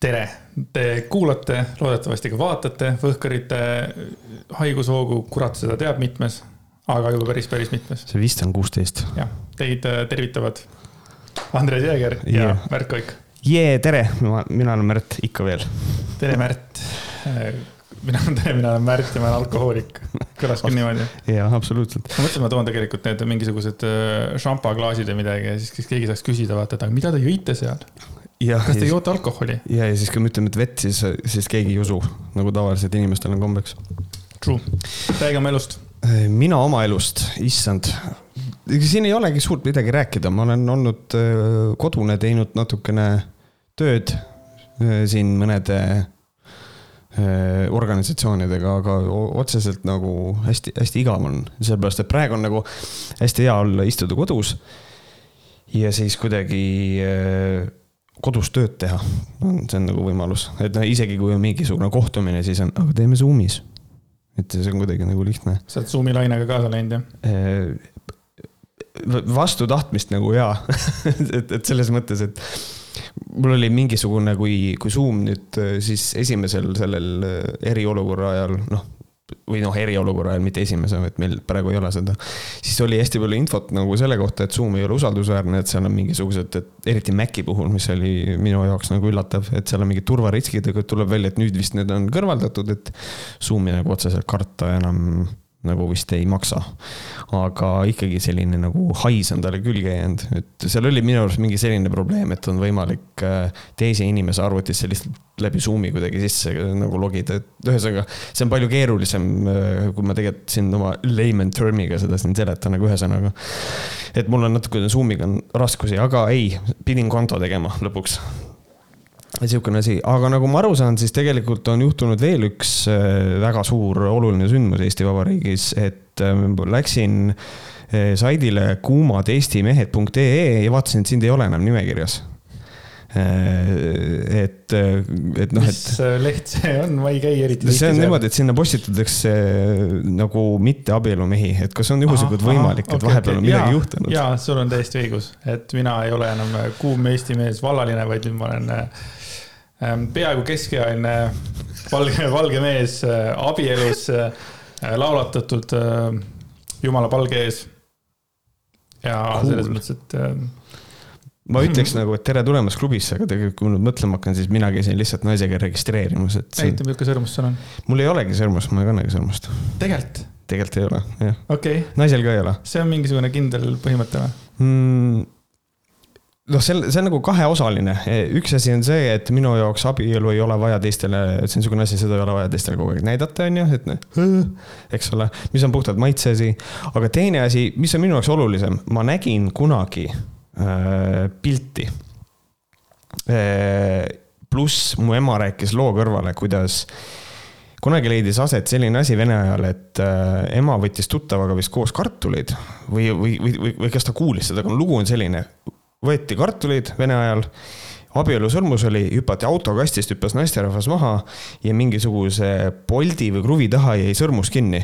tere, te kuulate, loodetavasti ka vaatate Võhkarite haigushoogu, kurat seda teab mitmes, aga juba päris, päris mitmes. see vist on kuusteist. jah, teid äh, tervitavad Andres Jääger ja Yeah. Märt Koik. jee, tere, mina olen Märt, ikka veel. tere, Märt. mina olen tere, mina olen Märt ja ma olen alkohoolik. kõlas küll niimoodi. jaa, absoluutselt. ma mõtlesin, ma toon tegelikult need mingisugused äh, šampaklaasid või midagi ja siis siis keegi saaks küsida, vaata, et aga mida te jõite seal? Ja, kas te joote alkoholi? ja, ja siis, kui me ütleme, et vett, siis, siis keegi ei usu, nagu tavaliselt inimestel on kombeks. True. räägi oma elust. mina oma elust, issand, siin ei olegi suurt midagi rääkida, ma olen olnud äh, kodune, teinud natukene tööd äh, siin mõnede äh, organisatsioonidega, aga otseselt nagu hästi-hästi igav on, sellepärast et praegu on nagu hästi hea olla, istuda kodus ja siis kuidagi äh, kodus tööd teha, see on nagu võimalus, et noh, isegi kui on mingisugune kohtumine, siis on, aga teeme Zoomis. et see on kuidagi nagu lihtne sa oled Zoomi lainega kaasa läinud, jah? Eh, vastu tahtmist nagu jaa et, et selles mõttes, et mul oli mingisugune, kui, kui Zoom nüüd eh, siis esimesel sellel eh, eriolukorra ajal, noh, või noh, eriolukorra ajal, mitte esimese, et meil praegu ei ole seda. siis oli hästi palju infot nagu selle kohta, et Zoom ei ole usaldusväärne, et seal on mingisugused, et eriti Maci puhul, mis oli minu jaoks nagu üllatav, et seal on mingid turvariskid, aga tuleb välja, et nüüd vist need on kõrvaldatud, et Zoomi nagu otseselt karta enam nagu vist ei maksa. aga ikkagi selline nagu hais on talle külge jäänud, et seal oli minu arust mingi selline probleem, et on võimalik äh, teise inimese arvutisse lihtsalt läbi Zoomi kuidagi sisse nagu logida, et ühesõnaga. see on palju keerulisem, kui ma tegelikult siin oma layman term'iga seda siin seletan nagu ühesõnaga. et mul on natukene Zoomiga on raskusi, aga ei, pidin konto tegema lõpuks sihukene asi, aga nagu ma aru saan, siis tegelikult on juhtunud veel üks äh, väga suur oluline sündmus Eesti Vabariigis, et äh, läksin äh, saidile kuumadeestimehed.ee ja vaatasin, et sind ei ole enam nimekirjas. et, et noh, mis et äh, leht see on, ma ei käi eriti see on niimoodi, et sinna postitatakse nagu mitteabielumehi, et kas on juhuslikult võimalik, et vahepeal on midagi juhtunud? jaa, sul on täiesti õigus, et mina ei ole enam kuum Eesti mees, vallaline, vaid nüüd ma olen peaaegu keskealine valge, valge mees äh, abielus äh, laulatatud äh, jumala palge ees. ja Cool. selles mõttes, et ma ütleks nagu, et tere tulemast klubisse, aga tegelikult, kui ma nüüd mõtlema hakkan, siis mina käisin lihtsalt naisega registreerimas, et see, näita, milline sõrmus sul on. mul ei olegi sõrmust, ma ei kannagi sõrmust. tegelikult, tegelikult ei ole, jah. okay., naisel ka ei ole see on mingisugune kindel põhimõte või? mm,. Noh, see see on nagu kaheosaline, üks asi on see, et minu jaoks abielu ei ole vaja teistele, see on niisugune asi, seda ei ole vaja teistele kogu aeg näidata, on ju, et noh, eks ole, mis on puhtalt maitse asi. aga teine asi, mis on minu jaoks olulisem, ma nägin kunagi äh, pilti äh,. pluss mu ema rääkis loo kõrvale, kuidas kunagi leidis aset selline asi Vene ajal, et äh, ema võttis tuttavaga vist koos kartuleid või, või, või, või kas ta kuulis seda, aga lugu on selline. Võeti kartuleid Vene ajal, abielusõrmus oli, hüpati autokastist, hüppas naisterahvas maha ja mingisuguse poldi või kruvi taha jäi sõrmus kinni.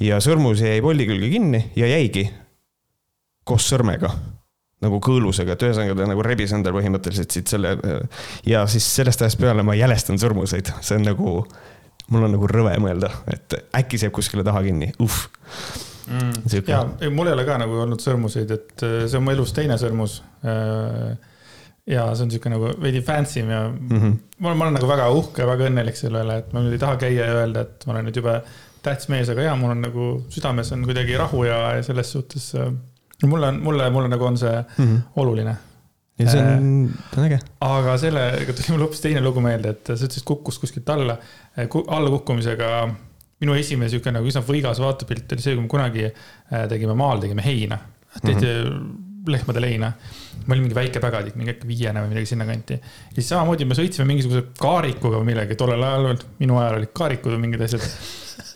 ja sõrmus jäi poldi külge kinni ja jäigi koos sõrmega nagu kõõlusega, et ühesõnaga ta nagu rebis endale põhimõtteliselt siit selle. ja siis sellest ajast peale ma jälestan sõrmuseid, see on nagu, mul on nagu rõve mõelda, et äkki see jääb kuskile taha kinni, uh. Mm. Ja ei, mul ei ole ka nagu olnud sõrmuseid, et äh, see on mu elus teine sõrmus. ja see on sihuke nagu veidi fancy ja mm. -hmm. ma olen, ma olen nagu väga uhke, väga õnnelik selle üle, et ma nüüd ei taha käia ja öelda, et ma olen nüüd jube tähtis mees, aga jaa, mul on nagu südames on kuidagi rahu ja, ja selles suhtes. äh, mulle on, mulle, mulle nagu on see mm. -hmm. oluline. ja see on, ta on äge. aga sellega tuli mul hoopis teine lugu meelde, et sa ütlesid, kukkus kuskilt alla, allakukkumisega. Minu esimene sihuke nagu üsna võigas vaatepilt oli see, kui me kunagi äh, tegime maal, tegime heina. tehti mm -hmm. lehmade leina. ma olin mingi väike pägadik, mingi äkki viiene või midagi sinnakanti. ja siis samamoodi me sõitsime mingisuguse kaarikuga või millegi, tollel ajal, minu ajal olid kaarikud või mingid asjad.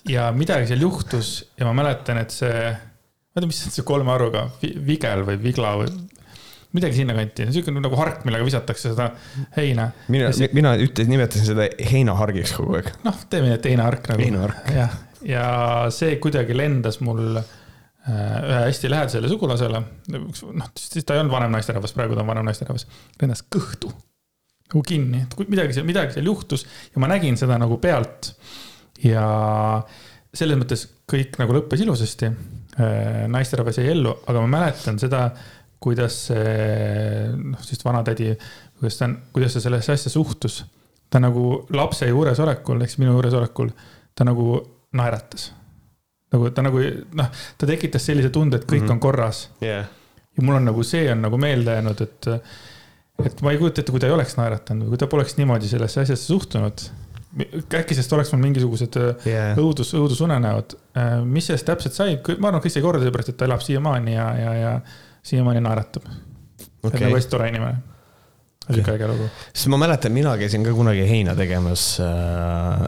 ja midagi seal juhtus ja ma mäletan, et see, ma ei tea, mis see kolme arvuga, vigel või vigla või midagi sinnakanti, niisugune nagu hark, millega visatakse seda heina. mina, mina ütlesin, nimetasin seda heinahargiks kogu aeg. noh, teeme nii, et heinahark nagu. heinahark. jah, ja see kuidagi lendas mul äh, ühe hästi lähedasele sugulasele. noh, siis ta ei olnud vanem naisterahvas, praegu ta on vanem naisterahvas, lendas kõhtu. nagu kinni, et kui midagi seal, midagi seal juhtus ja ma nägin seda nagu pealt. ja selles mõttes kõik nagu lõppes ilusasti. naisterahvas jäi ellu, aga ma mäletan seda, kuidas see, noh siis vanatädi, kuidas ta, kuidas ta sellesse asja suhtus. ta nagu lapse juuresolekul, siis minu juuresolekul, ta nagu naeratas nagu ta nagu noh, ta tekitas sellise tunde, et kõik mm -hmm. on korras yeah.. ja mul on nagu see on nagu meelde jäänud, et, et ma ei kujuta ette, kui ta ei oleks naeratanud või kui ta poleks niimoodi sellesse asjasse suhtunud. äkki sellest oleks mul mingisugused yeah. õudus, õudusunenäod. Mis sellest täpselt sai, ma arvan, kõik sai korda, seepärast et ta elab siiamaani ja, ja, ja siiamaani naeratab okay.. nagu tore inimene sihuke äge lugu. sest ma mäletan, mina käisin ka kunagi heina tegemas äh,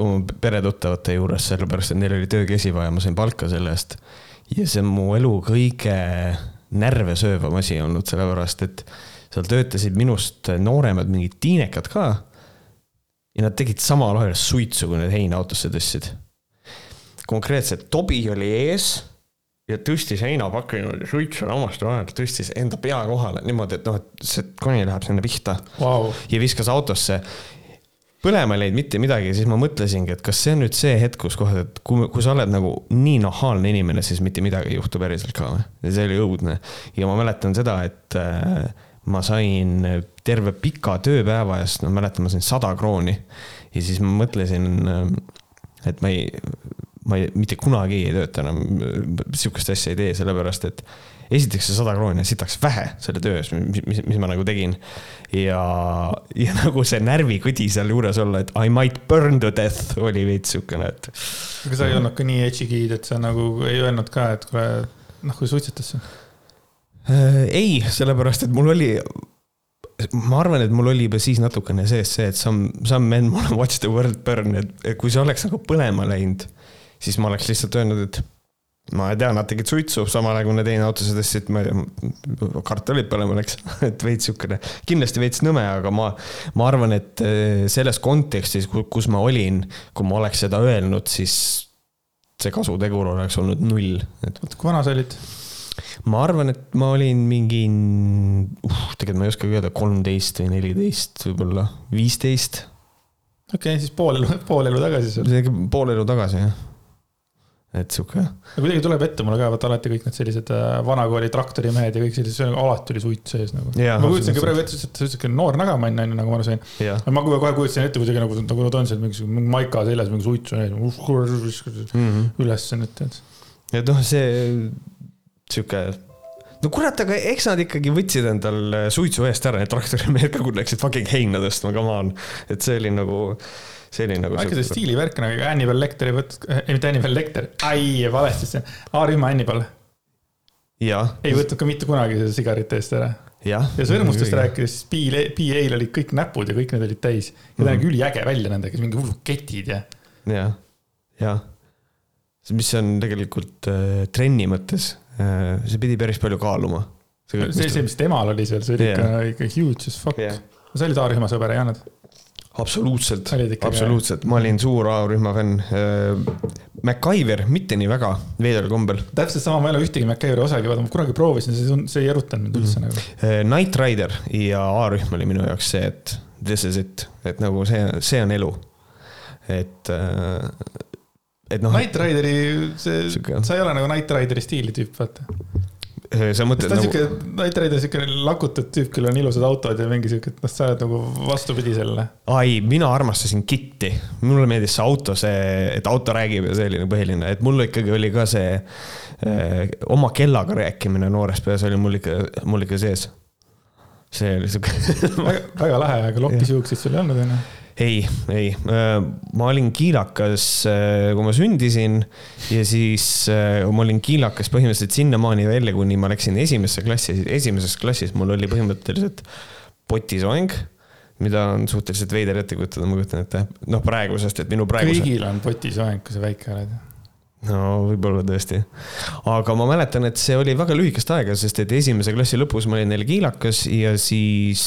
oma peretuttavate juures, sellepärast et neil oli töökäsiva ja ma sain palka selle eest. ja see on mu elu kõige närve söövam asi olnud, sellepärast et seal töötasid minust nooremad mingid tiinekad ka. ja nad tegid samal ajal suitsu, kui need heina autosse tõstsid. konkreetselt Tobi oli ees ja tõstis heinapaki niimoodi suitsu hammaste vahel, tõstis enda pea kohale niimoodi, et noh, et see koni läheb sinna pihta wow.. ja viskas autosse põlema ei läinud mitte midagi, siis ma mõtlesingi, et kas see on nüüd see hetk, kus kohe, et kui, kui sa oled nagu nii nahaalne inimene, siis mitte midagi ei juhtu päriselt ka või. ja see oli õudne. ja ma mäletan seda, et äh, ma sain terve pika tööpäeva eest, no mäletan, ma sain sada krooni. ja siis ma mõtlesin, äh, et ma ei, ma ei, mitte kunagi ei tööta enam, sihukest asja ei tee, sellepärast et esiteks see sada krooni on sitaks vähe selle töö eest, mis, mis, mis ma nagu tegin. ja, ja nagu see närvikõdi sealjuures olla, et I might burn to death oli veits siukene, et. aga sa ei olnud ka nii edgy kid, et sa nagu ei öelnud ka, et kuule, noh, kui suitsetas sa? Äh, ei, sellepärast, et mul oli ma arvan, et mul oli juba siis natukene sees see, et some, some men wanna watch the world burn, et kui see oleks nagu põlema läinud, siis ma oleks lihtsalt öelnud, et ma ei tea, nad tegid suitsu, samal ajal kui need teine autosse tõstsid, ma ei tea, kartulid põlema läks et veits siukene, kindlasti veits nõme, aga ma, ma arvan, et eh, selles kontekstis, kus ma olin, kui ma oleks seda öelnud, siis see kasutegur oleks olnud null, et. kui vana sa olid? ma arvan, et ma olin mingi uh,, tegelikult ma ei oskagi öelda, kolmteist või neliteist võib-olla, viisteist. okei okay,, siis pool elu, pool elu tagasi. pool elu tagasi, jah et sihuke. kuidagi tuleb ette mulle ka, vaata alati kõik need sellised äh, vanakooli traktorimehed ja kõik sellised, alati oli suits sees nagu. ma kujutasingi praegu ette, et sihuke noor nagamann on ju, nagu ma aru sain. ma kohe kujutasin ette kuidagi nagu, nagu nad on seal mingisugune maika seljas mingi suitsu ees mm -hmm. üles nüüd tead. et noh, see sihuke no kurat, aga eks nad ikkagi võtsid endal suitsu eest ära, need traktorimehed ka, kui läksid fucking heina tõstma, come on. et see oli nagu see oli nagu. äkki see stiilivärk nagu Hannibal Lecter ei võtnud, ei mitte Hannibal Lecter, ai valesti see, A-rühma Hannibal. ei võtnud ka mitte kunagi seda sigarite eest ära. ja, ja sõrmustest rääkides, siis PA-l olid kõik näpud ja kõik need olid täis. ja ta nägi mm üliäge välja nendega, mingi hullud ketid ja. jah, jah. mis on tegelikult äh, trenni mõttes äh,, see pidi päris palju kaaluma. see, see, see, mis temal oli seal, see oli yeah. ikka, ikka huge as fuck yeah.. sa olid A-rühma sõber, ei olnud? Absoluutselt, absoluutselt, ma olin suur A-rühma fänn. Äh, MacGyver, mitte nii väga, veidral kombel. täpselt sama, ma ei ole ühtegi MacGyveri osagi vaadanud, ma kunagi proovisin, see, see ei erutanud mind üldse mm -hmm. nagu. Äh, Knight Rider ja A-rühm oli minu jaoks see, et this is it, et nagu see, see on elu. et, äh, et noh. Knight Rideri, see, sa ei ole nagu Knight Rideri stiili tüüp, vaata sa mõtled nagu. sihuke, Knight Rider sihuke lakutud tüüp, kellel on ilusad autod ja mingi sihuke, et noh, sa oled nagu vastupidi sellele. ai, mina armastasin Kitti, mulle meeldis see auto, see, et auto räägib ja see oli nagu põhiline, et mul ikkagi oli ka see eh, oma kellaga rääkimine noores peas oli mul ikka, mul ikka sees. see oli sihuke väga, väga lahe, aga lokkisjuukseid sul ei olnud, onju ei, ei, äh, ma olin kiilakas, äh, kui ma sündisin ja siis äh, ma olin kiilakas põhimõtteliselt sinnamaani välja, kuni ma läksin esimesse klassi, esimeses klassis mul oli põhimõtteliselt potisoeng mida on suhteliselt veider ette kujutada, ma kujutan ette, noh praegusest, et minu praeguse. kõigil on potisoeng, kui sa väike oled no võib-olla tõesti. aga ma mäletan, et see oli väga lühikest aega, sest et esimese klassi lõpus ma olin neil kiilakas ja siis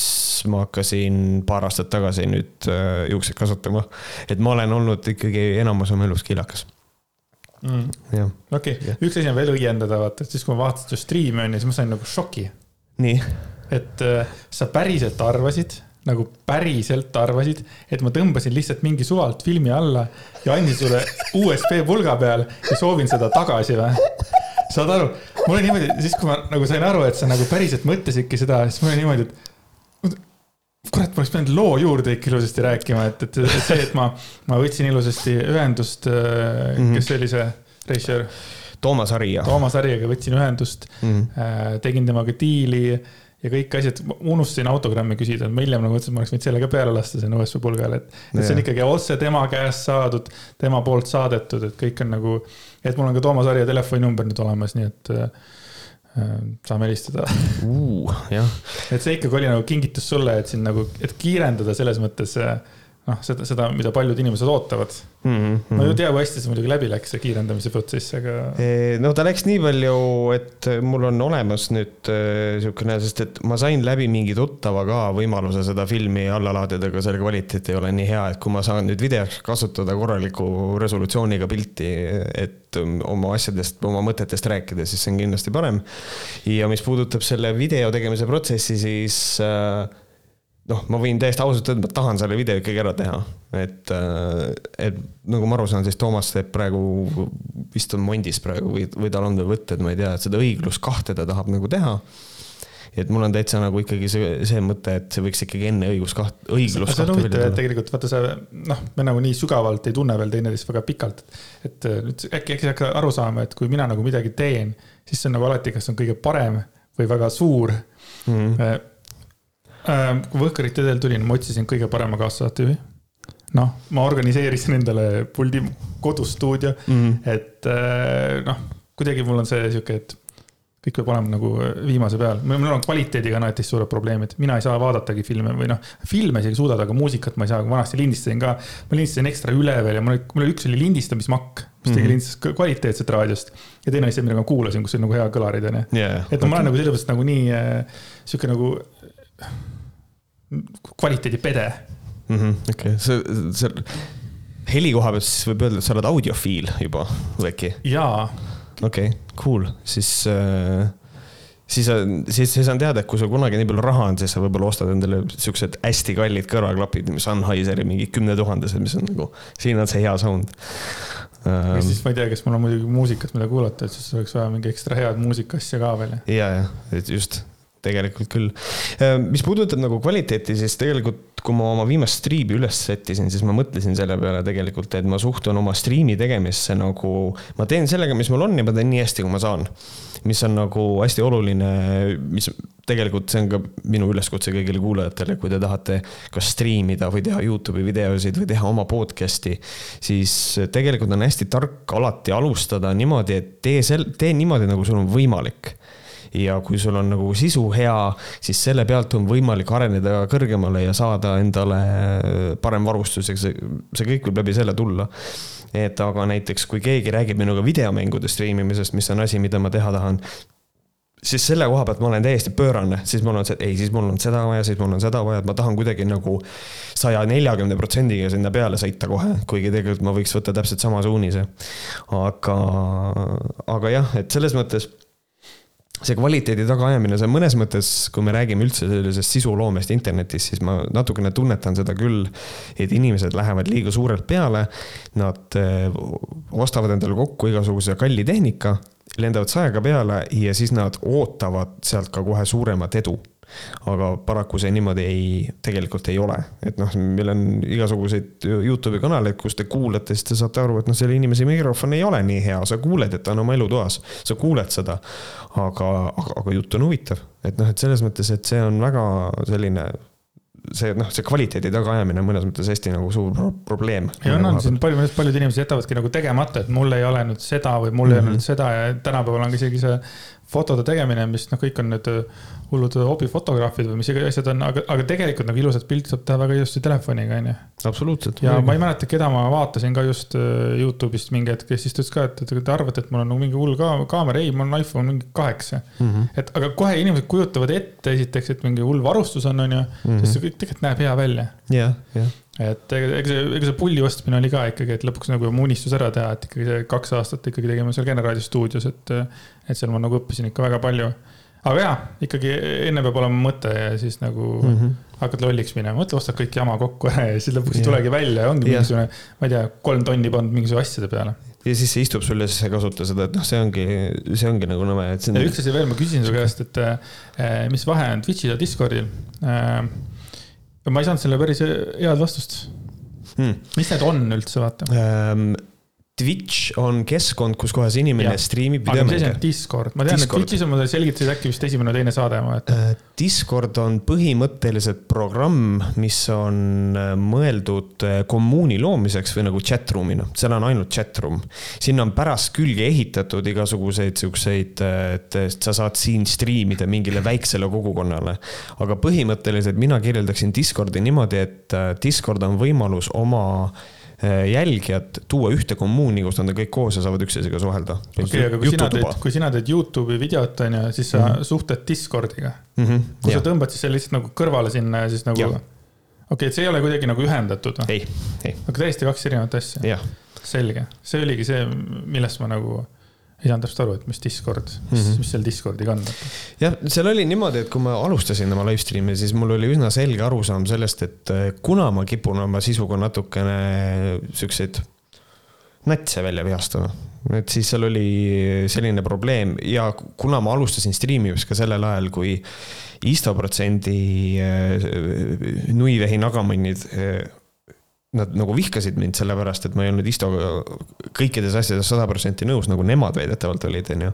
ma hakkasin paar aastat tagasi nüüd äh, juukseid kasvatama. et ma olen olnud ikkagi enamus oma elus kiilakas mm.. okei okay., üks asi on veel õiendada, vaata, et siis kui ma vaatasin su striimi on ju, siis ma sain nagu šoki. nii? et äh, sa päriselt arvasid nagu päriselt arvasid, et ma tõmbasin lihtsalt mingi suvalt filmi alla ja andsin sulle USB pulga peal ja soovin seda tagasi või? saad aru, mul oli niimoodi, siis kui ma nagu sain aru, et sa nagu päriselt mõtlesidki seda, siis mul oli niimoodi, et kurat, ma oleks pidanud loo juurde ikka ilusasti rääkima, et, et, see, et ma, ma võtsin ilusasti ühendust -hmm. kes see oli see režissöör? Toomas Harija. Toomas Harijaga võtsin ühendust mm, -hmm. tegin temaga diili ja kõik asjad, unustasin autogrammi küsida, ma hiljem nagu mõtlesin, et ma oleks võinud selle ka peale lasta sinna USB pulgale, et. et see on ikkagi otse tema käest saadud, tema poolt saadetud, et kõik on nagu, et mul on ka Toomas Harja telefoninumber nüüd olemas, nii et äh, saame helistada uh,. et see ikkagi oli nagu kingitus sulle, et sind nagu, et kiirendada selles mõttes äh, noh, seda, seda, mida paljud inimesed ootavad mm. -hmm. ma ei tea, kui hästi see muidugi läbi läks, see kiirendamise protsess, aga. no ta läks nii palju, et mul on olemas nüüd niisugune, sest et ma sain läbi mingi tuttava ka võimaluse seda filmi alla laadida, aga selle kvaliteet ei ole nii hea, et kui ma saan nüüd videoks kasutada korraliku resolutsiooniga pilti, et oma asjadest, oma mõtetest rääkida, siis see on kindlasti parem. ja mis puudutab selle video tegemise protsessi, siis äh, noh, ma võin täiesti ausalt öelda, ma tahan selle video ikkagi ära teha, et, äh, et nagu ma aru saan, siis Toomas teeb praegu, vist on Mondis praegu või, või tal on veel võtted, ma ei tea, et seda õiglust kahte ta tahab nagu teha. et mul on täitsa nagu ikkagi see, see mõte, et see võiks ikkagi enne õigus kaht-, õiglust kahte. see on huvitav, et tegelikult vaata sa, noh, me nagu nii sügavalt ei tunne veel teineteist väga pikalt. et nüüd äkki, äkki sa hakkad aru saama, et kui mina nagu midagi teen, siis see on nagu alati, kas on kõige parem või väga suur mm. -hmm Äh, kui Võhkarite teel tulin, ma otsisin kõige parema kaassaatejuhi. noh, ma organiseerisin endale puldi kodustuudio mm, -hmm. et äh, noh, kuidagi mul on see sihuke, et kõik peab olema nagu viimase peal, mul on kvaliteediga alati suured probleemid, mina ei saa vaadatagi filme või noh, filme isegi suudad, aga muusikat ma ei saa, kui vanasti lindistasin ka. ma lindistasin ekstra üle veel ja mul oli, mul oli üks oli lindistamismakk, mis tegi mm -hmm. lindistas kvaliteetset raadiost. ja teine asi, mida ma kuulasin, kus oli nagu hea kõlarid onju yeah,. et okay. ma olen nagu mõttes nagu nii äh, sihuke nagu kvaliteedipede mm -hmm,. okei okay., see, see heli koha pealt siis võib öelda, et sa oled audiofiil juba või äkki? jaa. okei okay,, cool, siis äh, siis, siis, siis on teada, et kui sul kunagi nii palju raha on, siis sa võib-olla ostad endale siuksed hästi kallid kõrvaklapid, mis Sennheiseri mingi kümnetuhandesed, mis on nagu, siin on see hea sound. ja siis ma ei tea, kas mul on muidugi muusikat, mida kuulata, et siis oleks vaja mingi ekstra head muusikaasja ka veel. ja, ja, et just tegelikult küll. Äh, mis puudutab nagu kvaliteeti, siis tegelikult kui ma oma viimast striimi üles sättisin, siis ma mõtlesin selle peale tegelikult, et ma suhtun oma striimi tegemisse nagu, ma teen sellega, mis mul on ja ma teen nii hästi, kui ma saan. mis on nagu hästi oluline, mis tegelikult see on ka minu üleskutse kõigile kuulajatele, kui te tahate kas striimida või teha Youtube'i videosid või teha oma podcast'i, siis tegelikult on hästi tark alati alustada niimoodi, et tee sel-, tee niimoodi, nagu sul on võimalik ja kui sul on nagu sisu hea, siis selle pealt on võimalik areneda kõrgemale ja saada endale parem varustus, eks see, see kõik võib läbi selle tulla. et aga näiteks, kui keegi räägib minuga videomängude striimimisest, mis on asi, mida ma teha tahan siis selle koha pealt ma olen täiesti pöörane, siis mul on see, ei, siis mul on seda vaja, siis mul on seda vaja, et ma tahan kuidagi nagu saja neljakümne protsendiga sinna peale sõita kohe, kuigi tegelikult ma võiks võtta täpselt sama suunise. aga, aga jah, et selles mõttes see kvaliteedi tagaajamine, see on mõnes mõttes, kui me räägime üldse sellisest sisuloomest internetis, siis ma natukene tunnetan seda küll, et inimesed lähevad liiga suurelt peale. Nad eh, ostavad endale kokku igasuguse kalli tehnika, lendavad saega peale ja siis nad ootavad sealt ka kohe suuremat edu. aga paraku see niimoodi ei, tegelikult ei ole, et noh, meil on igasuguseid Youtube'i kanaleid, kus te kuulate, siis te saate aru, et noh, selle inimese mikrofon ei ole nii hea, sa kuuled, et ta on oma elutoas, sa kuuled seda. aga, aga, aga jutt on huvitav, et noh, et selles mõttes, et see on väga selline see noh, see kvaliteedi tagaajamine on mõnes mõttes hästi nagu suur probleem. ja on, on siin palju, paljud inimesed jätavadki nagu tegemata, et mul ei ole nüüd seda või mul mm -hmm. ei ole mhm. nüüd seda ja tänapäeval on ka isegi see fotode tegemine, mis noh, kõik on nüüd hullud hobifotograafid või mis iganes asjad on, aga, aga tegelikult nagu ilusat pilti saab teha väga ilusti telefoniga, onju. absoluutselt. ja ma ei mäleta, keda ma vaatasin ka just äh, Youtube'ist mingi hetk, kes siis ütles ka, et, et te arvate, et mul on nagu mingi hull ka kaamera, ei, mul on iPhone mingi kaheksa mm. -hmm. et aga kohe inimesed kujutavad ette esiteks, et mingi hull varustus on, onju, mhm. sest see kõik tegelikult näeb hea välja. jah, jah et ega see, ega see pulli ostmine oli ka ikkagi, et lõpuks nagu mu unistus ära teha, et ikkagi see kaks aastat ikkagi tegime seal Generaali stuudios, et, et seal ma nagu õppisin ikka väga palju aga jaa, ikkagi enne peab olema mõte ja siis nagu mm -hmm. hakkad lolliks minema, mõtle, ostad kõik jama kokku ära ja siis lõpuks ei tulegi välja ja ongi ja. mingisugune, ma ei tea, kolm tonni pannud mingisuguse asjade peale. ja siis see istub sul ja siis sa ei kasuta seda, et noh, see ongi, see ongi nagu nõme, et. ja üks asi veel, ma küsin su käest, et äh, mis vahe on Twitch'il ja Discordil äh,? Ma ei saanud sellele päris head vastust hmm.. mis need on üldse, vaata ähm,? Twitch on keskkond, kus kohas inimene ja. striimib videomänge. aga mis asi on Discord? ma tean, et Twitch'is on, ma selgitasid äkki vist esimene või teine saade, ma mäletan. Äh, Discord on põhimõtteliselt programm, mis on äh, mõeldud äh, kommuuni loomiseks või nagu chat room'ina, seal on ainult chat room. sinna on pärast külge ehitatud igasuguseid siukseid, et sa saad siin striimida mingile väiksele kogukonnale. aga põhimõtteliselt mina kirjeldaksin Discordi niimoodi, et Discord on võimalus oma Äh, jälgijad tuua ühte kommuuni, kus nad on kõik koos ja saavad üksteisega suhelda. okei aga kui sina teed, kui sina teed Youtube'i videot, on ju, siis sa mm -hmm. suhtled Discordiga mm. -hmm, kui ja. sa tõmbad siis selle lihtsalt nagu kõrvale sinna ja siis nagu. okei okay,, et see ei ole kuidagi nagu ühendatud või? ei, ei. aga täiesti kaks erinevat asja. selge, see oligi see, millest ma nagu ei saanud täpselt aru, et mis Discord mm, -hmm. mis seal Discordiga on. jah, seal oli niimoodi, et kui ma alustasin oma live stream'i, siis mul oli üsna selge arusaam sellest, et eh, kuna ma kipun oma sisuga natukene siukseid natse välja vihastama, et siis seal oli selline probleem ja kuna ma alustasin striimimist ka sellel ajal, kui Isto protsendi eh, nuivehi nagamannid eh, nad nagu vihkasid mind sellepärast, et ma ei olnud Istoga kõikides asjades sada protsenti nõus, nagu nemad väidetavalt olid, onju.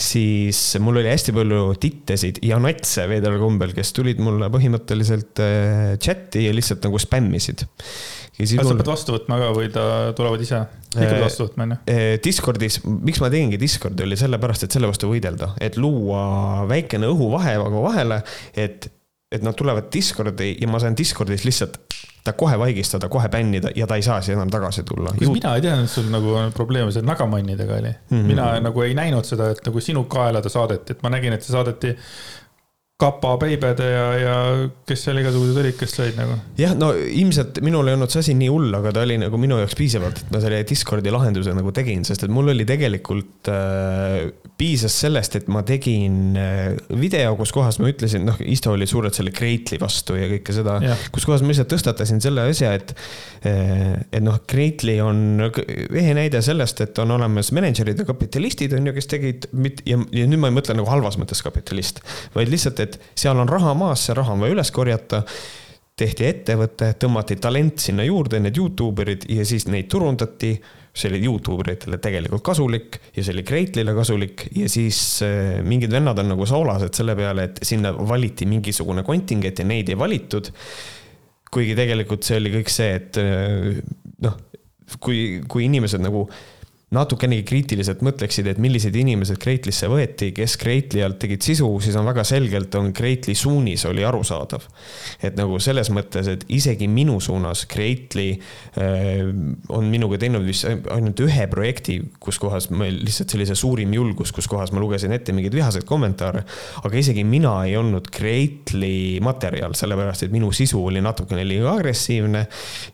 siis mul oli hästi palju tittesid ja natse veidral kombel, kes tulid mulle põhimõtteliselt äh, chat'i ja lihtsalt nagu spämmisid. kas mul... sa pead vastu võtma ka või ta tulevad ise? ikka pead vastu võtma, onju. Äh, Discordis, miks ma tegingi Discordi, oli sellepärast, et selle vastu võidelda, et luua väikene õhuvahe vahele, et et nad tulevad Discordi ja ma saan Discordis lihtsalt ta kohe vaigistada, kohe bännida ja ta ei saa siia enam tagasi tulla. mina ei teadnud, et sul nagu probleeme seal nagamannidega oli mm? -hmm. mina nagu ei näinud seda, et nagu sinu kaela ta saadeti, et ma nägin, et see saadeti Kapa, Peibede ja, ja kes seal igasugused olid, kes said nagu? jah, no ilmselt minul ei olnud see asi nii hull, aga ta oli nagu minu jaoks piisavalt, et ma selle Discordi lahenduse nagu tegin, sest et mul oli tegelikult äh,, piisas sellest, et ma tegin äh, video, kus kohas ma ütlesin, noh, Isto oli suurelt selle Kreitli vastu ja kõike seda, kus kohas ma lihtsalt tõstatasin selle asja, et äh, et noh, Kreitli on ehe näide sellest, et on olemas mänedžerid ja kapitalistid on ju, kes tegid, ja, ja nüüd ma ei mõtle nagu halvas mõttes kapitalist, vaid lihtsalt, et seal on raha maas, see raha on vaja üles korjata tehti ettevõte, tõmmati talent sinna juurde, need Youtube erid ja siis neid turundati. see oli Youtube eritele tegelikult kasulik ja see oli Kreitlile kasulik ja siis äh, mingid vennad on nagu soolased selle peale, et sinna valiti mingisugune kontingent ja neid ei valitud. kuigi tegelikult see oli kõik see, et äh, noh, kui, kui inimesed nagu natukenegi kriitiliselt mõtleksid, et millised inimesed Kreitlisse võeti, kes Kreitli alt tegid sisu, siis on väga selgelt on Kreitli suunis oli arusaadav. et nagu selles mõttes, et isegi minu suunas Kreitli äh, on minuga teinud vist ainult ühe projekti, kus kohas meil lihtsalt sellise suurim julgus, kus kohas ma lugesin ette mingeid vihaseid kommentaare. aga isegi mina ei olnud Kreitli materjal, sellepärast et minu sisu oli natukene liiga agressiivne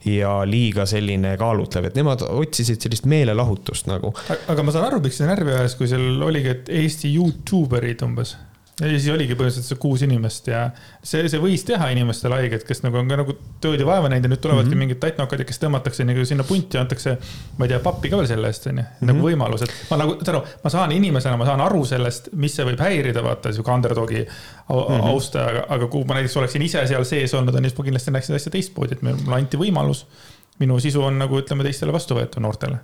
ja liiga selline kaalutlev, et nemad otsisid sellist meelelahutust nagu. aga ma saan aru, miks see närvi ajas, kui seal oligi, et Eesti Youtube erid umbes ja siis oligi põhimõtteliselt see kuus inimest ja see, see võis teha inimestele haiget, kes nagu on ka nagu tööd ja vaeva näinud ja nüüd tulevadki mm -hmm. mingid tattnokad, kes tõmmatakse nagu sinna punti ja antakse, ma ei tea, pappi ka veel selle eest, onju. nagu mhm. võimalus, et ma nagu, saad aru, ma saan inimesena, ma saan aru sellest, mis see võib häirida, vaata, sihuke underdog'i mm -hmm. austaja, aga kui ma näiteks oleksin ise seal sees olnud, on ju, siis ma kindlasti näeksin asja teistmoodi, et mulle anti võimalus. minu sisu on nagu ütleme teistele vastuvõetav noortele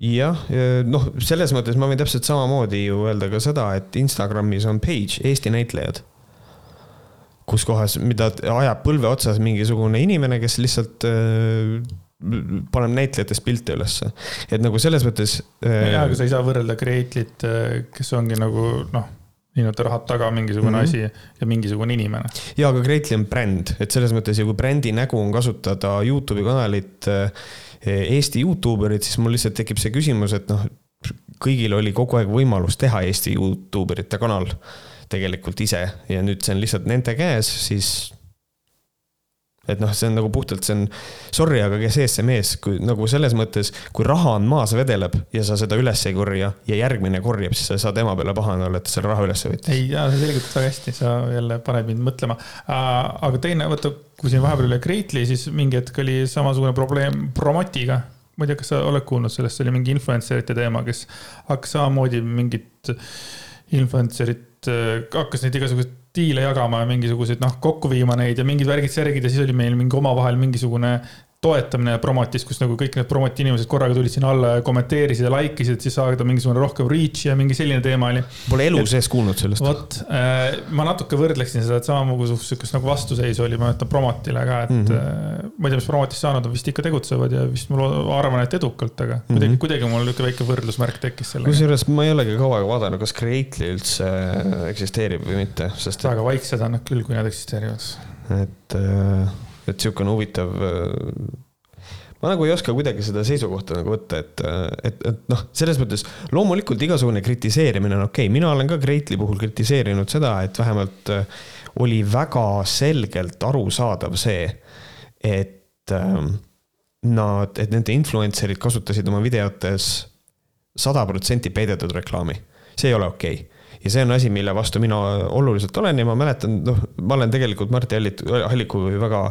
jah, noh, selles mõttes ma võin täpselt samamoodi ju öelda ka seda, et Instagramis on page Eesti näitlejad. kus kohas, mida ajab põlve otsas mingisugune inimene, kes lihtsalt äh, paneb näitlejatest pilte ülesse. et nagu selles mõttes äh,. jaa, aga sa ei saa võrrelda Createlit, äh, kes ongi nagu noh nii-öelda rahad taga mingisugune mm -hmm. asi ja mingisugune inimene. ja, aga Creatly on bränd, et selles mõttes ja kui brändi nägu on kasutada Youtube'i kanalit äh, Eesti Youtube erid, siis mul lihtsalt tekib see küsimus, et noh, kõigil oli kogu aeg võimalus teha Eesti Youtube erite kanal tegelikult ise ja nüüd see on lihtsalt nende käes, siis et noh, see on nagu puhtalt, see on sorry, aga kes ees, see mees, kui nagu selles mõttes, kui raha on maas vedeleb ja sa seda üles ei korja ja järgmine korjab, siis sa ei saa tema peale pahane olla, et ta selle raha üles võttis. ei, sa selgitad väga hästi, sa jälle paned mind mõtlema. aga teine, vaata, kui siin vahepeal oli Greatly, siis mingi hetk oli samasugune probleem Promotiga ma ei tea, kas sa oled kuulnud sellest, see oli mingi influencerite teema, kes hakkas samamoodi mingit influencer'it, hakkas neid igasuguseid diile jagama ja mingisuguseid noh, kokku viima neid ja mingid värgid-särgid ja siis oli meil mingi omavahel mingisugune toetamine promotis, kus nagu kõik need promoti inimesed korraga tulid sinna alla ja kommenteerisid ja like isid, et siis saada mingisugune rohkem reach'i ja mingi selline teema oli. Pole elu sees kuulnud sellest. vot äh,, ma natuke võrdleksin seda, et samamoodi sihukest nagu vastuseisu oli, ma mäletan promotile ka, et mm -hmm. ma ei tea, mis promotist saanud on, vist ikka tegutsevad ja vist ma arvan, et edukalt, aga kuidagi mm -hmm., kuidagi mul niisugune väike võrdlusmärk tekkis sellega. kusjuures ma ei olegi kaua aega vaadanud, kas Creately üldse eksisteerib või mitte, sest. väga vaiksed on nad küll, kui nad eksisteerivad. et äh et niisugune huvitav äh, ma nagu ei oska kuidagi seda seisukohta nagu võtta, et, et, et noh, selles mõttes loomulikult igasugune kritiseerimine on okei okay., mina olen ka Greatly puhul kritiseerinud seda, et vähemalt äh, oli väga selgelt arusaadav see, et ähm, nad, et nende influencer'id kasutasid oma videotes sada protsenti peidetud reklaami. see ei ole okei okay ja see on asi, mille vastu mina oluliselt olen ja ma mäletan, noh, ma olen tegelikult Martti Hallit, Halliku väga,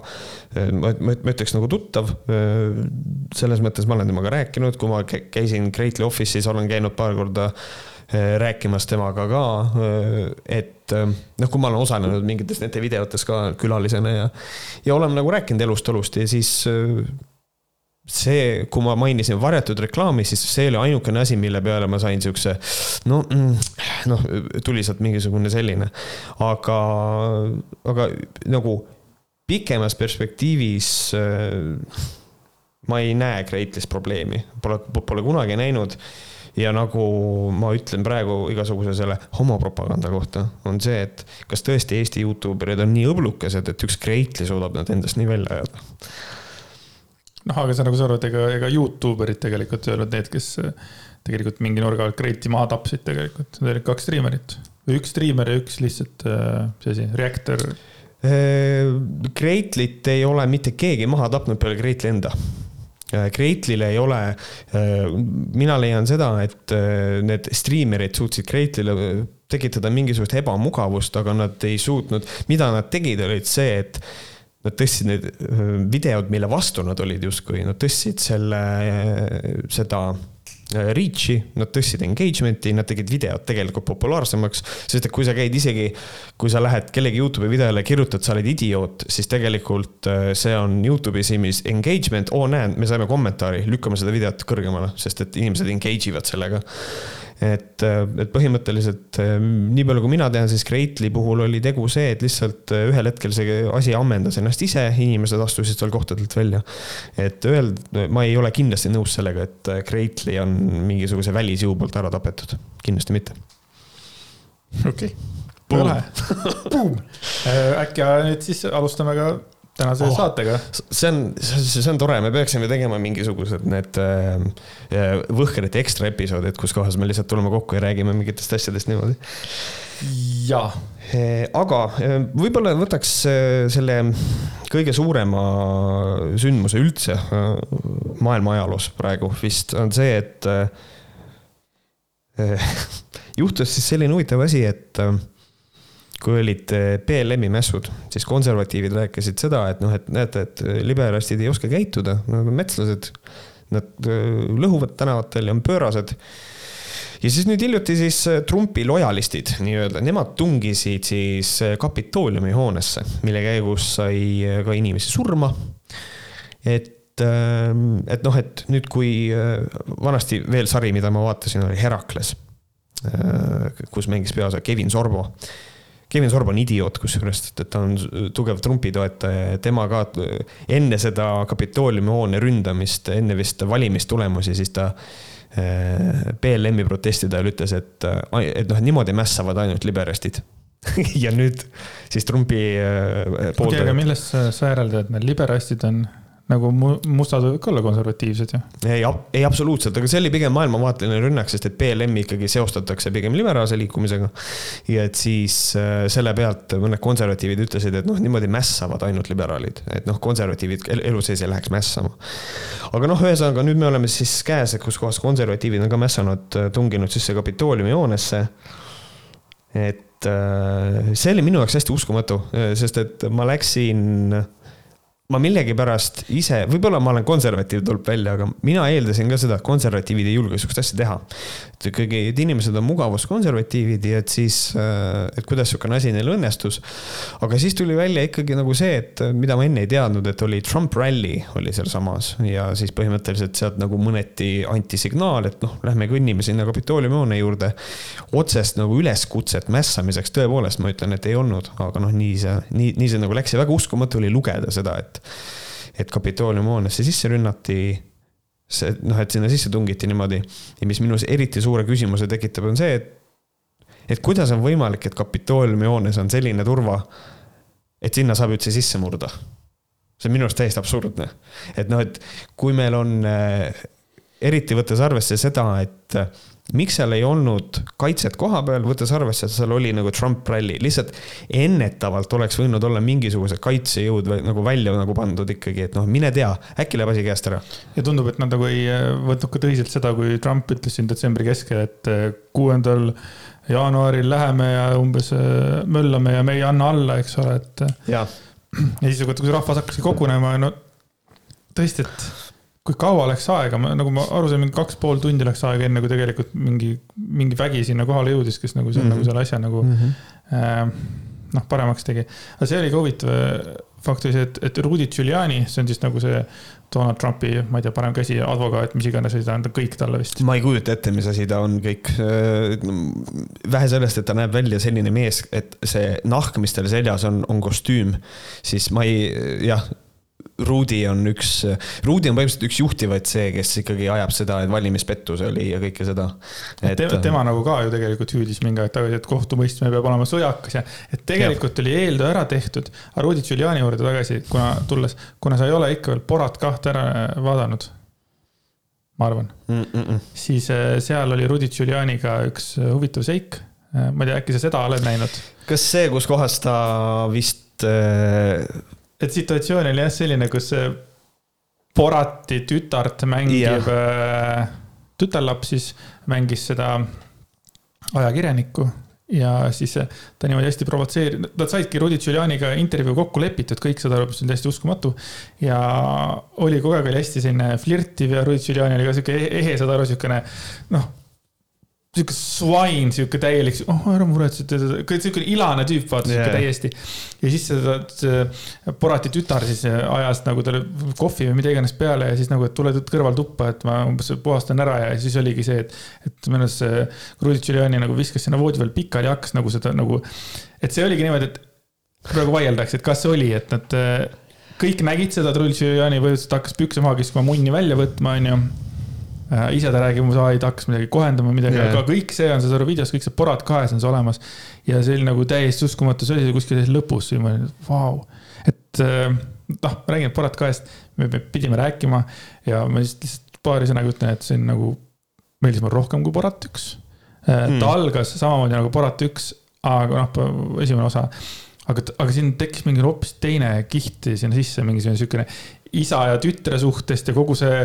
ma, ma ütleks nagu tuttav. selles mõttes ma olen temaga rääkinud, kui ma käisin Greatly Office'is, olen käinud paar korda eh, rääkimas temaga ka, et noh, kui ma olen osalenud mingites nende videotes ka külalisena ja, ja oleme nagu rääkinud elust olust ja siis see, kui ma mainisin varjatud reklaami, siis see oli ainukene asi, mille peale ma sain siukse no mm,, noh, tuli sealt mingisugune selline, aga, aga nagu pikemas perspektiivis äh, ma ei näe Greatlis probleemi, pole, pole kunagi näinud. Ja nagu ma ütlen praegu igasuguse selle homopropaganda kohta, on see, et kas tõesti Eesti Youtube erid on nii õblukesed, et üks Greatly suudab nad endast nii välja ajada noh, aga sa nagu sa arvad, ega, ega Youtube erid tegelikult ei olnud need, kes äh, tegelikult mingi nurga alt Create'i maha tapsid tegelikult, need olid kaks striimerit või üks striimer ja üks lihtsalt, äh, mis asi, reaktor. Creately't äh, ei ole mitte keegi maha tapnud peale Creately enda. Creately'le ei ole, mina leian seda, et need striimerid suutsid Creately'le tekitada mingisugust ebamugavust, aga nad ei suutnud, mida nad tegid, olid see, et Nad tõstsid need videod, mille vastu nad olid justkui, nad tõstsid selle, seda reach'i, nad tõstsid engagement'i, nad tegid videod tegelikult populaarsemaks. sest et kui sa käid isegi, kui sa lähed kellegi Youtube'i videole, kirjutad, sa oled idioot, siis tegelikult see on Youtube'i silmis engagement, oo näe, me saime kommentaari, lükkame seda videot kõrgemale, sest et inimesed engage ivad sellega et, äh, et põhimõtteliselt äh, nii palju, kui mina tean, siis Greatly puhul oli tegu see, et lihtsalt äh, ühel hetkel see asi ammendas ennast ise, inimesed astusid seal kohtadelt välja. et öelda, ma ei ole kindlasti nõus sellega, et Greatly on mingisuguse välisjõu poolt ära tapetud, kindlasti mitte. okei okay., väga lahe. äkki nüüd siis alustame ka tänase oh, saatega. see on, see on tore, me peaksime tegema mingisugused need äh, võhkrid ekstra episoodid, kus kohas me lihtsalt tuleme kokku ja räägime mingitest asjadest niimoodi. jaa. Äh, aga äh, võib-olla võtaks äh, selle kõige suurema sündmuse üldse maailma ajaloos praegu vist on see, et juhtus siis selline huvitav asi, et kui olid eh, mässud, siis konservatiivid rääkisid seda, et noh, et näete, et liberalistid ei oska käituda, nad on metslased. Nad eh, lõhuvad tänavatel ja on pöörased. ja siis nüüd hiljuti siis eh, Trumpi lojalistid nii-öelda, nemad tungisid siis Kapitooliumi hoonesse, mille käigus sai ka inimesi surma. et et noh, et nüüd, kui vanasti veel sari, mida ma vaatasin, oli Herakles, kus mängis peaosa Kevin Sorbo Kevin Sorb on idioot, kusjuures, et ta on tugev Trumpi toetaja ja tema ka enne seda Kapitooliumi hoone ründamist, enne vist valimistulemusi, siis ta BLM-i eh, protestidel ütles, et, et noh, niimoodi mässavad ainult liberalistid ja nüüd siis Trumpi aga millest sa, järeldad, et need liberalistid on nagu mustad võivad ka olla konservatiivsed ju. ei, ei absoluutselt, aga see oli pigem maailmavaateline rünnak, sest et BLM-i ikkagi seostatakse pigem liberaalse liikumisega. ja et siis äh, selle pealt mõned konservatiivid ütlesid, et noh, niimoodi mässavad ainult liberaalid, et noh, konservatiivid elu sees ei läheks mässama. aga noh, ühesõnaga nüüd me oleme siis käes, kus kohas konservatiivid on ka mässanud, tunginud sisse Kapitooliumi hoonesse. et äh, see oli minu jaoks hästi uskumatu, sest et ma läksin ma millegipärast ise, võib-olla ma olen konservatiiv, tuleb välja, aga mina eeldasin ka seda, et konservatiivid ei julge sihukest asja teha. et ikkagi, et inimesed on mugavuskonservatiivid ja et siis, äh, et kuidas sihukene asi neil õnnestus. aga siis tuli välja ikkagi nagu see, et mida ma enne ei teadnud, et oli Trump ralli oli sealsamas ja siis põhimõtteliselt sealt nagu mõneti anti signaal, et noh, lähme kõnnime sinna Kapitooliumi hoone juurde. otsest nagu üleskutset mässamiseks tõepoolest ma ütlen, et ei olnud, aga noh, nii see, nii, nii see nagu läks ja väga uskumatu oli lugeda seda, et et, et Kapitooliumi hoonesse sisse rünnati. see, noh, et sinna sisse tungiti niimoodi ja mis minus eriti suure küsimuse tekitab, on see, et, et kuidas on võimalik, et Kapitooliumi hoones on selline turva, et sinna saab üldse sisse murda. see on minu arust täiesti absurdne, et noh, et kui meil on äh, eriti võttes arvesse seda, et miks seal ei olnud kaitset koha peal, võttes arvesse, et seal oli nagu Trump ralli, lihtsalt ennetavalt oleks võinud olla mingisugused kaitsejõud või nagu välja nagu pandud ikkagi, et noh, mine tea, äkki läheb asi käest ära. ja tundub, et nad nagu ei äh, võtnud ka tõsiselt seda, kui Trump ütles siin detsembri keskel, et äh, kuuendal jaanuaril läheme ja umbes äh, möllame ja me ei anna alla, eks ole, et. ja siis, kui rahvas hakkaski kogunema, no tõesti, et kui kaua läks aega, ma nagu ma aru sain, mingi kaks pool tundi läks aega, enne kui tegelikult mingi, mingi vägi sinna kohale jõudis, kes nagu seal mm, -hmm. nagu selle asja nagu mm -hmm. äh, noh, paremaks tegi. aga see oli ka huvitav äh, fakt oli see, et, et Rudy Giuliani, see on siis nagu see Donald Trumpi, ma ei tea, parem käsi, advokaat, mis iganes asi ta on, ta kõik talle vist. ma ei kujuta ette, mis asi ta on kõik. Äh, vähe sellest, et ta näeb välja selline mees, et see nahk, mis tal seljas on, on kostüüm, siis ma ei, jah Ruudi on üks, Ruudi on põhimõtteliselt üks juhtivaid see, kes ikkagi ajab seda, et valimispettus oli ja kõike seda. et tema nagu ka ju tegelikult hüüdis mingi aeg tagasi, et kohtumõistmine peab olema sõjakas ja et tegelikult ja. oli eeltöö ära tehtud. aga Ruudi Giuliani juurde tagasi, kuna tulles, kuna sa ei ole ikka veel Borat kahte ära vaadanud, ma arvan mm, -mm. siis äh, seal oli Ruudi Giulianiga üks huvitav seik. Äh, ma ei tea, äkki sa seda oled näinud? kas see, kus kohas ta vist äh et situatsioon oli jah selline, kus Borati tütart mängib, äh, tütarlaps siis mängis seda ajakirjanikku ja siis ta niimoodi hästi provotseerib, nad saidki Rudi Giulianiga intervjuu kokku lepitud, kõik seda, mis on täiesti uskumatu. ja oli kogu aeg oli hästi selline flirtiv ja Rudi Giuliani oli ka sihuke ehe, saad aru, siukene noh sihuke swine, sihuke täielik, oh ära muretse, sihuke ilane tüüp, vaata yeah., sihuke täiesti. ja siis seda, see Borati tütar siis ajas nagu talle kohvi või mida iganes peale ja siis nagu, et tule kõrvaltuppa, et ma umbes puhastan ära ja siis oligi see, et, et minu arust see Rudi Giuliani nagu viskas sinna voodi peal pikali, hakkas nagu seda nagu, et see oligi niimoodi, et praegu vaieldakse, et kas see oli, et nad kõik nägid seda, et Rudi Giuliani põhimõtteliselt hakkas pükse maha kiskuma, munni välja võtma, onju Äh, ise ta räägib aa, ta hakkas midagi kohendama, midagi yeah., aga kõik see on, saad aru, videos kõik see Borat kahes on see olemas. ja see oli nagu täiesti uskumatu, see oli kuskil lõpus, siis ma olin, vau. et äh, noh, ma räägin, et Borat kahest me pidime rääkima ja ma lihtsalt, lihtsalt paari sõnaga ütlen, et see on nagu, meeldis mulle rohkem kui Borat üks. Hmm. ta algas samamoodi nagu Borat üks, aga noh, esimene osa aga, aga siin tekkis mingi hoopis teine kiht sinna sisse, mingisugune siukene isa ja tütre suhtest ja kogu see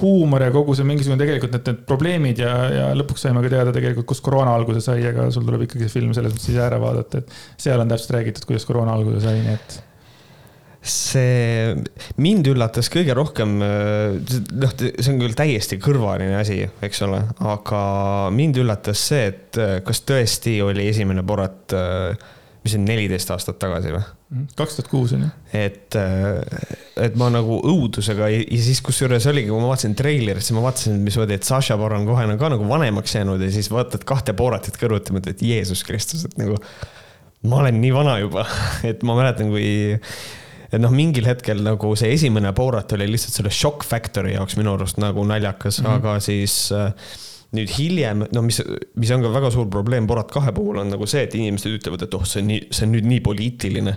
huumor ja kogu see mingisugune tegelikult need, need probleemid ja, ja lõpuks saime ka teada tegelikult, kust koroona alguse sai, aga sul tuleb ikkagi see film selles mõttes ise ära vaadata, et seal on täpselt räägitud, kuidas koroona alguse sai, nii et see, mind üllatas kõige rohkem, noh, see on küll täiesti kõrvaline asi, eks ole, aga mind üllatas see, et kas tõesti oli esimene Borat mis on neliteist aastat tagasi või? Mhm. kaks tuhat kuus on ju. et, äh, et ma nagu õudusega ja siis kusjuures oligi, kui ma vaatasin treilerit, siis ma vaatasin, mismoodi, et Saša Baron Cohen on ka nagu vanemaks jäänud ja siis vaatad kahte Boratit kõrvuti, mõtled, et Jeesus Kristus, et nagu ma olen nii vana juba, et ma mäletan, kui et noh, mingil hetkel nagu see esimene Borat oli lihtsalt selle shock factor'i jaoks minu arust nagu naljakas mm, -hmm. aga siis äh, nüüd hiljem, no mis, mis on ka väga suur probleem Borat kahe puhul on nagu see, et inimesed ütlevad, et oh, see on nii, see on nüüd nii poliitiline.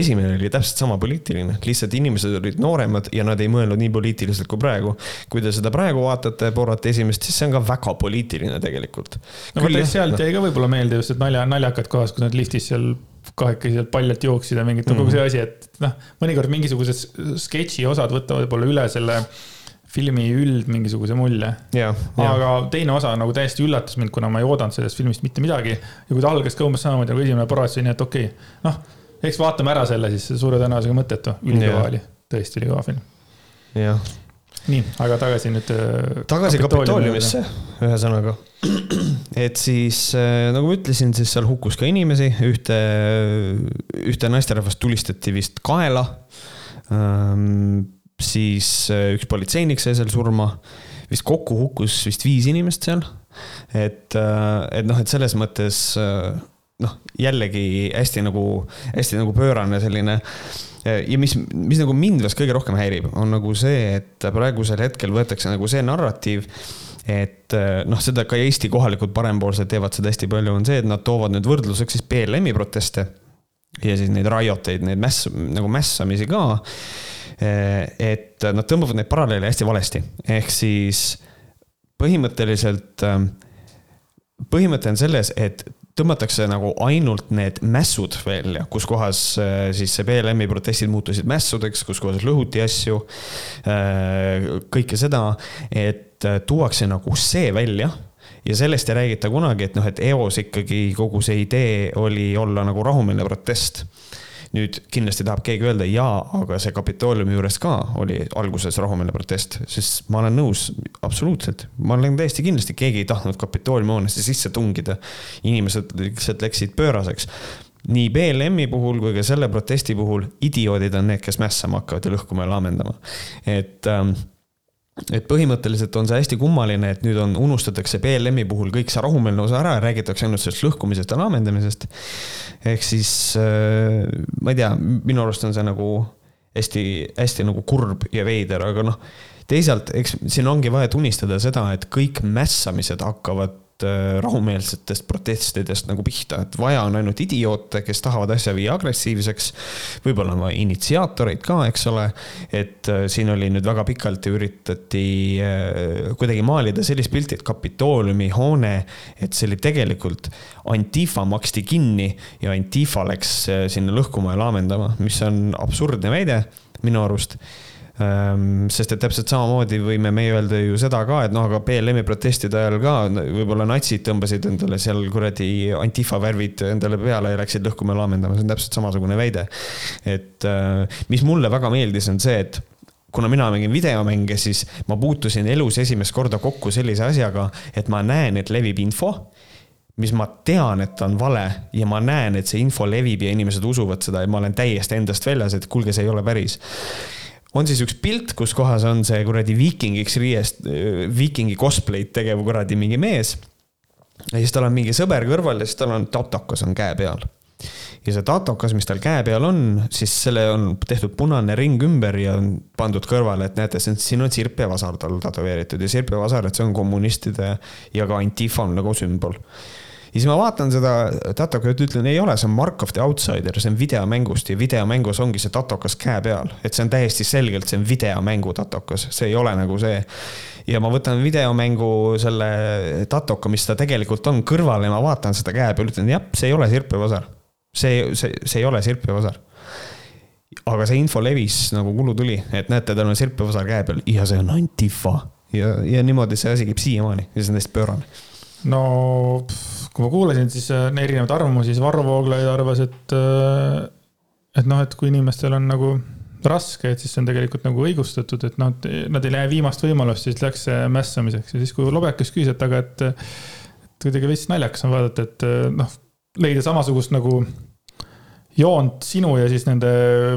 esimene oli täpselt sama poliitiline, lihtsalt inimesed olid nooremad ja nad ei mõelnud nii poliitiliselt kui praegu. kui te seda praegu vaatate, Borati esimest, siis see on ka väga poliitiline tegelikult. no vot, sealt jäi ka võib-olla meelde just, et nalja, naljakad kohas, kus nad liftis seal kahekesi sealt paljalt jooksid ja mingid mm, -hmm. kogu see asi, et noh, mõnikord mingisugused sketši osad võtavad võib-olla üle selle filmi üld mingisuguse mulje. aga teine osa nagu täiesti üllatas mind, kuna ma ei oodanud sellest filmist mitte midagi. ja kui ta algas ka umbes samamoodi nagu esimene oli nii, et okei okay., noh, eks vaatame ära selle siis, suure tõenäosusega mõttetu, ülikõva oli, tõesti ülikõva film. jah. nii, aga tagasi nüüd. Äh, tagasi Kapitooliumisse, ühesõnaga. et siis äh, nagu ma ütlesin, siis seal hukkus ka inimesi, ühte, ühte naisterahvast tulistati vist kaela siis äh, üks politseinik sai seal surma, vist kokku hukkus vist viis inimest seal. et, äh, et noh, et selles mõttes äh, noh, jällegi hästi nagu, hästi nagu pöörane selline ja mis, mis nagu mind vast kõige rohkem häirib, on nagu see, et praegusel hetkel võetakse nagu see narratiiv, et noh, seda ka Eesti kohalikud parempoolsed teevad seda hästi palju, on see, et nad toovad nüüd võrdluseks siis BLM-i proteste. Ja siis neid riot eid, neid mäss, nagu mässamisi ka et nad tõmbavad neid paralleele hästi valesti, ehk siis põhimõtteliselt, ähm, põhimõte on selles, et tõmmatakse nagu ainult need mässud välja, kus kohas äh, siis see BLM-i protestid muutusid mässudeks, kus kohas lõhuti asju. Äh, kõike seda, et äh, tuuakse nagu see välja ja sellest ei räägita kunagi, et noh, et eos ikkagi kogu see idee oli olla nagu rahumeelne protest nüüd kindlasti tahab keegi öelda jaa, aga see Kapitooliumi juures ka oli alguses rahumeelne protest, sest ma olen nõus, absoluutselt. ma olen täiesti kindlasti, keegi ei tahtnud Kapitooliumi hoonesse sisse tungida. inimesed lihtsalt läksid pööraseks nii BLM-i puhul kui ka selle protesti puhul idioodid on need, kes mässama hakkavad ja lõhkuma ja laamendama. et ähm, et põhimõtteliselt on see hästi kummaline, et nüüd on, unustatakse BLM-i puhul kõik see rahumeelne osa ära ja räägitakse ainult sellest lõhkumisest ja laamendamisest. ehk siis äh, ma ei tea, minu arust on see nagu hästi-hästi nagu kurb ja veider, aga noh, teisalt, eks siin ongi vaja tunnistada seda, et kõik mässamised hakkavad rahumeelsetest protestidest nagu pihta, et vaja on ainult idioote, kes tahavad asja viia agressiivseks. võib-olla on vaja initsiaatoreid ka, eks ole. et äh, siin oli nüüd väga pikalt ja üritati äh, kuidagi maalida sellist pilti, et Kapitooliumi hoone, et see oli tegelikult, Antifa maksti kinni ja Antifa läks sinna lõhkuma ja laamendama, mis on absurdne väide minu arust sest et täpselt samamoodi võime meie öelda ju seda ka, et noh, aga BLM-i protestide ajal ka võib-olla natsid tõmbasid endale seal kuradi antifa värvid endale peale ja läksid lõhkuma ja laamendama, see on täpselt samasugune väide. et äh, mis mulle väga meeldis, on see, et kuna mina mängin videomänge, siis ma puutusin elus esimest korda kokku sellise asjaga, et ma näen, et levib info mis ma tean, et on vale ja ma näen, et see info levib ja inimesed usuvad seda. Ja ma olen täiesti endast väljas, et kuulge, see ei ole päris on siis üks pilt, kus kohas on see kuradi viikingiks riiest, viikingi cosplay'd tegev kuradi mingi mees. ja siis tal on mingi sõber kõrval ja siis tal on tatokas on käe peal. ja see tatokas, mis tal käe peal on, siis selle on tehtud punane ring ümber ja on pandud kõrvale, et näete, siin on sirp ja vasar tal tätoveeritud ja sirp ja vasar, et see on kommunistide ja ka Antifa nagu sümbol ja siis ma vaatan seda tatokat ja ütlen, ei ole, see on Mark of the Outsider, see on videomängust ja videomängus ongi see tatokas käe peal. et see on täiesti selgelt, see on videomängu tatokas, see ei ole nagu see. ja ma võtan videomängu selle tatoka, mis ta tegelikult on, kõrvale ja ma vaatan seda käe peal, ütlen jah, see ei ole sirp ja vasar. see, see, see ei ole sirp ja vasar aga see info levis nagu kulutuli, et näete, tal on sirp ja vasar käe peal ja see on Antifa ja, ja niimoodi see asi käib siiamaani ja see on täiesti pöörane. No kui ma kuulasin, siis äh, erinevaid arvamusi, siis Varro Vooglaid arvas, et, äh, et noh, et kui inimestel on nagu raske, et siis see on tegelikult nagu õigustatud, et nad, nad ei lähe viimast võimalust, siis läks mässamiseks. Ja siis, kui Lobekas küsis, et aga, et, et kuidagi veits naljakas on vaadata, et noh, leida samasugust nagu joont sinu ja siis nende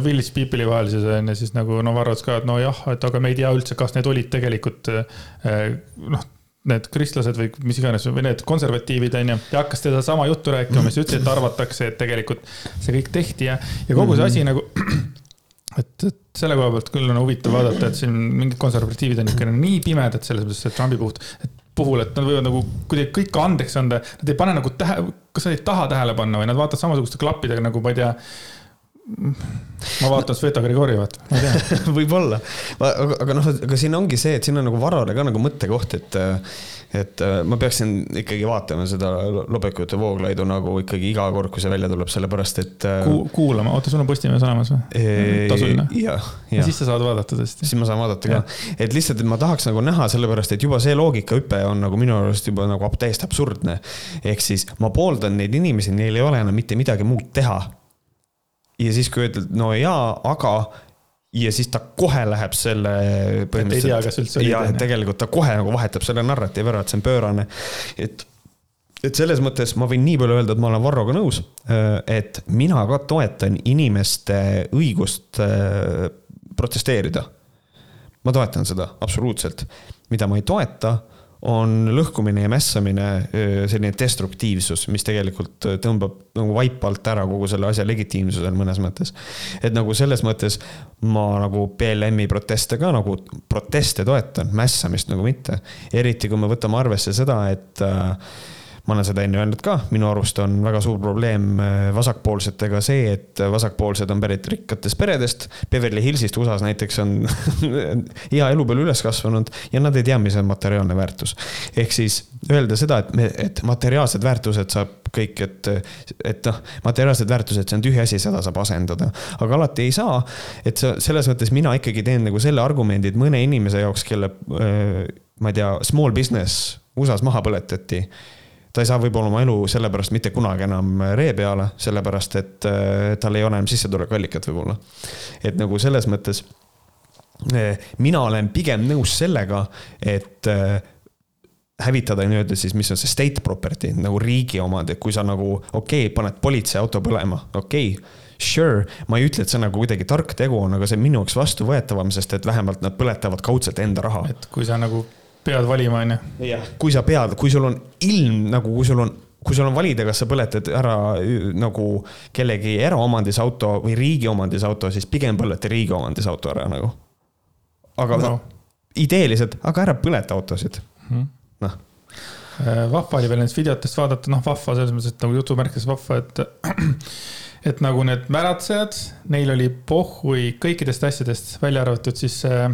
Village People'i vahelises on ja siis nagu no Varro ütles ka, et nojah, et aga me ei tea üldse, kas need olid tegelikult noh need kristlased või mis iganes või need konservatiivid on ju, ja hakkas teda sama juttu rääkima, mis ütles, et arvatakse, et tegelikult see kõik tehti ja, ja kogu see asi nagu. et, et selle koha pealt küll on huvitav vaadata, et siin mingid konservatiivid on ikka nii pimedad selles mõttes, et Trumpi puhul, et puhul, et nad võivad nagu kuidagi kõike andeks anda, nad ei pane nagu tähe, kas nad ei taha tähele panna või nad vaatavad samasuguste klappidega nagu ma ei tea. Ma vaatan Sveta Grigorjevat, ma ei tea. võib-olla, aga, aga noh, aga siin ongi see, et siin on nagu varale ka nagu mõttekoht, et et äh, ma peaksin ikkagi vaatama seda Lobekute Vooglaidu nagu ikkagi iga kord, kui see välja tuleb, sellepärast et äh, Ku,. kuulama, oota, sul on Postimees olemas või? tasuline? jah, ja jah siis sa saad vaadata tõesti. siis ma saan vaadata ka, et lihtsalt, et ma tahaks nagu näha, sellepärast et juba see loogikahüpe on nagu minu arust juba nagu täiesti absurdne. ehk siis ma pooldan neid inimesi, neil ei ole enam mitte midagi muud teha. Ja siis, kui ütled, no jaa, aga ja siis ta kohe läheb selle oli ja tegelikult ta kohe nagu vahetab selle narratiivi ära, et see on pöörane. et, et selles mõttes ma võin nii palju öelda, et ma olen Varroga nõus, et mina ka toetan inimeste õigust äh, protesteerida ma toetan seda absoluutselt. mida ma ei toeta, on lõhkumine ja mässamine, selline destruktiivsus, mis tegelikult tõmbab nagu vaipa alt ära kogu selle asja legitiimsusel mõnes mõttes. et nagu selles mõttes ma nagu BLM-i proteste ka nagu proteste toetan, mässamist nagu mitte. eriti kui me võtame arvesse seda, et äh, ma olen seda enne öelnud ka, minu arust on väga suur probleem äh, vasakpoolsetega see, et vasakpoolsed on pärit rikkatest peredest. Beverly Hillsist USA-s näiteks on hea elu peal üles kasvanud ja nad ei tea, mis on materiaalne väärtus. ehk siis öelda seda, et me, et materiaalsed väärtused saab kõik, et, et noh, materiaalsed väärtused, see on tühi asi, seda saab asendada. aga alati ei saa, et sa selles mõttes mina ikkagi teen nagu selle argumendi, et mõne inimese jaoks, kelle äh, ma ei tea, small business USA-s maha põletati ta ei saa võib-olla oma elu sellepärast mitte kunagi enam ree peale, sellepärast et äh, tal ei ole enam sissetulekuallikat võib-olla. et nagu selles mõttes äh, mina olen pigem nõus sellega, et äh, hävitada nii-öelda siis, mis on see state property nagu riigi omad, et kui sa nagu okei okay,, paned politseiauto põlema, okei okay, Sure, ma ei ütle, et see nagu kuidagi tark tegu on, aga see on minu jaoks vastuvõetavam, sest et vähemalt nad põletavad kaudselt enda raha. et kui sa nagu pead valima, onju. kui sa pead, kui sul on ilm nagu, kui sul on, kui sul on valida, kas sa põletad ära ü- nagu kellegi eraomandis auto või riigi omandis auto, siis pigem põleta riigi omandis auto ära nagu. aga No. ideeliselt, aga ära põleta autosid, noh. vahva oli veel nendest videotest vaadata, noh, vahva selles mõttes, et nagu jutumärkides vahva, et et nagu need märatsejad, neil oli pohhui kõikidest asjadest, välja arvatud siis äh,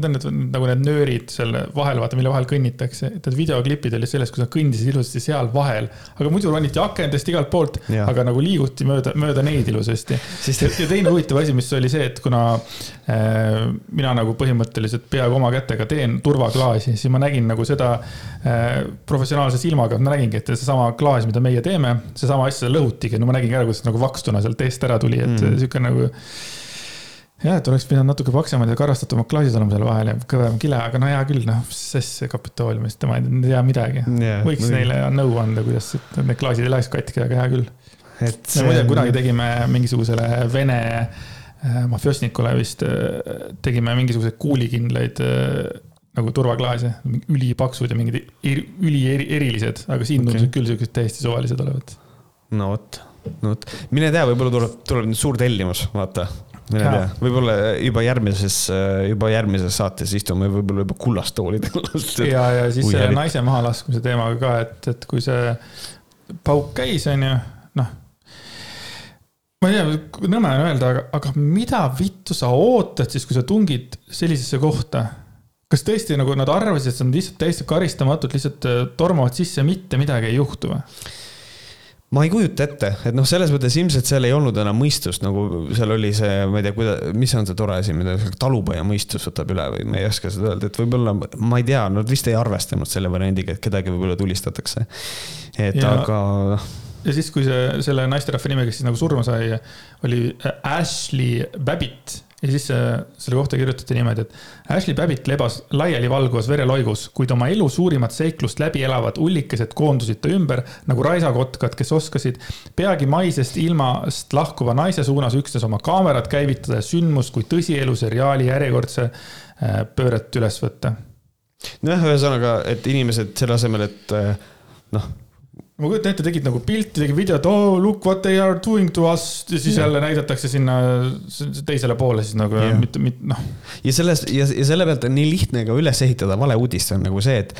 vaata need nagu need nöörid selle vahel, vaata, mille vahel kõnnitakse, et need videoklipid olid sellest, kus nad kõndisid ilusasti seal vahel. aga muidu roniti akendest igalt poolt, aga nagu liiguti mööda, mööda neid ilusasti. Siis- ja teine huvitav asi, mis oli see, et kuna äh, mina nagu põhimõtteliselt peaaegu oma kätega teen turvaklaasi, siis ma nägin nagu seda äh, professionaalse silmaga, ma nägingi, et seesama klaas, mida meie teeme, seesama asja lõhutigi, no ma nägingi ära, kuidas nagu vakstuna sealt eest ära tuli, et mm. sihuke nagu jah, et oleks pidanud natuke paksemad ja karrastatumad klaasid olema seal vahel ja kõvem kile, aga no hea küll, noh, mis asja Kapitooliumist, tema ei tea midagi Jaa, võiks muidugi. neile nõu anda, kuidas need klaasid ei läheks katki, aga hea küll. et me muide kunagi tegime mingisugusele vene äh, mafjosnikule vist, tegime mingisuguseid kuulikindlaid äh, nagu turvaklaase, ülipaksud ja mingid eri- ülierilised, aga siin Okei. tundusid küll siuksed täiesti suvalised olevat. no vot, no vot, mine tea, võib-olla tuleb, tuleb nüüd suur tellimus, vaata. Mine tea, võib-olla juba järgmises, juba järgmises saates istume võib-olla juba kullastoolidel. ja, ja siis Ui, selle eriti- naise mahalaskmise teemaga ka, et, et kui see pauk käis, onju, noh. ma ei tea, nõme on öelda, aga, aga mida vittu sa ootad siis, kui sa tungid sellisesse kohta? kas tõesti nagu nad arvasid, et see on lihtsalt täiesti karistamatult, lihtsalt äh, tormavad sisse, mitte midagi ei juhtu või? Ma ei kujuta ette, et noh, selles mõttes ilmselt seal ei olnud enam mõistust, nagu seal oli see, ma ei tea, kuida-, mis on see tore asi, mida talupoja mõistus võtab üle või ma ei oska seda öelda, et võib-olla, ma ei tea, nad vist ei arvestanud selle variandiga, et kedagi võib-olla tulistatakse. et Ja- aga ja siis, kui see, selle naisterahva nimi, kes siis nagu surma sai, oli Ashley Babbitt ja siis äh, selle kohta kirjutati niimoodi, et Ashley Babbitt lebas laialivalguvas vereloigus, kuid oma elu suurimat seiklust läbi elavad ullikesed koondusid ta ümber nagu raisakotkad, kes oskasid peagi maisest ilmast lahkuva naise suunas üksnes oma kaamerat käivitada ja sündmust kui tõsielu seriaali järjekordse äh, pööret üles võtta. nojah, ühesõnaga, et inimesed selle asemel, et eh, noh, ma kujutan ette, tegid nagu pilti, tegid videot, oh look what they are doing to us ja siis Jah. jälle näidatakse sinna teisele poole siis nagu Jah. mitte, mitte noh. ja selles ja, ja selle pealt on nii lihtne ka üles ehitada valeuudist, on nagu see, et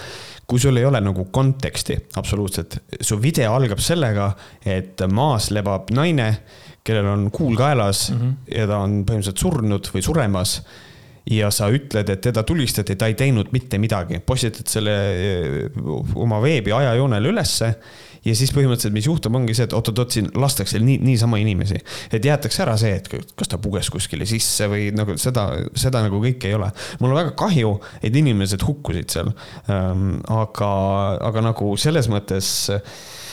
kui sul ei ole nagu konteksti absoluutselt, su video algab sellega, et maas lebab naine, kellel on kuul kaelas mm -hmm. ja ta on põhimõtteliselt surnud või suremas ja sa ütled, et teda tulistati, ta ei teinud mitte midagi, postitad selle oma veebi ajajoonele ülesse ja siis põhimõtteliselt, mis juhtub, ongi see, et oot-oot-oot, siin lastakse nii, niisama inimesi. et jäetakse ära see, et kas ta puges kuskile sisse või nagu seda, seda nagu kõike ei ole. mul on väga kahju, et inimesed hukkusid seal ähm,. aga, aga nagu selles mõttes,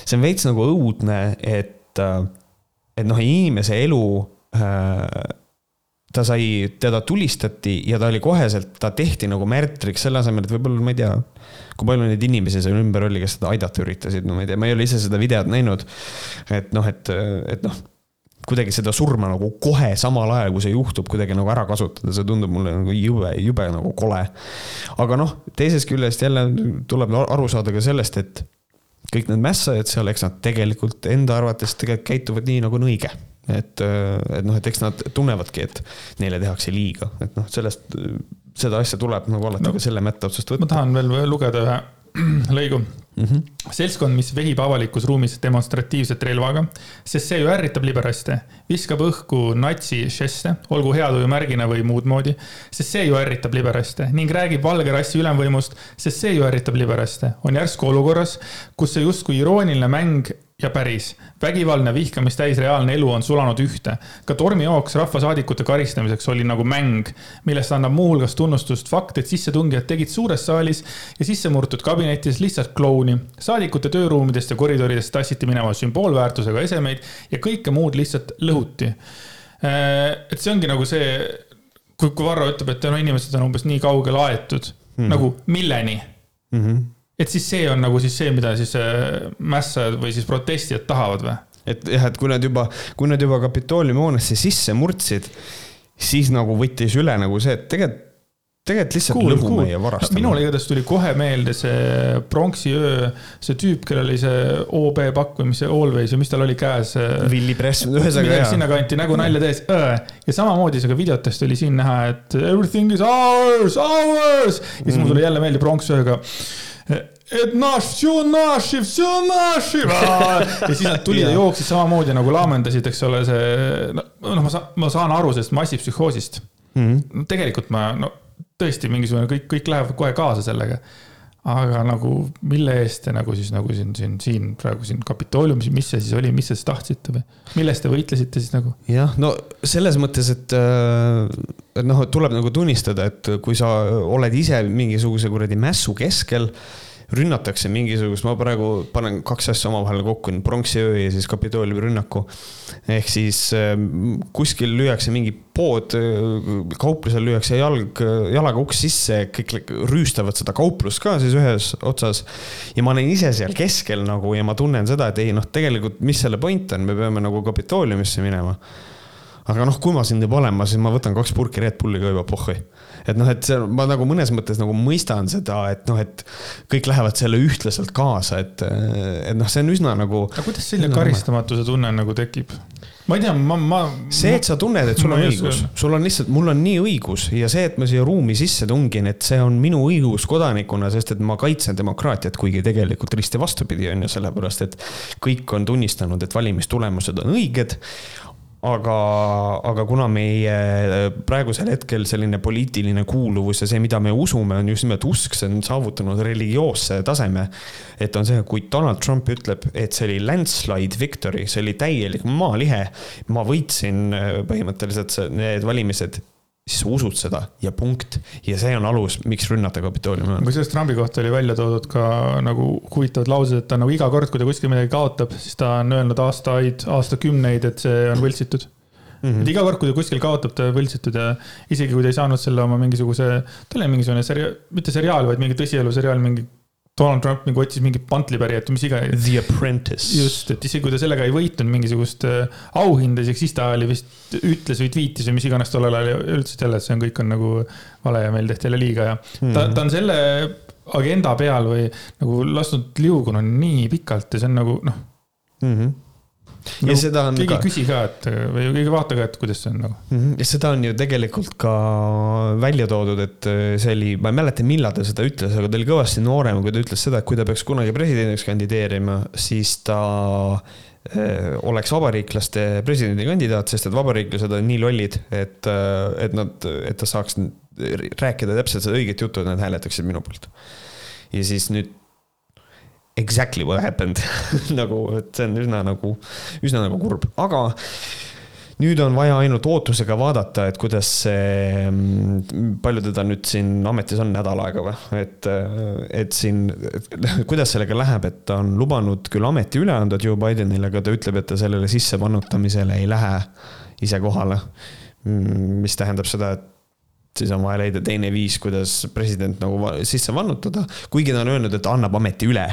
see on veits nagu õudne, et, et noh, inimese elu äh, ta sai, teda tulistati ja ta oli koheselt, ta tehti nagu märtriks selle asemel, et võib-olla ma ei tea, kui palju neid inimesi seal ümber oli, kes seda aidata üritasid, no ma ei tea, ma ei ole ise seda videot näinud. et noh, et, et noh, kuidagi seda surma nagu kohe samal ajal, kui see juhtub, kuidagi nagu ära kasutada, see tundub mulle nagu jube, jube nagu kole. aga noh, teisest küljest jälle tuleb aru saada ka sellest, et kõik need mässajad seal, eks nad tegelikult enda arvates tegelikult käituvad nii, nagu on õige et, et noh, et eks nad tunnevadki, et neile tehakse liiga, et noh, sellest, seda asja tuleb nagu alati no, ka selle mätta otsast võtta. ma tahan veel lugeda ühe lõigu mm. -hmm. seltskond, mis vehib avalikus ruumis demonstratiivselt relvaga, sest see ju ärritab liberaste, viskab õhku natsi žeste, olgu heatuju märgina või muud moodi, sest see ju ärritab liberaste ning räägib valge rassi ülemvõimust, sest see ju ärritab liberaste, on järsku olukorras, kus see justkui irooniline mäng ja päris. vägivaldne vihkamist täis reaalne elu on sulanud ühte. ka tormijooks rahvasaadikute karistamiseks oli nagu mäng, millest annab muuhulgas tunnustust fakt, et sissetungijad tegid suures saalis ja sissemurtud kabinetis lihtsalt klouni. saadikute tööruumidest ja koridoridest tassiti minema sümboolväärtusega esemeid ja kõike muud lihtsalt lõhuti. Äh, et see ongi nagu see, kui, kui Varro ütleb, et no inimesed on umbes nii kaugele aetud mm, -hmm. nagu milleni mm. -hmm et siis see on nagu siis see, mida siis äh, mässajad või siis protestijad tahavad või? et jah, et kui nad juba, kui nad juba Kapitooliumi hoonesse sisse murdsid, siis nagu võttis üle nagu see, et tegelikult tegelikult lihtsalt cool, lõhume cool. ja varastame. minule igatahes tuli kohe meelde see pronksi öö, see tüüp, kellel oli see OB pakkumise Always või mis tal oli käes. Willie Press, ühesõnaga jaa. sinnakanti nägu nalja tehes. ja samamoodi see ka videotest oli siin näha, et everything is ours, ours. ja siis mm. mul tuli jälle meelde pronks ööga et naš, vsju naši, vsju naši. Ah. ja siis nad tulid ja jooksid samamoodi nagu laamendasid, eks ole, see, noh, ma saan, ma saan aru sellest massipsühhoosist mm. -hmm. No, tegelikult ma, no tõesti mingisugune kõik, kõik läheb kohe kaasa sellega aga nagu, mille eest te nagu siis nagu siin, siin, siin praegu siin Kapitooliumis, mis see siis oli, mis te siis tahtsite või? millest te võitlesite siis nagu? jah, no selles mõttes, et, et noh, tuleb nagu tunnistada, et kui sa oled ise mingisuguse kuradi mässu keskel rünnatakse mingisugust, ma praegu panen kaks asja omavahel kokku, pronksiöö ja siis Kapitooliumi rünnaku. ehk siis ähm, kuskil lüüakse mingi pood, äh, kauplusel lüüakse jalg, jalaga uks sisse, kõik rüüstavad seda kauplust ka siis ühes otsas. ja ma olen ise seal keskel nagu ja ma tunnen seda, et ei noh, tegelikult, mis selle point on, me peame nagu Kapitooliumisse minema aga noh, kui ma siin juba olen, ma siis ma võtan kaks purki Red Bulli ka juba pohhui et noh, et see, ma nagu mõnes mõttes nagu mõistan seda, et noh, et kõik lähevad selle ühtlaselt kaasa, et, et noh, see on üsna nagu. aga kuidas selline karistamatuse tunne nagu tekib? ma ei tea, ma, ma. see, et sa tunned, et sul on õigus, sul on lihtsalt, mul on nii õigus ja see, et ma siia ruumi sisse tungin, et see on minu õigus kodanikuna, sest et ma kaitsen demokraatiat, kuigi tegelikult risti vastupidi on ju, sellepärast et kõik on tunnistanud, et valimistulemused on õiged aga, aga kuna meie äh, praegusel hetkel selline poliitiline kuuluvus ja see, mida me usume, on just nimelt usk, see on saavutanud religioosse taseme. et on see, kui Donald Trump ütleb, et see oli landslide victory, see oli täielik maalihe. ma võitsin äh, põhimõtteliselt need valimised siis sa usud seda ja punkt. ja see on alus, miks rünnata Kapitooliumi. kusjuures Trumpi kohta oli välja toodud ka nagu huvitavad laused, et ta nagu iga kord, kui ta kuskil midagi kaotab, siis ta on öelnud aastaid, aastakümneid, et see on võltsitud Mm -hmm. et iga kord, kui ta kuskil kaotab, ta võltsitud ja isegi kui ta ei saanud selle oma mingisuguse, tal oli mingisugune seria-, mitte seriaal, vaid mingi tõsieluseriaal, mingi Donald Trump nagu otsis mingit pantlipärijat või mis iganes. The Apprentice. just, et isegi kui ta sellega ei võitnud mingisugust äh, auhinda, siis ta oli vist, ütles või tweetis või mis iganes tollel ajal ja ütles jälle, et see on, kõik on nagu vale ja meil tehti jälle liiga ja mm ta, ta on selle agenda peal või nagu lasknud liugunud nii pikalt ja see on nagu noh mm. -hmm ja seda on keegi ka ei küsi ka, et või keegi ei vaata ka, et kuidas see on nagu. Mhm, ja seda on ju tegelikult ka välja toodud, et äh, see oli, ma ei mäleta, millal ta seda ütles, aga ta oli kõvasti noorem, kui ta ütles seda, et kui ta peaks kunagi presidendiks kandideerima, siis ta äh, oleks vabariiklaste presidendikandidaat, sest et vabariiklased on nii lollid, et, et nad, et ta saaks rääkida täpselt seda õiget juttu, et nad hääletaksid minu poolt. ja siis nüüd exactly what happened. Nagu, et see on üsna nagu, üsna nagu kurb, aga nüüd on vaja ainult ootusega vaadata, et kuidas see, palju teda nüüd siin ametis on, nädal aega või, et, et siin, kuidas sellega läheb, et ta on lubanud küll ameti üle anda Joe Bidenile, aga ta ütleb, et ta sellele sissevannutamisele ei lähe ise kohale. mis tähendab seda, et siis on vaja leida teine viis, kuidas president nagu sisse vannutada, kuigi ta on öelnud, et annab ameti üle.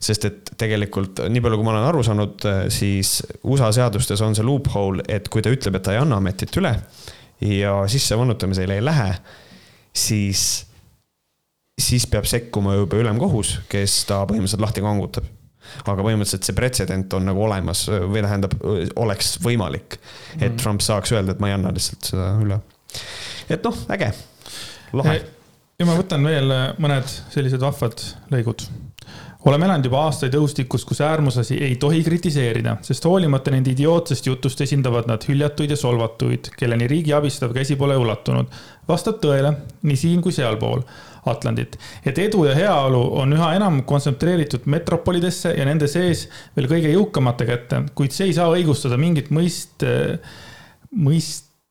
sest et tegelikult nii palju, kui ma olen aru saanud, siis USA seadustes on see loophole, et kui ta ütleb, et ta ei anna ametit üle ja sisse vannutamisele ei lähe, siis, siis peab sekkuma juba ülemkohus, kes ta põhimõtteliselt lahti kangutab aga põhimõtteliselt see pretsedent on nagu olemas või tähendab, oleks võimalik, et Trump saaks öelda, et ma ei anna lihtsalt seda üle. Et noh, äge, lahe. ja ma võtan veel mõned sellised vahvad lõigud. oleme elanud juba aastaid õhustikus, kus äärmuslasi ei tohi kritiseerida, sest hoolimata nende idiootsest jutust esindavad nad hüljatuid ja solvatuid, kelleni riigi abistav käsi pole ulatunud. vastab tõele nii siin kui sealpool Atlandit, et edu ja heaolu on üha enam kontsentreeritud metropolidesse ja nende sees veel kõige jõukamate kätte, kuid see ei saa õigustada mingit mõist,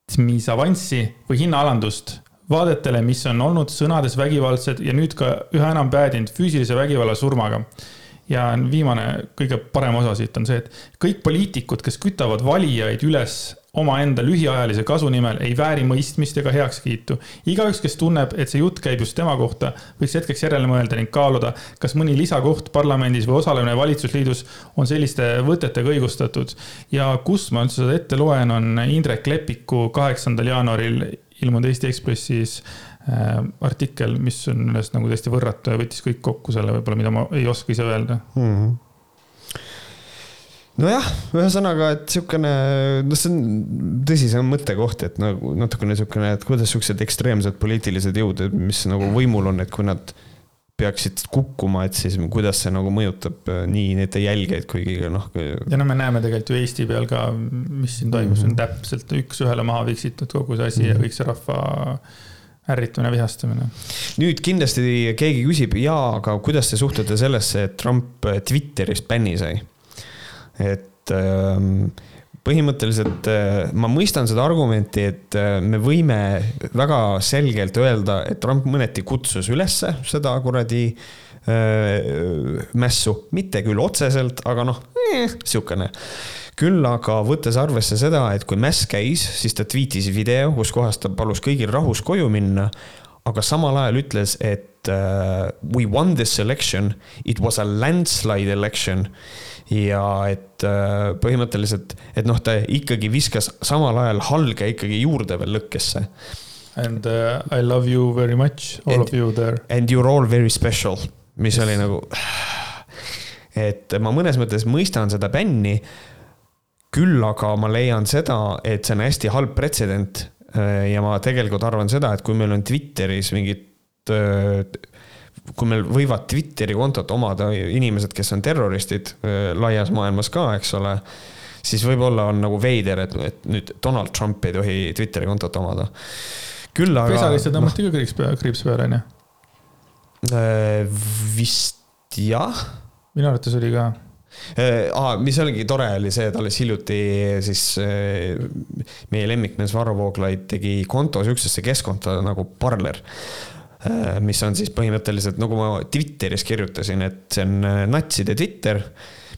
mõistmisavanssi või hinnaalandust vaadetele, mis on olnud sõnades vägivaldsed ja nüüd ka üha enam päädinud füüsilise vägivalla surmaga. ja viimane, kõige parem osa siit on see, et kõik poliitikud, kes kütavad valijaid üles omaenda lühiajalise kasu nimel, ei vääri mõistmist ega heakskiitu. igaüks, kes tunneb, et see jutt käib just tema kohta, võiks hetkeks järele mõelda ning kaaluda, kas mõni lisakoht parlamendis või osalemine valitsusliidus on selliste võtetega õigustatud. ja kus ma üldse seda ette loen, on Indrek Lepiku kaheksandal jaanuaril ilmunud Eesti Ekspressis äh, artikkel, mis on arust nagu täiesti võrratu ja võttis kõik kokku selle võib-olla, mida ma ei oska ise öelda. Mhm. nojah, ühesõnaga, et sihukene, noh, see on tõsisem mõttekoht, et nagu natukene sihukene, et kuidas siuksed ekstreemsed poliitilised jõud, mis nagu võimul on, et kui nad peaksid kukkuma, et siis kuidas see nagu mõjutab äh, nii nende jälgijaid kui ka noh, ja no me näeme tegelikult ju Eesti peal ka, mis siin toimus, on täpselt üks-ühele maha viksitud kogu see asi ja kõik see rahva ärritumine, vihastamine. nüüd kindlasti keegi küsib, jaa, aga kuidas te suhtute sellesse, et Trump Twitterist bänni sai? Et ähm, põhimõtteliselt äh, ma mõistan seda argumenti, et äh, me võime väga selgelt öelda, et Trump mõneti kutsus ülesse seda kuradi äh, mässu, mitte küll otseselt, aga noh eh,, sihukene küll aga võttes arvesse seda, et kui mäss käis, siis ta tweetis video, kus kohas ta palus kõigil rahus koju minna, aga samal ajal ütles, et uh, we won this election, it was a landslide election ja et uh, põhimõtteliselt, et noh, ta ikkagi viskas samal ajal halge ikkagi juurde veel lõkkesse. And uh, I love you very much, all And- of you there. And you are all very special, mis oli nagu, et ma mõnes mõttes mõistan seda bänni. küll aga ma leian seda, et see on hästi halb pretsedent. ja ma tegelikult arvan seda, et kui meil on Twitteris mingid, kui meil võivad Twitteri kontot omada inimesed, kes on terroristid öö, laias maailmas ka, eks ole siis võib-olla on nagu veider, et, et nüüd Donald Trump ei tohi Twitteri kontot omada. küll aga. Pesalisse tõmmati ka kriips peale, kriips peale, onju. Äh, vist jah. minu arvates oli ka. Ah, mis oligi tore, oli see, et alles hiljuti siis äh, meie lemmikmees Varro Vooglaid tegi konto siuksesse keskkonto nagu Parler. Mis on siis põhimõtteliselt, nagu ma Twitteris kirjutasin, et see on äh, natside Twitter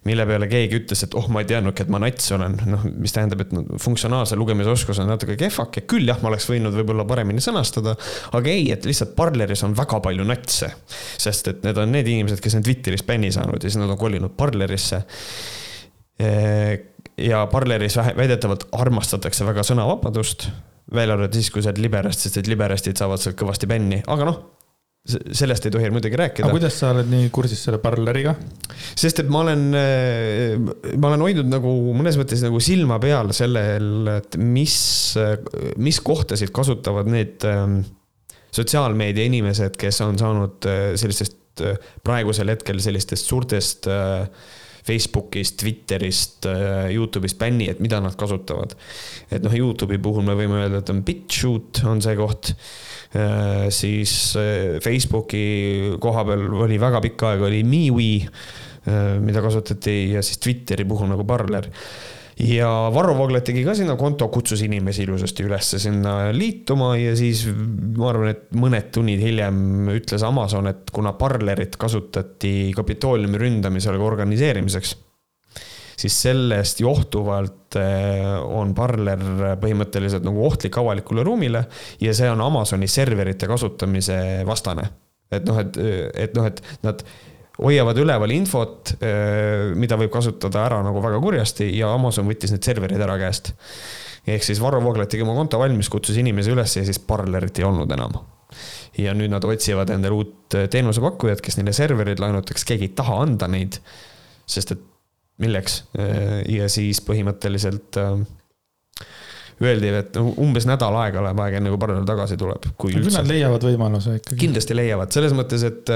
mille peale keegi ütles, et oh, ma ei teadnudki, et ma nats olen, noh, mis tähendab, et no, funktsionaalse lugemisoskus on natuke kehvake, küll jah, ma oleks võinud võib-olla paremini sõnastada, aga ei, et lihtsalt Parleris on väga palju natse. sest et need on need inimesed, kes on Twitteris bänni saanud ja siis nad on kolinud Parlerisse. ja Parleris väidetavalt armastatakse väga sõnavabadust, välja arvatud siis, kui sa oled liberast, sest et liberastid saavad sealt kõvasti bänni, aga noh, sellest ei tohi muidugi rääkida. aga kuidas sa oled nii kursis selle parleriga? sest et ma olen, ma olen hoidnud nagu mõnes mõttes nagu silma peal sellel, et mis, mis kohtasid kasutavad need ähm, sotsiaalmeedia inimesed, kes on saanud äh, sellistest äh, praegusel hetkel sellistest suurtest äh, Facebookist, Twitterist, Youtube'ist bänni, et mida nad kasutavad. et noh, Youtube'i puhul me võime öelda, et on BitChute on see koht Äh, siis äh, Facebooki koha peal oli väga pikka aega oli MeWe, äh, mida kasutati ja siis Twitteri puhul nagu Parler ja Varro Vooglaid tegi ka sinna konto, kutsus inimesi ilusasti üles sinna liituma ja siis ma arvan, et mõned tunnid hiljem ütles Amazon, et kuna Parlerit kasutati Kapitooliumi ründamisel organiseerimiseks siis sellest johtuvalt eh, on Parler põhimõtteliselt nagu ohtlik avalikule ruumile ja see on Amazoni serverite kasutamise vastane. et noh, et, et noh, et nad hoiavad üleval infot, eh, mida võib kasutada ära nagu väga kurjasti ja Amazon võttis need serverid ära käest. ehk siis Varro Vooglaid tegi oma konto valmis, kutsus inimesi üles ja siis Parlerit ei olnud enam ja nüüd nad otsivad endale uut teenusepakkujat, kes neile servereid laenutaks, keegi ei taha anda neid. sest et milleks ja siis põhimõtteliselt öeldi, et umbes nädal aega läheb aega, enne kui parallel tagasi tuleb. küll nad leiavad võimaluse ikkagi. kindlasti leiavad, selles mõttes, et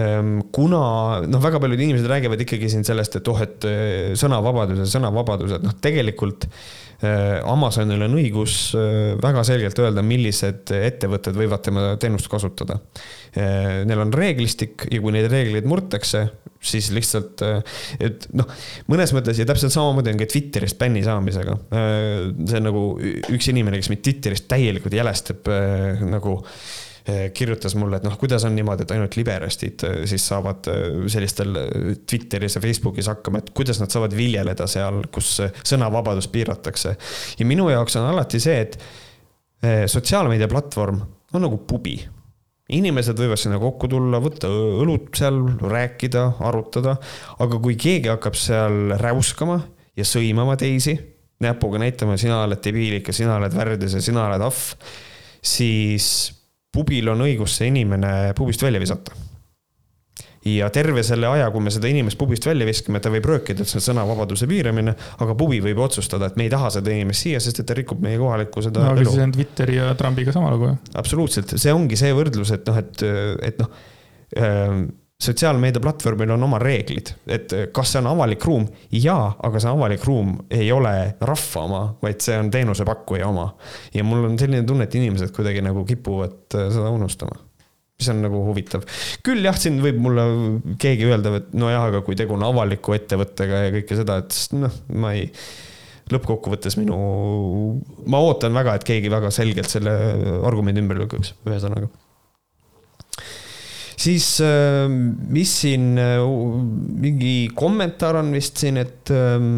ähm, kuna noh, väga paljud inimesed räägivad ikkagi siin sellest, et oh, et äh, sõnavabadus ja sõnavabadus, et noh, tegelikult äh, Amazonil on õigus väga selgelt öelda, millised ettevõtted võivad tema teenust kasutada. Neil on reeglistik ja kui neid reegleid murtakse, siis lihtsalt, äh, et noh, mõnes mõttes ja täpselt samamoodi on ka Twitterist bänni saamisega. Äh, see on nagu üks inimene, kes mind Twitterist täielikult jälestab äh, nagu kirjutas mulle, et noh, kuidas on niimoodi, et ainult liberastid siis saavad sellistel Twitteris ja Facebookis hakkama, et kuidas nad saavad viljeleda seal, kus sõnavabadust piiratakse. ja minu jaoks on alati see, et sotsiaalmeediaplatvorm on nagu pubi inimesed võivad sinna kokku tulla, võtta õlut seal, rääkida, arutada, aga kui keegi hakkab seal räuskama ja sõimama teisi, näpuga näitama, sina oled debiilik ja sina oled värdjas ja sina oled ahv, siis pubil on õigus see inimene pubist välja visata ja terve selle aja, kui me seda inimest pubist välja viskame, ta võib röökida, et see on sõnavabaduse piiramine, aga pubi võib otsustada, et me ei taha seda inimest siia, sest et ta rikub meie kohalikku seda no, aga elu. siis on Twitteri ja Trumpiga sama lugu ju. absoluutselt, see ongi see võrdlus, et noh, et, et noh äh, sotsiaalmeediaplatvormil on oma reeglid, et kas see on avalik ruum? jaa, aga see avalik ruum ei ole rahva oma, vaid see on teenusepakkuja oma. ja mul on selline tunne, et inimesed kuidagi nagu kipuvad seda unustama mis on nagu huvitav. küll jah, siin võib mulle keegi öelda, et nojah, aga kui tegu on avaliku ettevõttega ja kõike seda, et noh, ma ei, lõppkokkuvõttes minu, ma ootan väga, et keegi väga selgelt selle argumendi ümber lükkaks, ühesõnaga. siis äh, mis siin, äh, mingi kommentaar on vist siin, et ähm,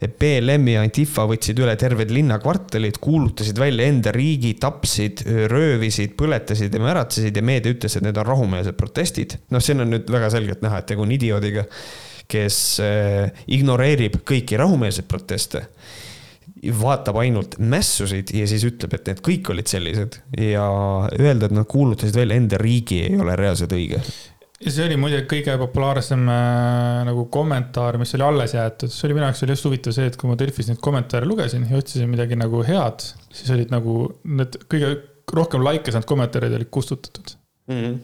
et BLM ja Antifa võtsid üle terved linnakvartalid, kuulutasid välja enda riigi, tapsid, röövisid, põletasid ja märatsesid ja meedia ütles, et need on rahumeelsed protestid. noh, siin on nüüd väga selgelt näha, et tegu on idioodiga, kes äh, ignoreerib kõiki rahumeelseid proteste vaatab ainult mässusid ja siis ütleb, et need kõik olid sellised ja öelda, et nad kuulutasid välja enda riigi, ei ole reaalselt õige see oli muide kõige populaarsem äh, nagu kommentaar, mis oli alles jäetud, see oli minu jaoks oli just huvitav see, et kui ma Delfis neid kommentaare lugesin ja otsisin midagi nagu head, siis olid nagu need kõige rohkem like saanud kommentaarid olid kustutatud mm. -hmm.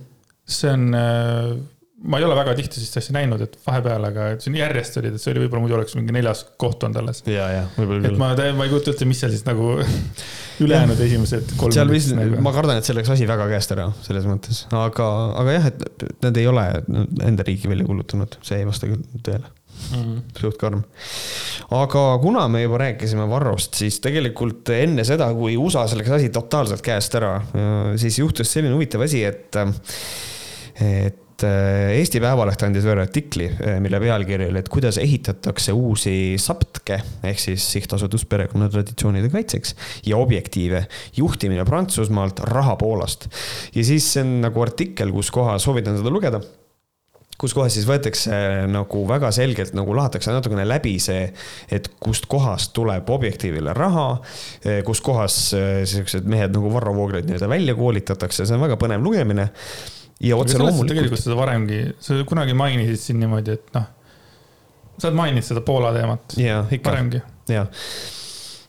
see on äh, ma ei ole väga tihti sellist asja näinud, et vahepeal, aga siin järjest olid, et see oli võib-olla muidu oleks mingi neljas koht olnud alles. ja, ja võib-olla küll. et ma, ma ei kujuta üldse, mis seal siis nagu ülejäänud esimesed kolm. seal vist, ma kardan, et see läks asi väga käest ära selles mõttes, aga, aga jah, et nad ei ole enda riiki välja kuulutanud, see ei vasta küll tõele mm. -hmm. suht karm. aga kuna me juba rääkisime Varrost, siis tegelikult enne seda, kui USA-s läks asi totaalselt käest ära, siis juhtus selline huvitav asi, et, et et äh, Eesti Päevaleht andis üle artikli, äh, mille pealkiri oli, et kuidas ehitatakse uusi SAPTKE ehk siis Sihtasutus Perekonnatraditsioonide Kaitseks ja Objektiive, juhtimine Prantsusmaalt, raha Poolast. ja siis see on nagu artikkel, kus kohas soovitan seda lugeda kus kohas siis võetakse nagu väga selgelt nagu lahatakse natukene läbi see, et kust kohast tuleb Objektiivile raha, kus kohas siuksed mehed nagu Varro Vooglaid nii-öelda välja koolitatakse, see on väga põnev lugemine. Ja otse loomulikult. tegelikult seda varemgi, sa kunagi mainisid siin niimoodi, et noh, sa oled maininud seda Poola teemat. varemgi. jah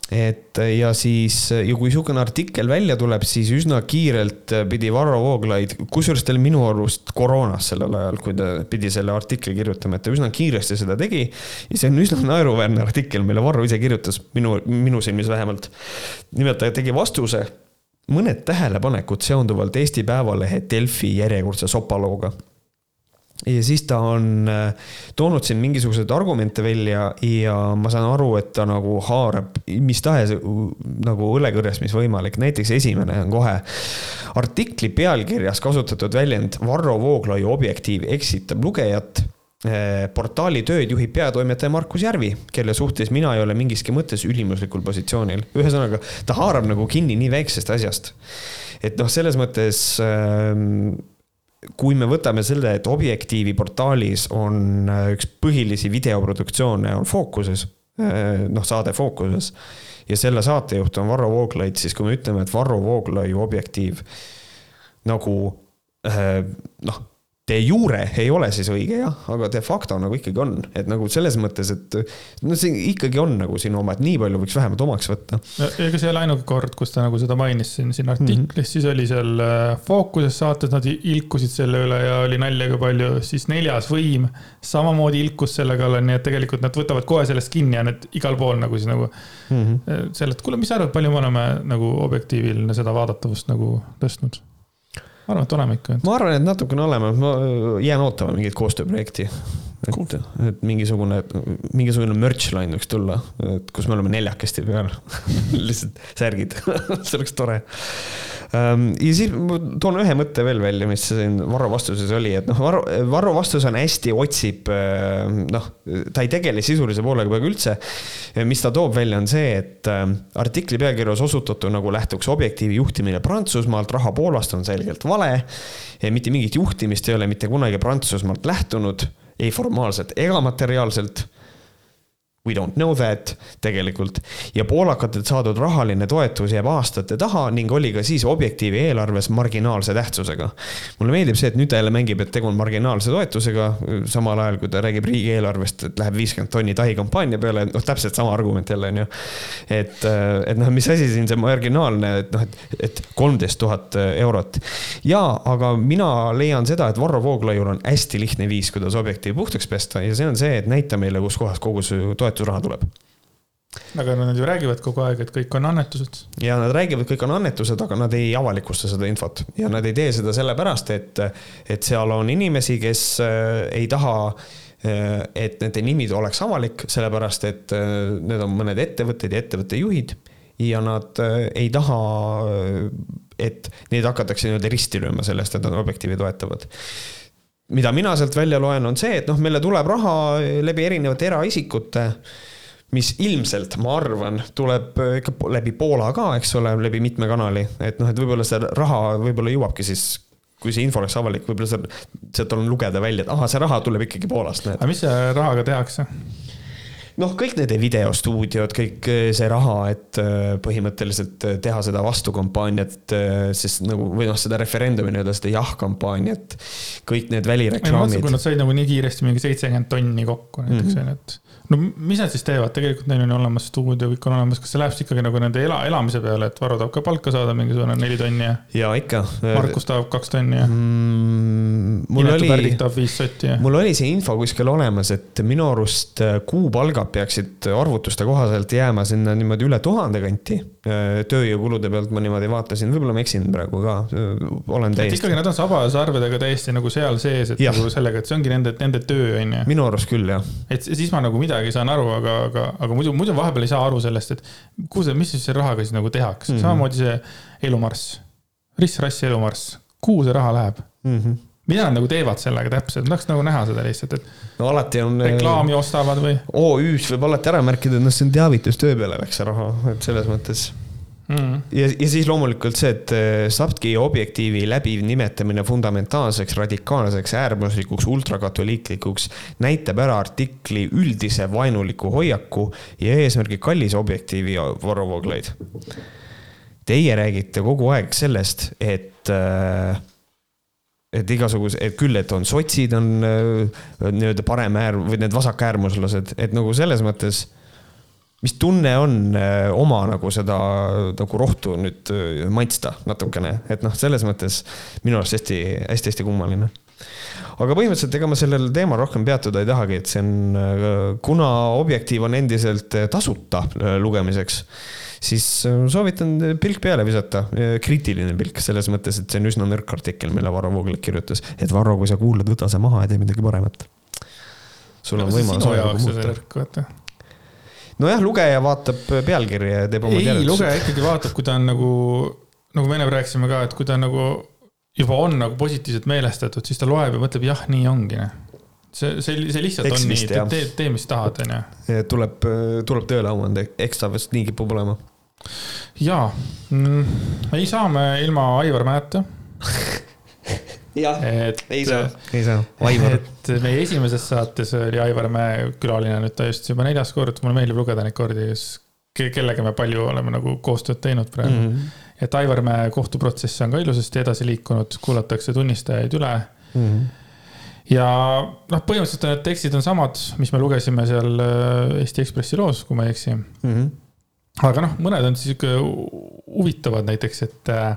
et ja siis ja kui niisugune artikkel välja tuleb, siis üsna kiirelt pidi Varro Vooglaid, kusjuures ta oli minu arust koroonas sellel ajal, kui ta pidi selle artikli kirjutama, et ta üsna kiiresti seda tegi. ja see on üsna naeruväärne artikkel, mille Varro ise kirjutas, minu, minu silmis vähemalt. nimelt ta tegi vastuse, mõned tähelepanekud seonduvalt Eesti Päevalehe Delfi järjekordse sopalooga ja siis ta on äh, toonud siin mingisuguseid argumente välja ja ma saan aru, et ta nagu haarab mis tahes nagu õlekõrrest, mis võimalik. näiteks esimene on kohe artikli pealkirjas kasutatud väljend Varro Vooglaiu objektiiv eksitab lugejat äh, portaali tööd juhib peatoimetaja Markus Järvi, kelle suhtes mina ei ole mingiski mõttes ülimuslikul positsioonil. ühesõnaga, ta haarab nagu kinni nii väiksest asjast. et noh, selles mõttes äh, kui me võtame selle, et Objektiivi portaalis on äh, üks põhilisi videoproduktsioone on Fookuses, äh, noh, saade Fookuses ja selle saatejuht on Varro Vooglaid, siis kui me ütleme, et Varro Vooglaiu Objektiiv nagu äh, noh de jure ei ole siis õige jah, aga de facto nagu ikkagi on, et nagu selles mõttes, et no see ikkagi on nagu sinu oma, et nii palju võiks vähemalt omaks võtta. ega see ei ole ainuke kord, kus ta nagu seda mainis siin, siin artiklis mm, -hmm. siis oli seal äh, Fookuses saates, nad ilkusid selle üle ja oli nalja ka palju, siis Neljas Võim samamoodi ilkus selle kallal, nii et tegelikult nad võtavad kohe sellest kinni ja need igal pool nagu siis nagu mm -hmm. selle, et kuule, mis sa arvad, palju me oleme nagu objektiivil seda vaadatavust nagu tõstnud ma arvan, et oleme ikka. ma arvan, et natukene oleme, ma jään ootama mingit koostööprojekti. Et, et mingisugune, mingisugune merch line võiks tulla, et kus me oleme neljakesti peal. Lihtsalt särgid. See oleks tore. Ehm, ja siis ma toon ühe mõtte veel välja, mis siin Varro vastuses oli, et noh, Varro, Varro vastus on hästi, otsib ehm, noh, ta ei tegele sisulise poolega peaaegu üldse. mis ta toob välja, on see, et ehm, artikli pealkirjas osutatu nagu lähtuks objektiivi juhtimine Prantsusmaalt, raha Poolast on selgelt vale. mitte mingit juhtimist ei ole mitte kunagi Prantsusmaalt lähtunud, ei formaalselt ega materiaalselt We don't know that tegelikult ja poolakatelt saadud rahaline toetus jääb aastate taha ning oli ka siis Objektiivi eelarves marginaalse tähtsusega. mulle meeldib see, et nüüd ta jälle mängib, et tegu on marginaalse toetusega, samal ajal kui ta räägib riigieelarvest, et läheb viiskümmend tonni Tahi kampaania peale, noh, täpselt sama argument jälle on ju. et, et noh, mis asi siin see marginaalne, et noh, et, et kolmteist tuhat eurot. ja, aga mina leian seda, et Varro Vooglaiul on hästi lihtne viis, kuidas Objektiivi puhtaks pesta ja see on see, et näita meile, kus kohas kogu see toetus toetusraha tuleb. aga nad ju räägivad kogu aeg, et kõik on annetused. ja nad räägivad, kõik on annetused, aga nad ei avalikusta seda infot ja nad ei tee seda sellepärast, et, et seal on inimesi, kes äh, ei taha äh, et nende nimid oleks avalik, sellepärast et äh, need on mõned ettevõtted ja ettevõtte juhid ja nad ei taha, et neid hakatakse nii-öelda risti lööma sellest, et nad objektiivi toetavad mida mina sealt välja loen, on see, et noh, meile tuleb raha läbi erinevate eraisikute, mis ilmselt, ma arvan, tuleb ikka läbi Poola ka, eks ole, läbi mitme kanali, et noh, et võib-olla see raha võib-olla jõuabki siis kui see info oleks avalik, võib-olla sealt on lugeda välja, et ahah, see raha tuleb ikkagi Poolast. aga mis selle rahaga tehakse? Noh, kõik need videostuudiod, kõik eh, see raha, et eh, põhimõtteliselt eh, teha seda vastukampaaniat, sest nagu või noh, seda referendumi nii-öelda seda jah-kampaaniat, kõik need välireklaamid. kui nad said nagu nii kiiresti mingi seitsekümmend tonni kokku näiteks mm, -hmm. et no mis nad siis teevad, tegelikult neil on ju olemas stuudio, kõik on olemas, kas see läheb siis ikkagi nagu nende ela, elamise peale, et Varro tahab ka palka saada mingisugune neli tonni ja? ja ikka. Markus tahab kaks tonni ja mm,? mul oli, tahab viis sotti ja? mul oli see info kuskil olemas, et minu arust äh, kuupalgad peaksid arvutuste kohaselt jääma sinna niimoodi üle tuhande kanti. Äh, tööjõukulude pealt ma niimoodi vaatasin, võib-olla ma eksin praegu ka, äh, olen täiesti. ikkagi nad on sabasarvedega täiesti nagu seal sees, et ja. nagu sellega, et see ongi nende, nende töö on ju. minu arust küll jah. et siis ma nagu midagi midagi saan aru, aga, aga, aga muidu, muidu vahepeal ei saa aru sellest, et kuhu see, mis siis selle rahaga siis nagu tehakse mm -hmm., samamoodi see elumarss. riss-rass elumarss, kuhu see raha läheb mm? -hmm mida nad nagu teevad sellega täpselt, tahaks nagu näha seda lihtsalt, et. no alati on. reklaami ostavad või? OÜ-s võib alati ära märkida, et noh, see on teavitustöö peale läks see raha, et selles mõttes mm.. ja, ja siis loomulikult see, et äh, Saptki objektiivi läbiv nimetamine fundamentaalseks, radikaalseks, äärmuslikuks, ultrakatoliiklikuks näitab ära artikli üldise vaenuliku hoiaku ja eesmärgi kallis objektiivi, Varro Vooglaid. Teie räägite kogu aeg sellest, et äh, et igasuguse, et küll, et on sotsid, on äh, nii-öelda paremäär- või need vasakäärmuslased, et nagu selles mõttes mis tunne on äh, oma nagu seda nagu rohtu nüüd äh, maitsta natukene, et noh, selles mõttes minu arust hästi, hästi-hästi kummaline. aga põhimõtteliselt ega ma sellel teemal rohkem peatuda ei tahagi, et see on, äh, kuna Objektiiv on endiselt tasuta lugemiseks, siis soovitan pilk peale visata, kriitiline pilk selles mõttes, et see on üsna nõrk artikkel, mille Varro Vooglaid kirjutas, et Varro, kui sa kuulad, võta see maha ja tee midagi paremat. sul on võimalus ajaga muuta nojah, lugeja vaatab pealkirja ja teeb oma ei, lugeja ikkagi vaatab, kui ta on nagu, nagu me ennem rääkisime ka, et kui ta nagu juba on nagu positiivselt meelestatud, siis ta loeb ja mõtleb, jah, nii ongi, noh. see, see, see lihtsalt Eks on nii, tee, tee, mis tahad, onju. tuleb, tuleb tööle omanda, eks ta vist nii kipub olema. jaa mm,, ei saa me ilma Aivar Mäeta jah, ei saa, ei saa, Aivar. et meie esimeses saates oli Aivar Mäe külaline, nüüd ta just juba neljas kord, mulle meeldib lugeda neid kordi, kellega me palju oleme nagu koostööd teinud praegu mm. -hmm. et Aivar Mäe kohtuprotsess on ka ilusasti edasi liikunud, kuulatakse tunnistajaid üle mm. -hmm ja noh, põhimõtteliselt need tekstid on samad, mis me lugesime seal äh, Eesti Ekspressi loos, kui ma ei eksi mm. -hmm. aga noh, mõned on siis sihuke huvitavad näiteks, et äh,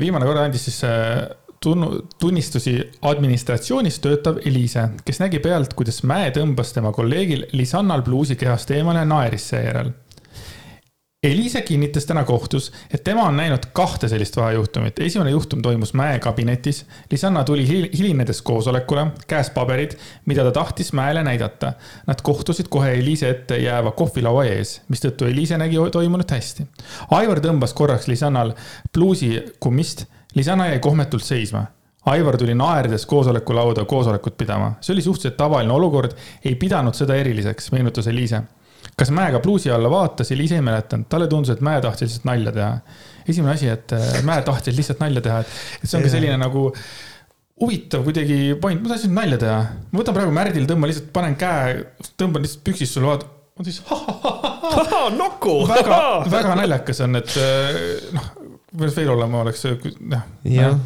viimane kord andis siis äh, tunnu-, tunnistusi administratsioonis töötav Eliise, kes nägi pealt, kuidas Mäe tõmbas tema kolleegil Lisannal pluusi kehast eemale naeris seejärel. Eliise kinnitas täna kohtus, et tema on näinud kahte sellist vahejuhtumit. esimene juhtum toimus Mäe kabinetis. Lisanna tuli hilinedes koosolekule, käes paberid, mida ta tahtis Mäele näidata. Nad kohtusid kohe Eliise ette jääva kohvilaua ees, mistõttu Eliise nägi toimunut hästi. Aivar tõmbas korraks Lisannal pluusi kummist Lisanna jäi kohmetult seisma. Aivar tuli naerdes koosolekulauda koosolekut pidama. see oli suhteliselt tavaline olukord, ei pidanud seda eriliseks, meenutas Eliise. kas Mäega pluusi alla vaatas, Eliise ei mäletanud, talle tundus, et Mäe tahtis lihtsalt nalja teha. esimene asi, et äh, Mäe tahtis lihtsalt nalja teha, et see on ka selline nagu huvitav kuidagi point, ma tahtsin nalja teha. ma võtan praegu Märdil, tõmban lihtsalt, panen käe, tõmban lihtsalt püksist sulle, vaata on siis nokku. väga, väga naljakas on, et äh, noh, võiks veel olema, oleks noh. jah,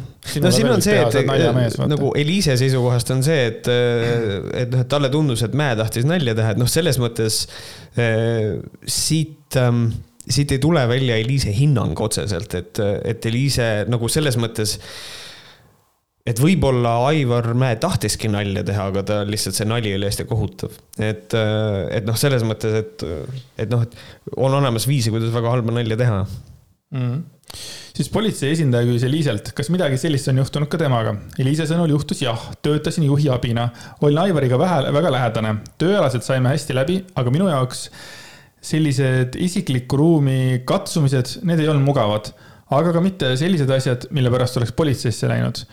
no siin on see, et mees, nagu Eliise seisukohast on see, et, et noh, et talle tundus, et Mäe tahtis nalja teha, et noh, selles mõttes äh, siit ähm, siit ei tule välja Eliise hinnang otseselt, et, et Eliise nagu selles mõttes et võib-olla Aivar Mäe tahtiski nalja teha, aga ta lihtsalt see nali oli hästi kohutav. et, et noh, selles mõttes, et, et noh, et on olemas viise, kuidas väga halba nalja teha mm. -hmm siis politsei esindaja küsis Eliiselt, kas midagi sellist on juhtunud ka temaga. Eliise sõnul juhtus jah, töötasin juhiabina, olin Aivariga vähe, väga lähedane, tööalaselt saime hästi läbi, aga minu jaoks sellised isikliku ruumi katsumised, need ei olnud mugavad, aga ka mitte sellised asjad, mille pärast oleks politseisse läinud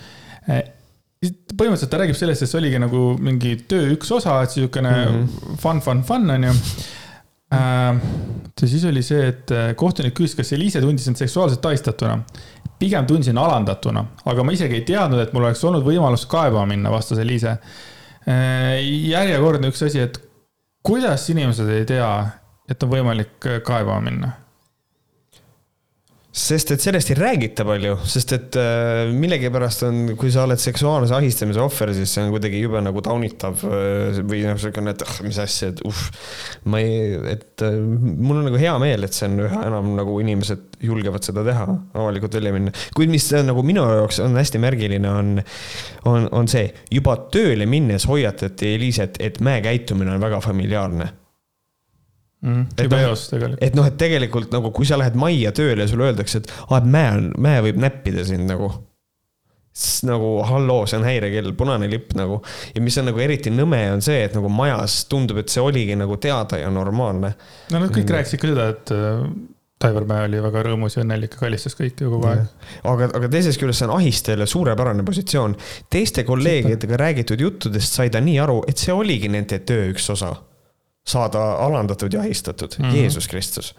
põhimõtteliselt ta räägib sellest, et see oligi nagu mingi töö üks osa, et siukene mm -hmm. fun, fun, fun on ju äh,. siis oli see, et äh, kohtunik küsis, kas Eliise tundis end seksuaalselt ahistatuna. pigem tundsin alandatuna, aga ma isegi ei teadnud, et mul oleks olnud võimalus kaebama minna, vastas Eliise äh,. järjekordne üks asi, et kuidas inimesed ei tea, et on võimalik kaebama minna sest et sellest ei räägita palju, sest et äh, millegipärast on, kui sa oled seksuaalse ahistamise ohver, siis see on kuidagi jube nagu taunitav äh, või noh, siukene, et ah, mis asja, et uh. ma ei, et äh, mul on nagu hea meel, et see on üha enam nagu inimesed julgevad seda teha, avalikult välja minna. kuid mis nagu minu jaoks on hästi märgiline, on, on, on see, juba tööle minnes hoiatati Eliiset, et mäe käitumine on väga familiaarne mm,. et noh, et noh, et tegelikult nagu, kui sa lähed majja tööle ja sulle öeldakse, et aa, et mäe on, mäe võib näppida sind nagu. siis nagu halloo, see on häirekell, punane lipp nagu. ja mis on nagu eriti nõme, on see, et nagu majas tundub, et see oligi nagu teada ja normaalne. no nad kõik mm. rääkisid ka seda, et äh, Taivar Mäe oli väga rõõmus ja õnnelik ja kallistas kõiki kogu aeg. aga, aga teisest küljest see on ahistajale suurepärane positsioon. teiste kolleegidega räägitud juttudest sai ta nii aru, et see oligi nende töö üks osa saada alandatud ja ahistatud mm, -hmm. Jeesus Kristus.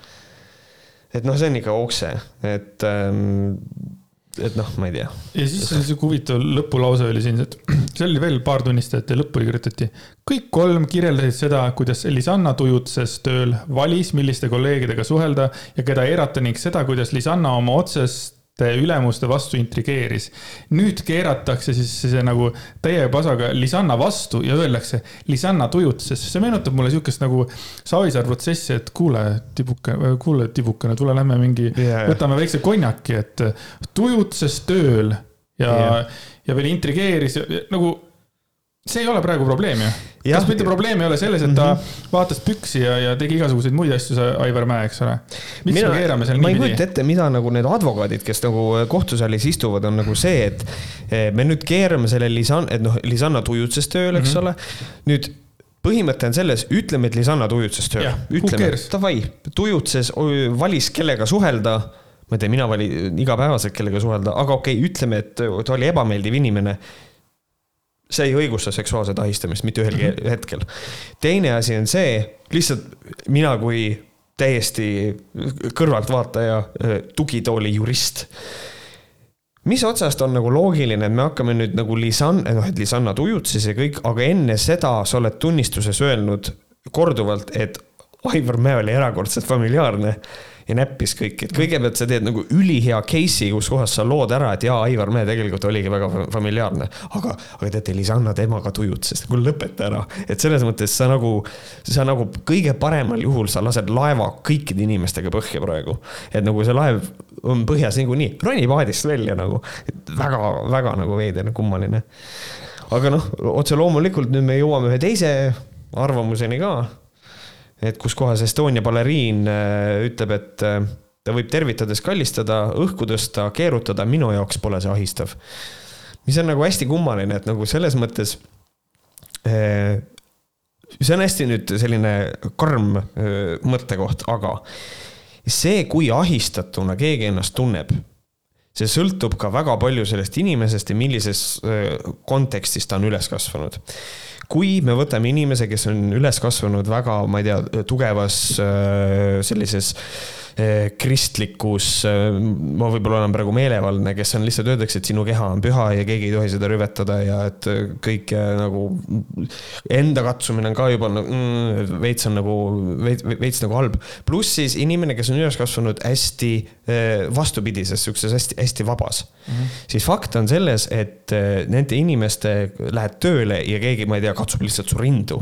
et noh, see on ikka okse, et ähm, et noh, ma ei tea. ja siis oli sihuke huvitav lõpulause oli siin, et seal oli veel paar tunnistajat ja lõppu kirjutati. kõik kolm kirjeldasid seda, kuidas Lisanna tujutses tööl, valis, milliste kolleegidega suhelda ja keda eirata ning seda, kuidas Lisanna oma otsest ülemuste vastu intrigeeris. nüüd keeratakse siis see nagu täie pasaga Lisanna vastu ja öeldakse Lisanna tujutses. see meenutab mulle sihukest nagu Savisaar protsessi, et kuule, tibuke, kuule, tibukene, tule lähme mingi yeah., võtame väikse konjaki, et tujutses tööl ja yeah., ja veel intrigeeris nagu see ei ole praegu probleem ju. kas mitte probleem ei ole selles, et ta mm -hmm. vaatas püksi ja, ja tegi igasuguseid muid asju, see Aivar Mäe, eks ole. miks me keerame seal niipidi? ma ei kujuta ette, mida nagu need advokaadid, kes nagu kohtusaalis istuvad, on nagu see, et eh, me nüüd keerame selle Lisan-, et noh, Lisanna tujutses tööle, eks mm -hmm. ole. nüüd põhimõte on selles, ütleme, et Lisanna tujutses tööle. ütleme, davai, tujutses, valis, kellega suhelda ma ei tea, mina valin igapäevaselt kellega suhelda, aga okei okay,, ütleme, et ta oli ebameeldiv inimene see ei õigusta seksuaalset ahistamist mitte ühelgi mm -hmm. hetkel. teine asi on see, lihtsalt mina kui täiesti kõrvaltvaataja, äh, tugitooli jurist. mis otsast on nagu loogiline, et me hakkame nüüd nagu Lisan-, noh, et Lisanna tujutses ja kõik, aga enne seda sa oled tunnistuses öelnud korduvalt, et Aivar Mäe oli erakordselt familiaarne ja näppis kõik, et kõigepealt sa teed nagu ülihea case'i, kus kohas sa lood ära, et jaa, Aivar Mäe tegelikult oligi väga familiaarne. aga, aga teate, Lisanna temaga tujutses, kuule lõpeta ära, et selles mõttes sa nagu, sa nagu kõige paremal juhul sa lased laeva kõikide inimestega põhja praegu. et nagu see laev on põhjas niikuinii, roni paadist välja nagu, väga-väga nagu veider, kummaline. aga noh, otse loomulikult nüüd me jõuame ühe teise arvamuseni ka et kus kohas Estonia baleriin äh, ütleb, et äh, ta võib tervitades kallistada, õhku tõsta, keerutada, minu jaoks pole see ahistav. mis on nagu hästi kummaline, et nagu selles mõttes. Äh, see on hästi nüüd selline karm mõttekoht, aga see, kui ahistatuna keegi ennast tunneb see sõltub ka väga palju sellest inimesest ja millises kontekstis ta on üles kasvanud. kui me võtame inimese, kes on üles kasvanud väga, ma ei tea, tugevas sellises äh, kristlikus, äh, ma võib-olla olen praegu meelevaldne, kes on lihtsalt öeldakse, et sinu keha on püha ja keegi ei tohi seda rüvetada ja et kõik nagu enda katsumine on ka juba nagu mm, veits on nagu veits, veits nagu halb. pluss siis inimene, kes on üles kasvanud hästi vastupidises, sihukeses hästi-hästi vabas mm. -hmm. siis fakt on selles, et nende inimeste lähed tööle ja keegi, ma ei tea, katsub lihtsalt su rindu.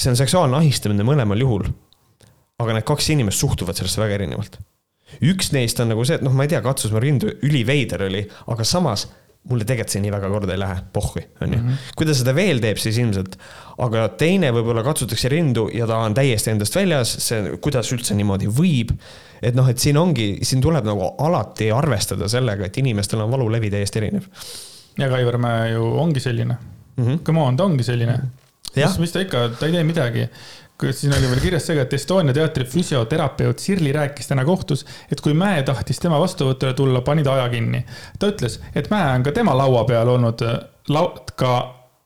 see on seksuaalne ahistamine mõlemal juhul. Aga need kaks inimest suhtuvad sellesse väga erinevalt. üks neist on nagu see, et noh, ma ei tea, katsus mu rindu, üliveider oli, aga samas mulle tegelikult see nii väga korda ei lähe, pohhui, onju. Mhm. kui ta seda veel teeb, siis ilmselt. aga teine võib-olla katsutakse rindu ja ta on täiesti endast väljas, see, kuidas üldse niimoodi võib. et noh, et siin ongi, siin tuleb nagu alati arvestada sellega, et inimestel on valulevi täiesti erinev. ja Kaivar Mäe ju ongi selline mm. -hmm. Come on, ta ongi selline. mis, mis ta ikka, ta ei tee midagi siin oli veel kirjas see ka, et Estonia teatri füsioterapeut Sirli rääkis täna kohtus, et kui Mäe tahtis tema vastuvõtule tulla, pani ta aja kinni. ta ütles, et Mäe on ka tema laua peal olnud, ka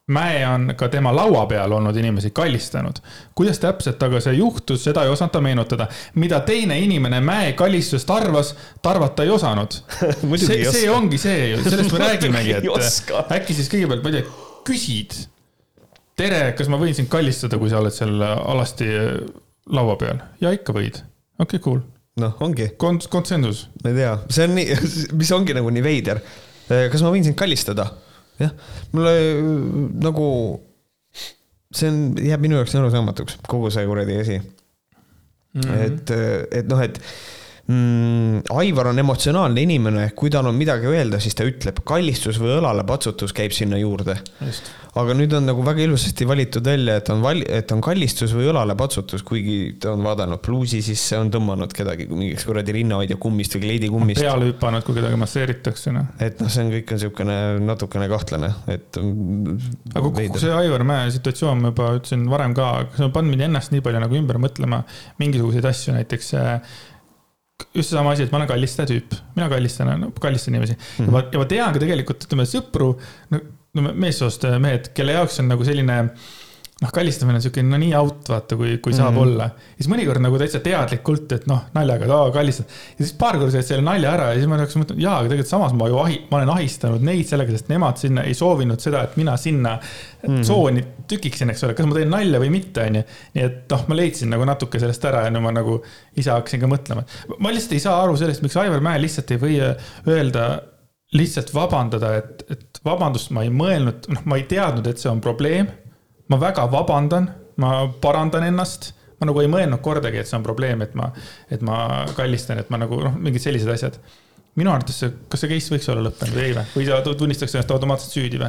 Mäe on ka tema laua peal olnud inimesi kallistanud. kuidas täpselt aga see juhtus, seda ei osanud ta meenutada. mida teine inimene Mäe kallistusest arvas, ta arvata ei osanud see, see ongi see ju, sellest me räägimegi, et äkki siis kõigepealt, ma ei tea küsid. Tere, kas ma võin sind kallistada, kui sa oled seal alasti laua peal? ja ikka võid. okei okay,, cool. noh, ongi Kon. konsensus. ma ei tea, see on nii, mis ongi nagu nii veider. kas ma võin sind kallistada? jah, mulle nagu, see on, jääb minu jaoks arusaamatuks, kogu see kuradi asi mm. -hmm. et, et noh, et mm, Aivar on emotsionaalne inimene, kui tal on midagi öelda, siis ta ütleb, kallistus või õlalepatsutus käib sinna juurde. aga nüüd on nagu väga ilusasti valitud välja, et on val-, et on kallistus või õlalepatsutus, kuigi ta on vaadanud bluusi sisse, on tõmmanud kedagi mingiks kuradi rinnahoidja kummist või kleidikummist. peale hüpanud, kui kedagi masseeritakse, noh. et noh, see on, kõik on niisugune natukene kahtlane, et. aga kogu see Aivar Mäe situatsioon, ma juba ütlesin varem ka, see on pannud mind ennast nii palju nagu ümber mõtlema mingisuguseid asju, näiteks just seesama asi, et ma olen kallistaja tüüp, mina kallistan, no kallistan inimesi mm. -hmm. ja ma, ja ma tean ka tegelikult, ütleme sõpru, no, no meessoost mehed, kelle jaoks on nagu selline noh, kallistamine on siuke no nii out, vaata, kui, kui saab mm -hmm. olla. ja siis mõnikord nagu täitsa teadlikult, et noh, naljaga, et aa, kallistad. ja siis paar korda said selle nalja ära ja siis ma hakkasin mõtlema, jaa, aga tegelikult samas ma ju ahi-, ma olen ahistanud neid sellega, sest nemad sinna ei soovinud seda, et mina sinna mm -hmm. tsooni tükiksin, eks ole, kas ma teen nalja või mitte, onju. nii et noh, ma leidsin nagu natuke sellest ära ja nüüd ma nagu ise hakkasin ka mõtlema. ma lihtsalt ei saa aru sellest, miks Aivar Mäe lihtsalt ei või öelda lihtsalt vabandada, et, et vabandust, ma ei mõelnud, noh, ma ei teadnud, et see on probleem ma väga vabandan, ma parandan ennast, ma nagu ei mõelnud kordagi, et see on probleem, et ma, et ma kallistan, et ma nagu noh, mingid sellised asjad minu arvates kas see case võiks olla lõppenud või ei või, või sa tunnistaks ennast automaatselt süüdi või?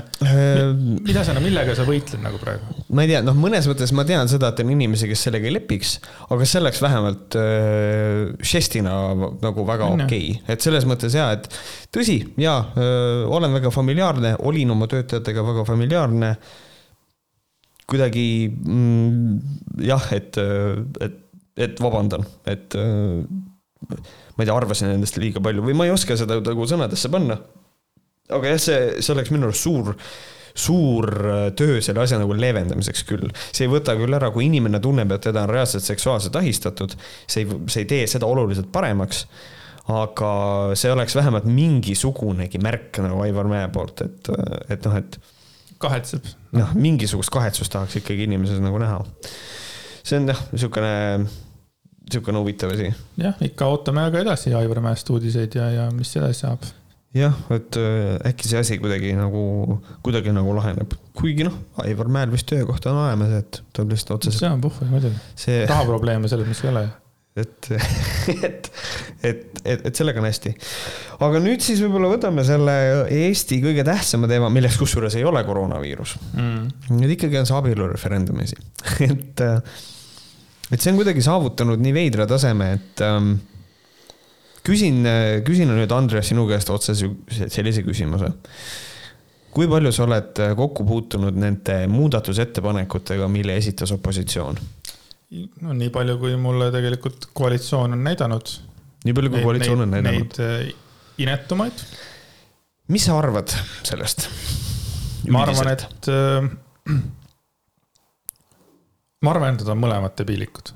mida sa, millega sa võitled nagu praegu? ma ei tea, noh, mõnes mõttes ma tean seda, et on inimesi, kes sellega ei lepiks, aga see oleks vähemalt äh, žestina nagu väga okei okay., et selles mõttes ja, et tõsi, ja äh, olen väga familiaarne, olin oma töötajatega väga familiaarne äh, kuidagi mm, jah, et, et, et vabandan, et ma ei tea, arvasin endast liiga palju või ma ei oska seda nagu sõnadesse panna. aga jah, see, see oleks minu arust suur, suur töö selle asja nagu leevendamiseks küll. see ei võta küll ära, kui inimene tunneb, et teda on reaalselt seksuaalselt ahistatud, see ei, see ei tee seda oluliselt paremaks aga see oleks vähemalt mingisugunegi märk nagu Aivar Mäe poolt, et, et noh, et kahetseb. noh, mingisugust kahetsust tahaks ikkagi inimeses nagu näha. see on jah, niisugune, niisugune huvitav asi. jah, ikka ootame aga edasi Aivar Mäest uudiseid ja, ja mis edasi saab. jah, et äh, äkki see asi kuidagi nagu, kuidagi nagu laheneb, kuigi noh, Aivar Mäel vist töökoht on olemas, et on lihtsalt otseselt. see on puhver muidugi see.... rahaprobleeme selles mõttes ei ole ju et, et, et, et, et sellega on hästi. aga nüüd siis võib-olla võtame selle Eesti kõige tähtsama teema, milleks kusjuures ei ole koroonaviirus mm.. nüüd ikkagi on see abielureferendumi asi et, et see on kuidagi saavutanud nii veidra taseme, et ähm, küsin, küsin nüüd, Andres, sinu käest otse sellise küsimuse kui palju sa oled kokku puutunud nende muudatusettepanekutega, mille esitas opositsioon? No nii palju, kui mulle tegelikult koalitsioon on näidanud. nii palju, kui neid, koalitsioon on näidanud. Neid äh, inetumaid. mis sa arvad sellest? ma arvan, et äh,, ma arvan, et nad on mõlemad debiilikud.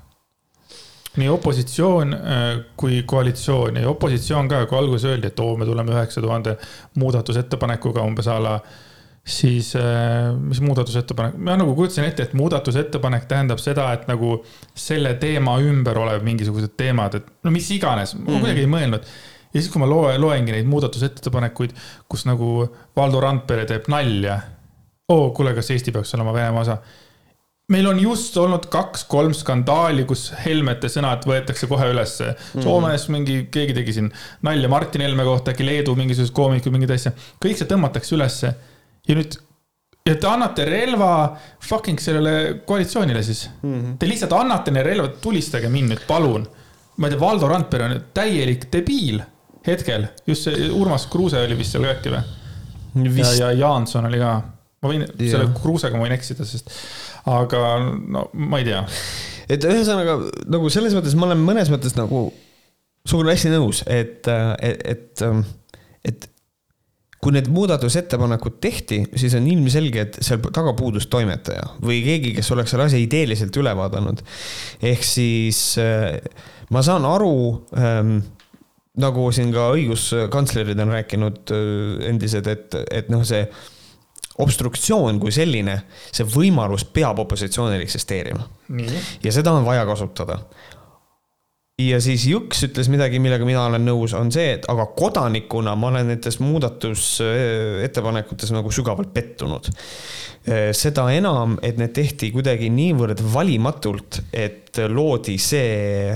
nii opositsioon äh, kui koalitsioon ja opositsioon ka, kui alguses öeldi, et oo, me tuleme üheksa tuhande muudatusettepanekuga umbes a la siis äh, mis muudatusettepanek, ma nagu kujutasin ette, et muudatusettepanek tähendab seda, et nagu selle teema ümber olev mingisugused teemad, et no mis iganes, ma mm -hmm. kuidagi ei mõelnud. ja siis, kui ma loe, loengi neid muudatusettepanekuid, kus nagu Valdo Randpere teeb nalja. oo, kuule, kas Eesti peaks olema Venemaa osa? meil on just olnud kaks-kolm skandaali, kus Helmete sõnad võetakse kohe ülesse. -hmm. Soomes mingi, keegi tegi siin nalja Martin Helme kohta, äkki Leedu mingisugused koomikud, mingid asja. kõik see tõmmatakse ülesse ja nüüd, ja te annate relva fucking sellele koalitsioonile siis mm. -hmm. Te lihtsalt annate need relvad, tulistage mind nüüd, palun. ma ei tea, Valdo Randpere on täielik debiil hetkel, just see Urmas Kruuse oli vist seal ka äkki või? ja, ja Jaanson oli ka, ma võin, selle Kruusega ma võin eksida, sest aga no ma ei tea. et ühesõnaga nagu selles mõttes ma olen mõnes mõttes nagu sinuga hästi nõus, et, et, et, et kui need muudatusettepanekud tehti, siis on ilmselge, et seal taga puudus toimetaja või keegi, kes oleks selle asja ideeliselt üle vaadanud. ehk siis äh, ma saan aru ähm, nagu siin ka õiguskantslerid on rääkinud äh, endised, et, et noh, see obstruktsioon kui selline, see võimalus peab opositsioonil eksisteerima. ja seda on vaja kasutada ja siis Jüks ütles midagi, millega mina olen nõus, on see, et aga kodanikuna ma olen nendes muudatusettepanekutes nagu sügavalt pettunud. seda enam, et need tehti kuidagi niivõrd valimatult, et loodi see,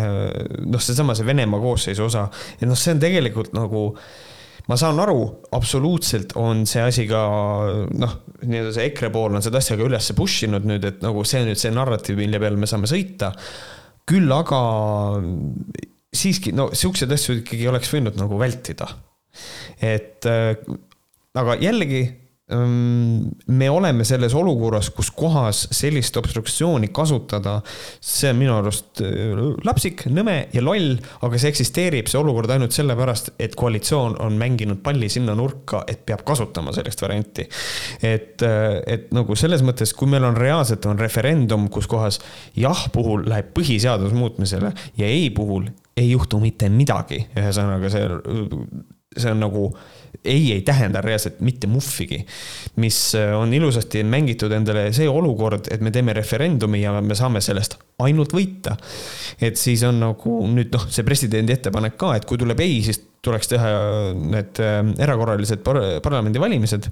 noh, seesama see Venemaa koosseisu osa, et noh, see on tegelikult nagu ma saan aru, absoluutselt on see asi ka noh, nii-öelda see EKRE pool on seda asja ka üles push inud nüüd, et nagu see on nüüd see narratiiv, mille peal me saame sõita küll aga siiski, no siukseid asju ikkagi oleks võinud nagu vältida. et äh, aga jällegi me oleme selles olukorras, kus kohas sellist obstruktsiooni kasutada, see on minu arust äh, lapsik, nõme ja loll, aga see eksisteerib, see olukord ainult sellepärast, et koalitsioon on mänginud palli sinna nurka, et peab kasutama sellist varianti. et, äh, et nagu selles mõttes, kui meil on reaalselt on referendum, kus kohas jah puhul läheb põhiseaduse muutmisele ja ei puhul ei juhtu mitte midagi, ühesõnaga see, see on nagu ei ei tähenda reaalselt mitte muhvigi. mis äh, on ilusasti mängitud endale see olukord, et me teeme referendumi ja me saame sellest ainult võita. et siis on nagu nüüd noh, see presidendi ettepanek ka, et kui tuleb ei, siis tuleks teha need äh, erakorralised par parlamendivalimised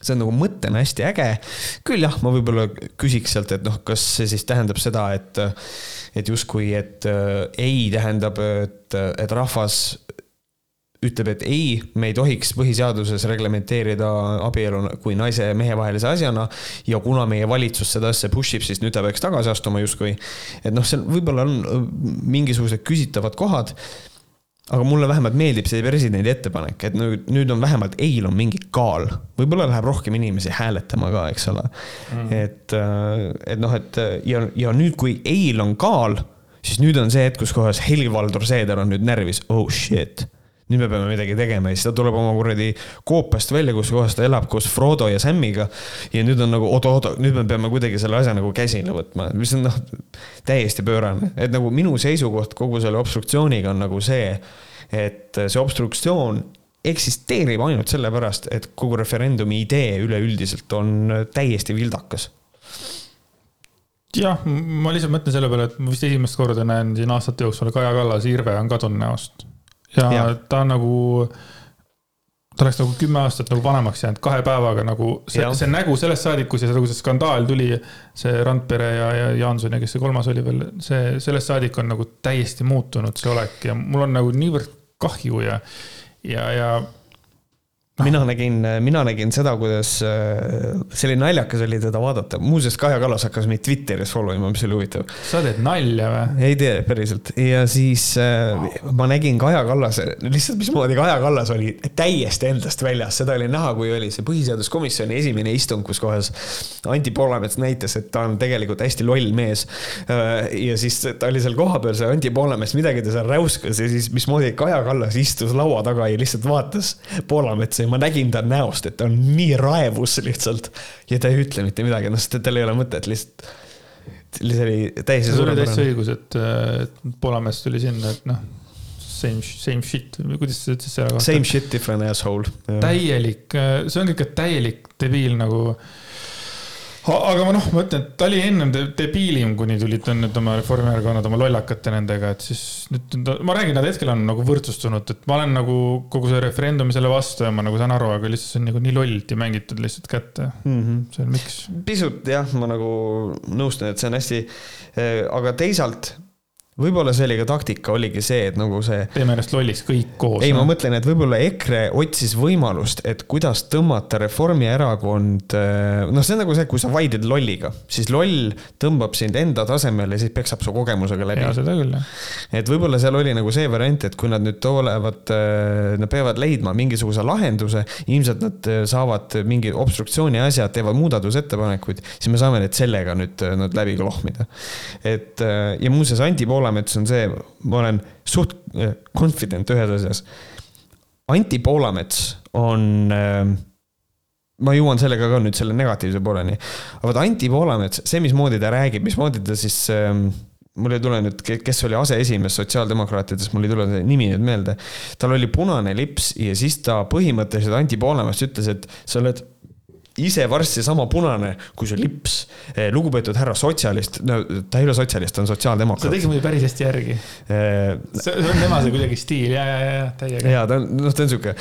see on nagu mõttena hästi äge. küll jah, ma võib-olla küsiks sealt, et noh, kas see siis tähendab seda, et, et justkui, et äh, ei tähendab, et, et rahvas ütleb, et ei, me ei tohiks põhiseaduses reglementeerida abielu kui naise ja mehe vahelise asjana. ja kuna meie valitsus seda asja push ib, siis nüüd ta peaks tagasi astuma justkui. et noh, seal võib-olla on äh, mingisugused küsitavad kohad. aga mulle vähemalt meeldib see presidendi ettepanek, et nüüd, nüüd on vähemalt eil on mingi kaal. võib-olla läheb rohkem inimesi hääletama ka, eks ole mm.. et, äh, et noh, et ja, ja nüüd, kui eil on kaal, siis nüüd on see hetk, kus kohas Helir-Valdor Seeder on nüüd närvis, oh shit nüüd me peame midagi tegema ja siis ta tuleb oma kuradi koopiast välja, kus kohas ta elab koos Frodo ja Samiga. ja nüüd on nagu oot-oot, nüüd me peame kuidagi selle asja nagu käsile võtma, mis on noh, täiesti pöörane, et nagu minu seisukoht kogu selle obstruktsiooniga on nagu see, et see obstruktsioon eksisteerib ainult sellepärast, et kogu referendumi idee üleüldiselt on täiesti vildakas. Jah, ma lihtsalt mõtlen selle peale, et ma vist esimest korda näen siin aastate jooksul Kaja Kallase irve on kadunud näost ja, ja. ta on nagu, ta oleks nagu kümme aastat nagu vanemaks jäänud, kahe päevaga nagu see, see nägu sellest saadik, kui see, nagu see skandaal tuli, see Randpere ja, ja Jaanson ja kes see kolmas oli veel, see, sellest saadik on nagu täiesti muutunud see olek ja mul on nagu niivõrd kahju ja, ja, ja. Mina nägin, mina nägin seda, kuidas, äh, see oli naljakas oli teda vaadata, muuseas Kaja Kallas hakkas meid Twitteris follow ima, mis oli huvitav. sa teed nalja või? ei tee, päriselt. ja siis wow. Äh, ma nägin Kaja Kallase, lihtsalt mismoodi Kaja Kallas oli täiesti endast väljas, seda oli näha, kui oli see põhiseaduskomisjoni esimene istung, kus kohas Anti Poolamets näitas, et ta on tegelikult hästi loll mees. Äh, ja siis ta oli seal kohapeal, see Anti Poolamets, midagi ta seal räuskas ja siis mismoodi Kaja Kallas istus laua taga ja lihtsalt vaatas Poolametsa ma nägin ta näost, et ta on nii raevus lihtsalt ja ta ei ütle mitte midagi, noh, sest tal ei ole mõtet lihtsalt. see oli täiesti sul oli täitsa õigus, et, et Poolamets tuli sinna, et noh, same, same shit kuidas sa ütlesid selle kohta? Same shit, different asshole. täielik, see ongi ikka täielik debiil nagu aga ma noh, ma ütlen, et ta oli ennem debiilim, kuni tulid nüüd oma Reformierakonnad oma lollakate nendega, et siis nüüd ma räägin, nad hetkel on nagu võrdsustunud, et ma olen nagu kogu see referendumi selle vastu ja ma nagu saan aru, aga lihtsalt see on nagu nii lolliti mängitud lihtsalt kätte mm. -hmm. see on miks? pisut jah, ma nagu nõustun, et see on hästi, eh, aga teisalt võib-olla see oli ka taktika, oligi see, et nagu see. teeme ennast lolliks kõik koos. ei ma mõtlen, et võib-olla EKRE otsis võimalust, et kuidas tõmmata Reformierakond. Äh, noh, see on nagu see, kui sa vaidled lolliga, siis loll tõmbab sind enda tasemele ja siis peksab su kogemusega läbi. ja seda küll, jah. et võib-olla seal oli nagu see variant, et kui nad nüüd tulevad, äh, nad peavad leidma mingisuguse lahenduse, ilmselt nad äh, saavad mingi obstruktsiooni asja, teevad muudatusettepanekuid, siis me saame need sellega nüüd nad läbi klohmida. et ja muuseas, Anti Poola Poolamets on see, ma olen suht eh, confident ühes asjas. Anti Poolamets on äh, ma jõuan sellega ka nüüd selle negatiivse pooleni. aga vot Anti Poolamets, see, mismoodi ta räägib, mismoodi ta siis äh,, mul ei tule nüüd, kes oli aseesimees sotsiaaldemokraatidest, mul ei tule see nimi nüüd meelde. tal oli punane lips ja siis ta põhimõtteliselt, Anti Poolamets ütles, et sa oled ise varsti sama punane kui see lips. Eh, lugupeetud härra sotsialist, no ta ei ole sotsialist, ta on sotsiaaldemokraat. sa tegid muidu päris hästi järgi eh,. see on tema see kuidagi stiil ja, ja, ja täiega. ja ta on, noh, ta on sihuke,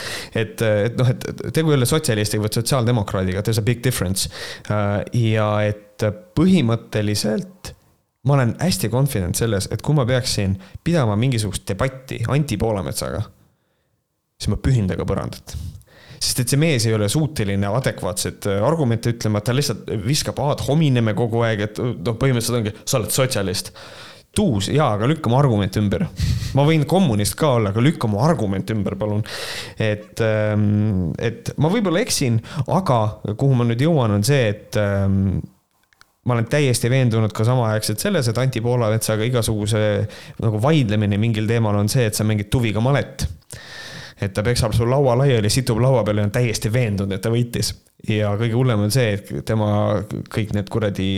et, et noh, et tegu ei ole sotsialistiga, vaid sotsiaaldemokraadiga, there is a big difference. Eh, ja et põhimõtteliselt ma olen hästi confident selles, et kui ma peaksin pidama mingisugust debatti Anti Poolametsaga, siis ma pühin temaga põrandat sest et see mees ei ole suuteline adekvaatseid äh, argumente ütlema, ta lihtsalt viskab ad homineme kogu aeg, et noh, põhimõtteliselt ongi, sa oled sotsialist tuus, jaa, aga lükka mu argument ümber. ma võin kommunist ka olla, aga lükka mu argument ümber, palun. et, ähm, et ma võib-olla eksin, aga kuhu ma nüüd jõuan, on see, et ähm, ma olen täiesti veendunud ka samaaegselt selles, et Anti Poolametsaga igasuguse nagu vaidlemine mingil teemal on see, et sa mängid tuviga malet. Et ta peksab sul laua laiali, situb laua peale ja on täiesti veendunud, et ta võitis. ja kõige hullem on see, et tema kõik need kuradi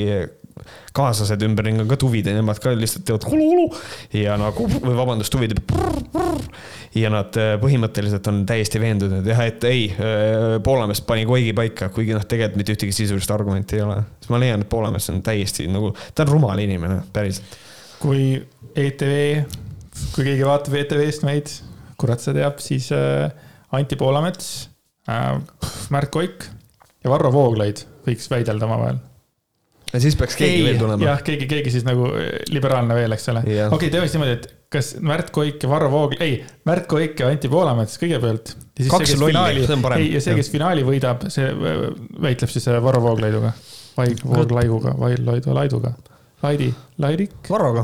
kaaslased ümberringi on ka tuvid ja nemad ka lihtsalt teevad hulu-hulu ja nagu, või vabandust, tuvid. ja nad äh, põhimõtteliselt on täiesti veendunud, jah, et ei, äh, Poolamets pani koigi paika, kuigi noh, tegelikult mitte ühtegi sisulist argumenti ei ole. siis ma leian, et Poolamets on täiesti nagu, ta on rumal inimene, päriselt. kui ETV, kui keegi vaatab ETV-st meid, kurat see teab, siis äh, Anti Poolamets äh,, Märt Koik ja Varro Vooglaid võiks väidelda omavahel ja siis peaks keegi ei, veel tulema. jah, keegi, keegi siis nagu eh, liberaalne veel, eks ole. okei okay,, teeme siis niimoodi, et kas Märt Koik ja Varro Vooglaid, ei, Märt Koik ja Anti Poolamets kõigepealt. kaks lolli, see on parem. ja see, kes finaali võidab, see eh, väitleb siis eh, Varro Vooglaiduga. vai Vooglaiuga, vai Laidu Laiduga. Laidi, Laidik. Varroga.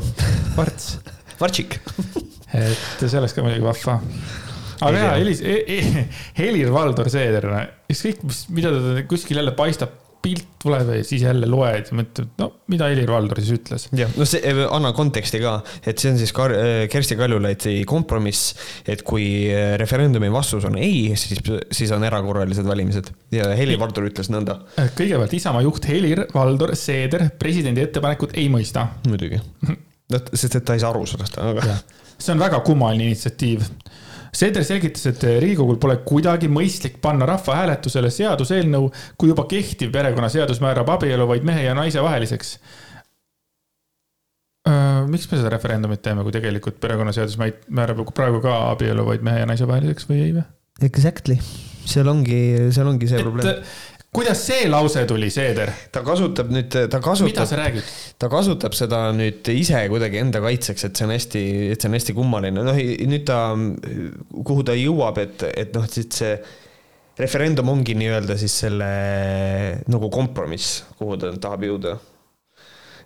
Varts. Vartšik et see oleks ka muidugi vahva aga jaa, Helis- e, e, Helir-Valdor Seeder, ükskõik, mis, mida ta kuskil jälle paistab pilt tuleb ja siis jälle loed ja mõtled, no mida Helir-Valdor siis ütles. jah, no see, eh, anna konteksti ka, et see on siis Kar-, eh, Kersti Kaljulaidi kompromiss, et kui eh, referendumi vastus on ei, siis, siis on erakorralised valimised ja Helir-Valdor ütles nõnda. kõigepealt Isamaa juht Helir-Valdor Seeder presidendi ettepanekut ei mõista. muidugi, noh, sest et ta ei saa aru sellest, aga. See on väga kummaline initsiatiiv Seeder selgitas, et Riigikogul pole kuidagi mõistlik panna rahvahääletusele seaduseelnõu, kui juba kehtiv perekonnaseadus määrab abielu vaid mehe ja naise vaheliseks. miks me seda referendumit teeme, kui tegelikult perekonnaseadus määrab praegu ka abielu vaid mehe ja naise vaheliseks või ei või? Exactly, seal ongi, seal ongi see et, probleem kuidas see lause tuli, Seeder? ta kasutab nüüd, ta kasutab. mida sa räägid? ta kasutab seda nüüd ise kuidagi enda kaitseks, et see on hästi, et see on hästi kummaline, noh nüüd ta, kuhu ta jõuab, et, et noh, siis see referendum ongi nii-öelda siis selle nagu kompromiss, kuhu ta tahab jõuda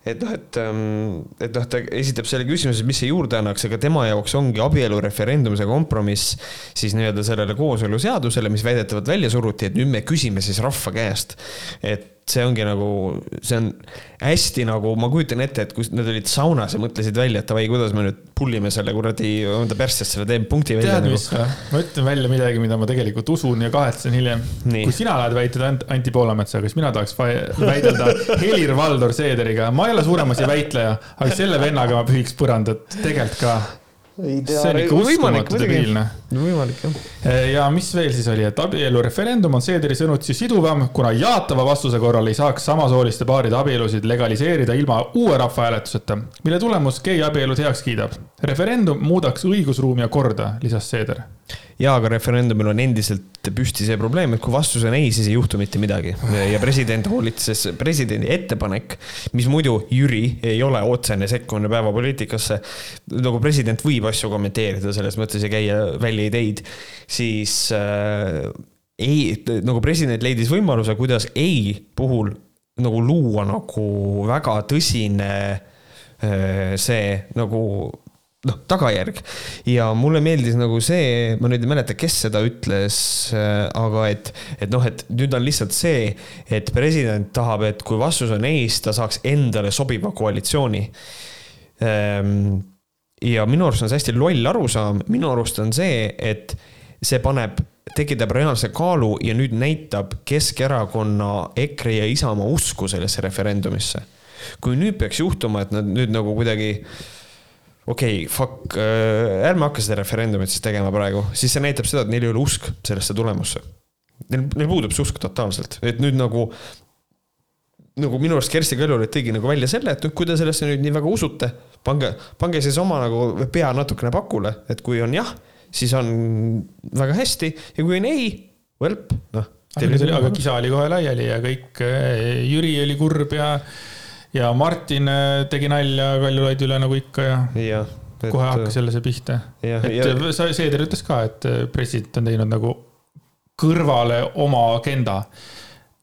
et noh, et, ähm, et noh, ta esitab selle küsimuse, mis see juurde annaks, aga tema jaoks ongi abielureferendum see kompromiss siis nii-öelda sellele kooseluseadusele, mis väidetavalt välja suruti, et nüüd me küsime siis rahva käest. et see ongi nagu, see on hästi nagu, ma kujutan ette, et kui nad olid saunas ja mõtlesid välja, et davai, kuidas me nüüd pullime selle kuradi enda perssesse selle teeme punkti välja. tead nagu. mis või? ma ütlen välja midagi, mida ma tegelikult usun ja kahetsen hiljem. kui sina lähed väitleda Anti Poolametsaga, siis mina tahaks väidelda Helir-Valdor Seederiga. ma ei ole suurem asi väitleja, aga selle vennaga ma pühiks põrandat tegelikult ka. See on ikka uskumatu debiilne. võimalik jah. Eh, ja mis veel siis oli, et abielureferendum on Seederi sõnutsi siduvam, kuna jaatava vastuse korral ei saaks samasooliste paaride abielusid legaliseerida ilma uue rahvahääletuseta, mille tulemus geiabielud heaks kiidab. referendum muudaks õigusruumi ja korda, lisas Seeder jaa, aga referendumil on endiselt püsti see probleem, et kui vastus on ei, siis ei juhtu mitte midagi. ja president hoolitses, presidendi ettepanek, mis muidu, Jüri, ei ole otsene sekkumine päevapoliitikasse. nagu president võib asju kommenteerida selles mõttes ja käia välja ideid, siis äh, ei, nagu president leidis võimaluse, kuidas ei puhul nagu luua nagu väga tõsine äh, see nagu noh, tagajärg. ja mulle meeldis nagu see, ma nüüd ei mäleta, kes seda ütles, äh, aga et, et noh, et nüüd on lihtsalt see, et president tahab, et kui vastus on siis ta saaks endale sobiva koalitsiooni. Ehm, ja minu arust on see hästi loll arusaam, minu arust on see, et see paneb, tekitab reaalse kaalu ja nüüd näitab Keskerakonna, EKRE ja Isamaa usku sellesse referendumisse. kui nüüd peaks juhtuma, et nad nüüd nagu kuidagi okei okay,, fuck, äh, ärme hakka seda referendumit siis tegema praegu, siis see näitab seda, et neil ei ole usk sellesse tulemusse. Neil, neil puudub see usk totaalselt, et nüüd nagu, nagu minu arust Kersti Kaljulaid tõigi nagu välja selle, et kui te sellesse nüüd nii väga usute, pange, pange siis oma nagu pea natukene pakule, et kui on jah, siis on väga hästi ja kui on ei, välp, noh. aga kisa oli kohe laiali ja kõik, äh, Jüri oli kurb ja ja Martin äh, tegi nalja Kaljulaidi üle nagu ikka ja, ja et, kohe hakkas jälle see pihta. et ja... Seeder ütles ka, et äh, president on teinud nagu kõrvale oma agenda.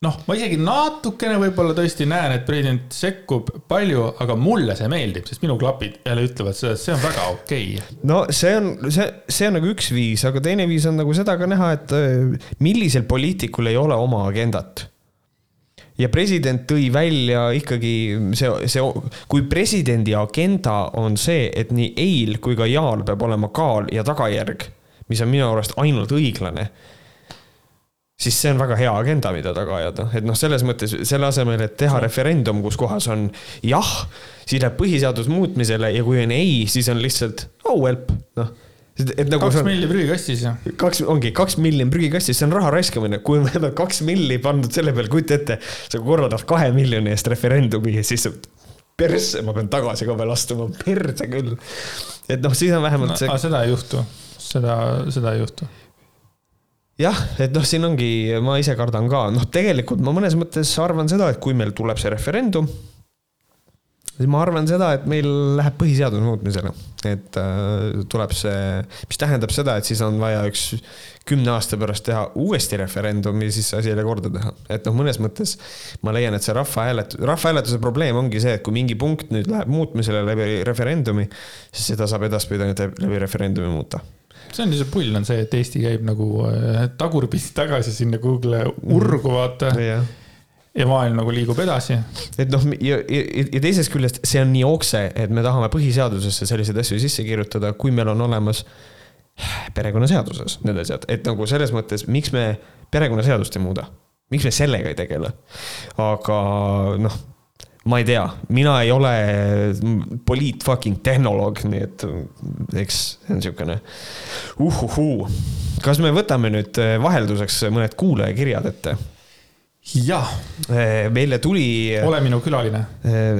noh, ma isegi natukene võib-olla tõesti näen, et president sekkub palju, aga mulle see meeldib, sest minu klapid jälle ütlevad seda, et see on väga okei okay.. no see on, see, see on nagu üks viis, aga teine viis on nagu seda ka näha, et äh, millisel poliitikul ei ole oma agendat ja president tõi välja ikkagi see, see, kui presidendi agenda on see, et nii eil kui ka jaal peab olema kaal ja tagajärg, mis on minu arust ainult õiglane siis see on väga hea agenda, mida taga ajada, et noh, selles mõttes selle asemel, et teha referendum, kus kohas on jah, siis läheb põhiseadus muutmisele ja kui on ei, siis on lihtsalt oh help, noh et nagu kaks milli prügikastis ju. kaks, ongi kaks milli on prügikastis, see on raha raiskamine, kui me oleme kaks milli pandud selle peale, kujuta ette, sa korraldad kahe miljoni eest referendumi ja siis persse, ma pean tagasi ka veel astuma, perse küll. et noh, siis on vähemalt no, see. seda ei juhtu, seda, seda ei juhtu jah, et noh, siin ongi, ma ise kardan ka, noh, tegelikult ma mõnes mõttes arvan seda, et kui meil tuleb see referendum, ma arvan seda, et meil läheb põhiseaduse muutmisele, et äh, tuleb see, mis tähendab seda, et siis on vaja üks kümne aasta pärast teha uuesti referendum ja siis asi jälle korda teha. et noh, mõnes mõttes ma leian, et see rahvahääletus, rahvahääletuse probleem ongi see, et kui mingi punkt nüüd läheb muutmisele läbi referendumi, siis seda saab edaspidi ainult läbi referendumi muuta see on see pull on see, et Eesti käib nagu äh, tagurpidi tagasi sinna Google'i urgu, vaata yeah. Ja maailm nagu liigub edasi. et noh, ja, ja, ja teisest küljest see on nii okse, et me tahame põhiseadusesse selliseid asju sisse kirjutada, kui meil on olemas perekonnaseaduses need asjad, et nagu selles mõttes, miks me perekonnaseadust ei muuda, miks me sellega ei tegele. aga noh ma ei tea, mina ei ole poliit fucking tehnoloog, nii et eks see on siukene uhuhuu. kas me võtame nüüd vahelduseks mõned kuulajakirjad ette? Jah. Eh, meile tuli. ole minu külaline.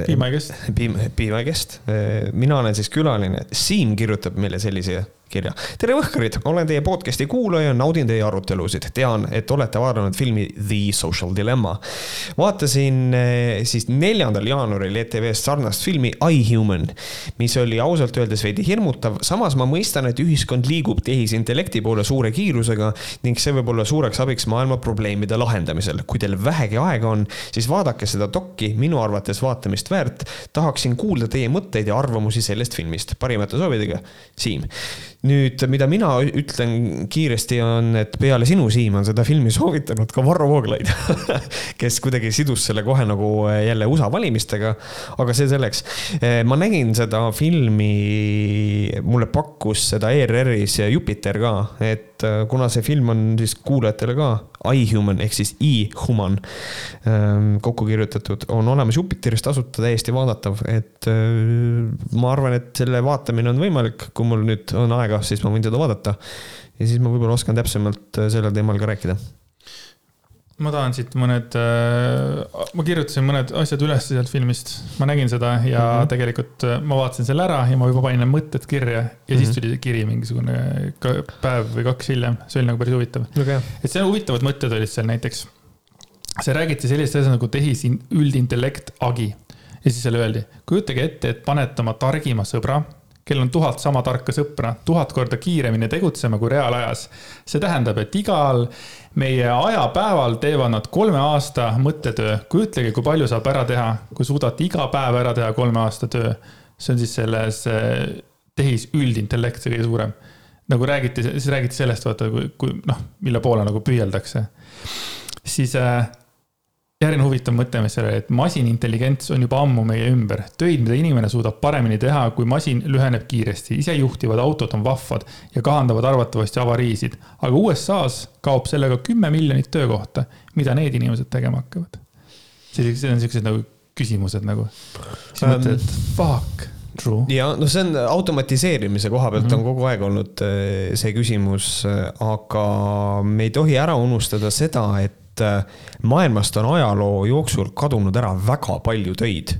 Be my guest. Be, be my guest. Eh, mina olen siis külaline. Siim kirjutab meile sellise kirja. tere Võhkarid, olen teie podcast'i kuulaja, naudin teie arutelusid. tean, et olete vaadanud filmi The Social Dilemma. vaatasin eh, siis neljandal jaanuaril ETV-st sarnast filmi I Human, mis oli ausalt öeldes veidi hirmutav. samas ma mõistan, et ühiskond liigub tehisintellekti poole suure kiirusega ning see võib olla suureks abiks maailma probleemide lahendamisel. kui teil vähegi aega on, siis vaadake seda dokki, minu arvates vaatamist väärt. tahaksin kuulda teie mõtteid ja arvamusi sellest filmist. parimate soovidega, Siim nüüd, mida mina ütlen kiiresti, on, et peale sinu, Siim, on seda filmi soovitanud ka Varro Vooglaid kes kuidagi sidus selle kohe nagu eh, jälle USA valimistega. aga see selleks. Eh, ma nägin seda filmi, mulle pakkus seda ERR-is Jupiter ka, et eh, kuna see film on siis kuulajatele ka iHuman ehk siis e-human ehm, kokku kirjutatud, on olemas Jupiteris tasuta täiesti vaadatav, et ma arvan, et selle vaatamine on võimalik, kui mul nüüd on aega aega, siis ma võin seda vaadata. ja siis ma võib-olla oskan täpsemalt äh, sellel teemal ka rääkida ma tahan siit mõned, äh, ma kirjutasin mõned asjad üles sealt filmist, ma nägin seda ja mm -hmm. tegelikult äh, ma vaatasin selle ära ja ma juba panin need mõtted kirja ja mm -hmm. siis mhm. tuli see kiri mingisugune päev või kaks hiljem, see oli nagu päris huvitav okay.. et see huvitavad mõtted olid seal näiteks. see räägiti sellist asja nagu tehis üldintellekt agi ja siis seal öeldi, kujutage ette, et panete oma targima sõbra kellel on tuhat sama tarka sõpra, tuhat korda kiiremini tegutsema kui reaalajas. see tähendab, et igal meie ajapäeval teevad nad kolme aasta mõttetöö. kujutlege, kui palju saab ära teha, kui suudate iga päev ära teha kolme aasta töö. see on siis selles eh, tehis üldintellekt, see kõige suurem. nagu räägiti, siis räägiti sellest, vaata, kui, kui noh, mille poole nagu püüeldakse. siis äh, järgmine huvitav mõte, mis selle, et masinintelligents on juba ammu meie ümber. töid, mida inimene suudab paremini teha, kui masin lüheneb kiiresti. isejuhtivad autod on vahvad ja kahandavad arvatavasti avariisid. aga USA-s kaob sellega kümme miljonit töökohta. mida need inimesed tegema hakkavad? sellised, need on siuksed nagu küsimused nagu. siis um, mõtled, et fuck True. ja noh, see on automatiseerimise koha pealt mm -hmm. on kogu aeg olnud äh, see küsimus, äh, aga me ei tohi ära unustada seda, et et äh, maailmast on ajaloo jooksul kadunud ära väga palju töid.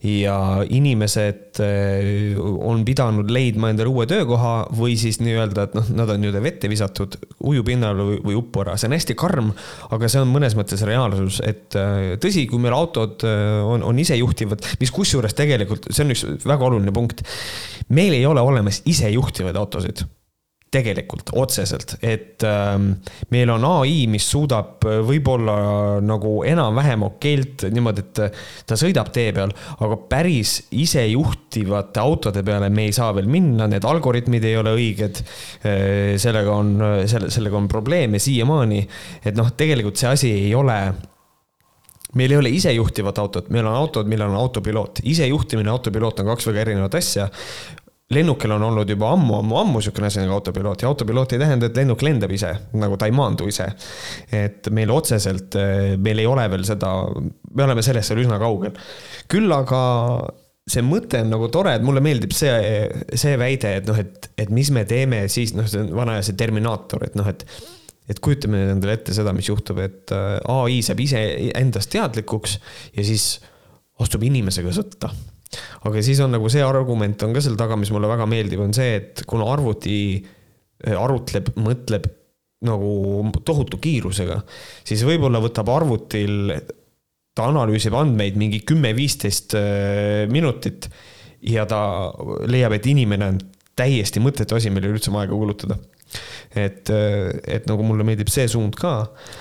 Ja inimesed äh, on pidanud leidma endale uue töökoha või siis nii-öelda, et noh, nad on nii-öelda vette visatud ujupinnale või, või uppu ära, see on hästi karm, aga see on mõnes mõttes reaalsus, et äh, tõsi, kui meil autod on, on isejuhtivad, mis kusjuures tegelikult, see on üks väga oluline punkt. meil ei ole olemas isejuhtivaid autosid tegelikult otseselt, et ähm, meil on ai, mis suudab äh, võib-olla nagu enam-vähem okeilt niimoodi, et äh, ta sõidab tee peal, aga päris isejuhtivate autode peale me ei saa veel minna, need algoritmid ei ole õiged. Äh, sellega on, selle, sellega on probleeme siiamaani, et noh, tegelikult see asi ei ole meil ei ole isejuhtivat autot, meil on autod, millel on autopiloot. isejuhtimine ja autopiloot on kaks väga erinevat asja lennukil on olnud juba ammu, ammu, ammu niisugune asi nagu autopiloot ja autopiloot ei tähenda, et lennuk lendab ise, nagu ta ei maandu ise. et meil otseselt, eh, meil ei ole veel seda, me oleme sellest veel üsna kaugel. küll aga see mõte on nagu tore, et mulle meeldib see, see väide, et noh, et, et mis me teeme siis, noh, see on vana aja see Terminaator, et noh, et et kujutame endale ette seda, mis juhtub, et eh, ai saab ise endast teadlikuks ja siis astub inimesega sõtta aga siis on nagu see argument on ka seal taga, mis mulle väga meeldib, on see, et kuna arvuti äh, arutleb, mõtleb nagu tohutu kiirusega, siis võib-olla võtab arvutil, ta analüüsib andmeid mingi kümme-viisteist äh, minutit ja ta leiab, et inimene on täiesti mõttetu asi, millele üldse aega kulutada et, et nagu mulle meeldib see suund ka.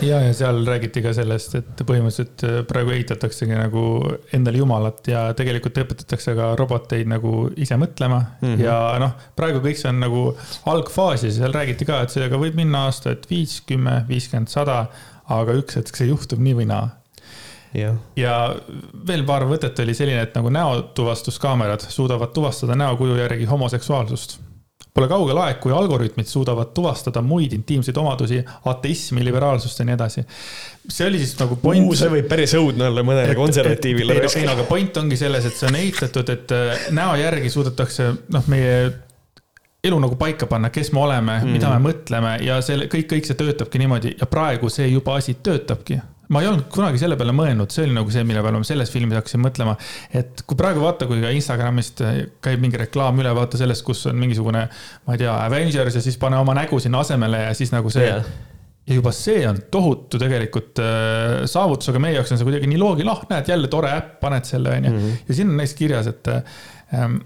ja, ja seal räägiti ka sellest, et põhimõtteliselt äh, praegu ehitataksegi nagu endale jumalat ja tegelikult õpetatakse ka roboteid nagu ise mõtlema mm -hmm. ja noh, praegu kõik see on nagu algfaasis, seal räägiti ka, et sellega võib minna aastaid viis, kümme, viiskümmend, sada, aga üks hetk see juhtub nii või naa Ja. ja veel paar võtet oli selline, et nagu näotuvastuskaamerad suudavad tuvastada näokuju järgi homoseksuaalsust Pole kaugel aeg, kui algoritmid suudavad tuvastada muid intiimseid omadusi, ateismi, liberaalsust ja nii edasi. see oli siis nagu point. see võib päris õudne olla mõnele konservatiivile. ei aga point ongi selles, et see on ehitatud, et äh, näo järgi suudetakse noh, meie elu nagu paika panna, kes me oleme mm., mida me mõtleme ja selle kõik, kõik see töötabki niimoodi ja praegu see juba asi töötabki ma ei olnud kunagi selle peale mõelnud, see oli nagu see, mille peale ma selles filmis hakkasin mõtlema. et kui praegu vaata, kui ka Instagramist käib mingi reklaam üle, vaata sellest, kus on mingisugune, ma ei tea, Avengers ja siis pane oma nägu sinna asemele ja siis nagu see yeah ja juba see on tohutu tegelikult äh, saavutus, aga meie jaoks on see kuidagi nii loogiline, ah näed jälle tore äpp, paned selle onju. Mhm. ja siin on näiteks kirjas, et ähm,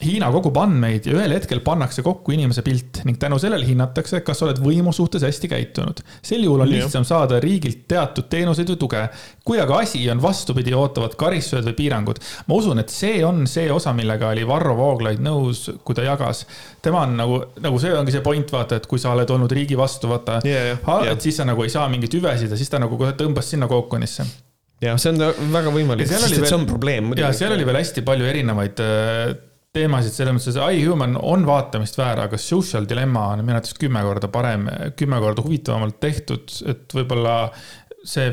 Hiina kogub andmeid ja ühel hetkel pannakse kokku inimese pilt ning tänu sellele hinnatakse, kas oled võimu suhtes hästi käitunud. sel juhul on lihtsam saada riigilt teatud teenuseid või tuge. kui aga asi on vastupidi, ootavad karistused või piirangud. ma usun, et see on see osa, millega oli Varro Vooglaid nõus, kui ta jagas. tema on nagu, nagu see ongi see point, vaata, et kui sa oled olnud riigi vastu, vaata yeah,. Yeah. et siis sa nagu ei saa mingeid hüvesid ja siis ta nagu kohe tõmbas sinna kookonisse jah, see on väga võimalik, sest et see on probleem. ja seal oli veel hästi palju erinevaid äh, teemasid, selles mõttes, et iHuman on vaatamist väär, aga Social Dilemma on minu arvates kümme korda parem, kümme korda huvitavamalt tehtud, et võib-olla see,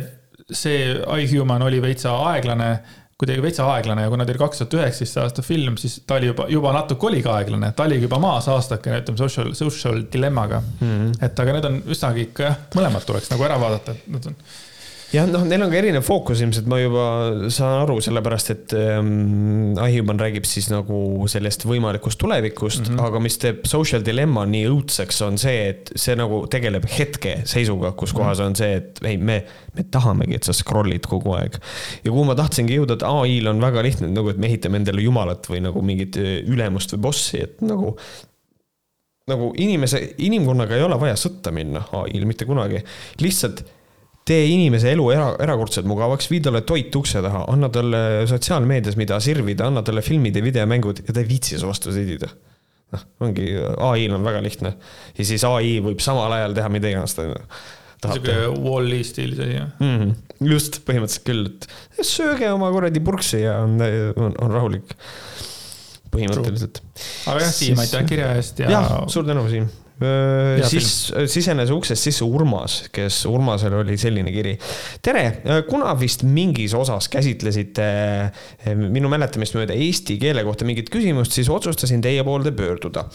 see iHuman oli veitsa aeglane, kuidagi veitsa aeglane ja kuna ta oli kaks tuhat üheksateist aasta film, siis ta oli juba, juba natuke oligi aeglane, ta oligi juba maas aastakene, ütleme, Social, Social Dilemmaga mm. -hmm. et aga need on üsnagi ikka jah, mõlemad tuleks nagu ära vaadata, et need on jah, noh, neil on ka erinev fookus ilmselt, ma juba saan aru, sellepärast et ähm, Ahiman räägib siis nagu sellest võimalikust tulevikust mm, -hmm. aga mis teeb Social Dilemma nii õudseks, on see, et see nagu tegeleb hetkeseisuga, kus mhm. kohas mm -hmm. on see, et ei, me, me tahamegi, et sa scroll'id kogu aeg. ja kuhu ma tahtsingi jõuda, et ai-l on väga lihtne nagu, et me ehitame endale jumalat või nagu mingit äh, ülemust või bossi, et nagu nagu inimese, inimkonnaga ei ole vaja sõtta minna ai-l mitte kunagi, lihtsalt tee inimese elu era, erakordselt mugavaks, vii talle toit ukse taha, anna talle sotsiaalmeedias, mida sirvida, anna talle filmid ja videomängud ja ta ei viitsi su vastu sõdida. noh, ongi, ai-l on väga lihtne. ja siis ai võib samal ajal teha mida iganes ta tahab teha. sihuke Wall-E stiilis asi, jah mm? -hmm. just, põhimõtteliselt küll, et sööge oma kuradi purksi ja on, on, on rahulik. põhimõtteliselt. aga jah, Siim, aitäh kirja eest ja. jah, suur tänu, Siim siis film. sisenes uksest sisse Urmas, kes, Urmasel oli selline kiri. tere, kuna vist mingis osas käsitlesite minu mäletamist mööda eesti keele kohta mingit küsimust, siis otsustasin teie poolde pöörduda.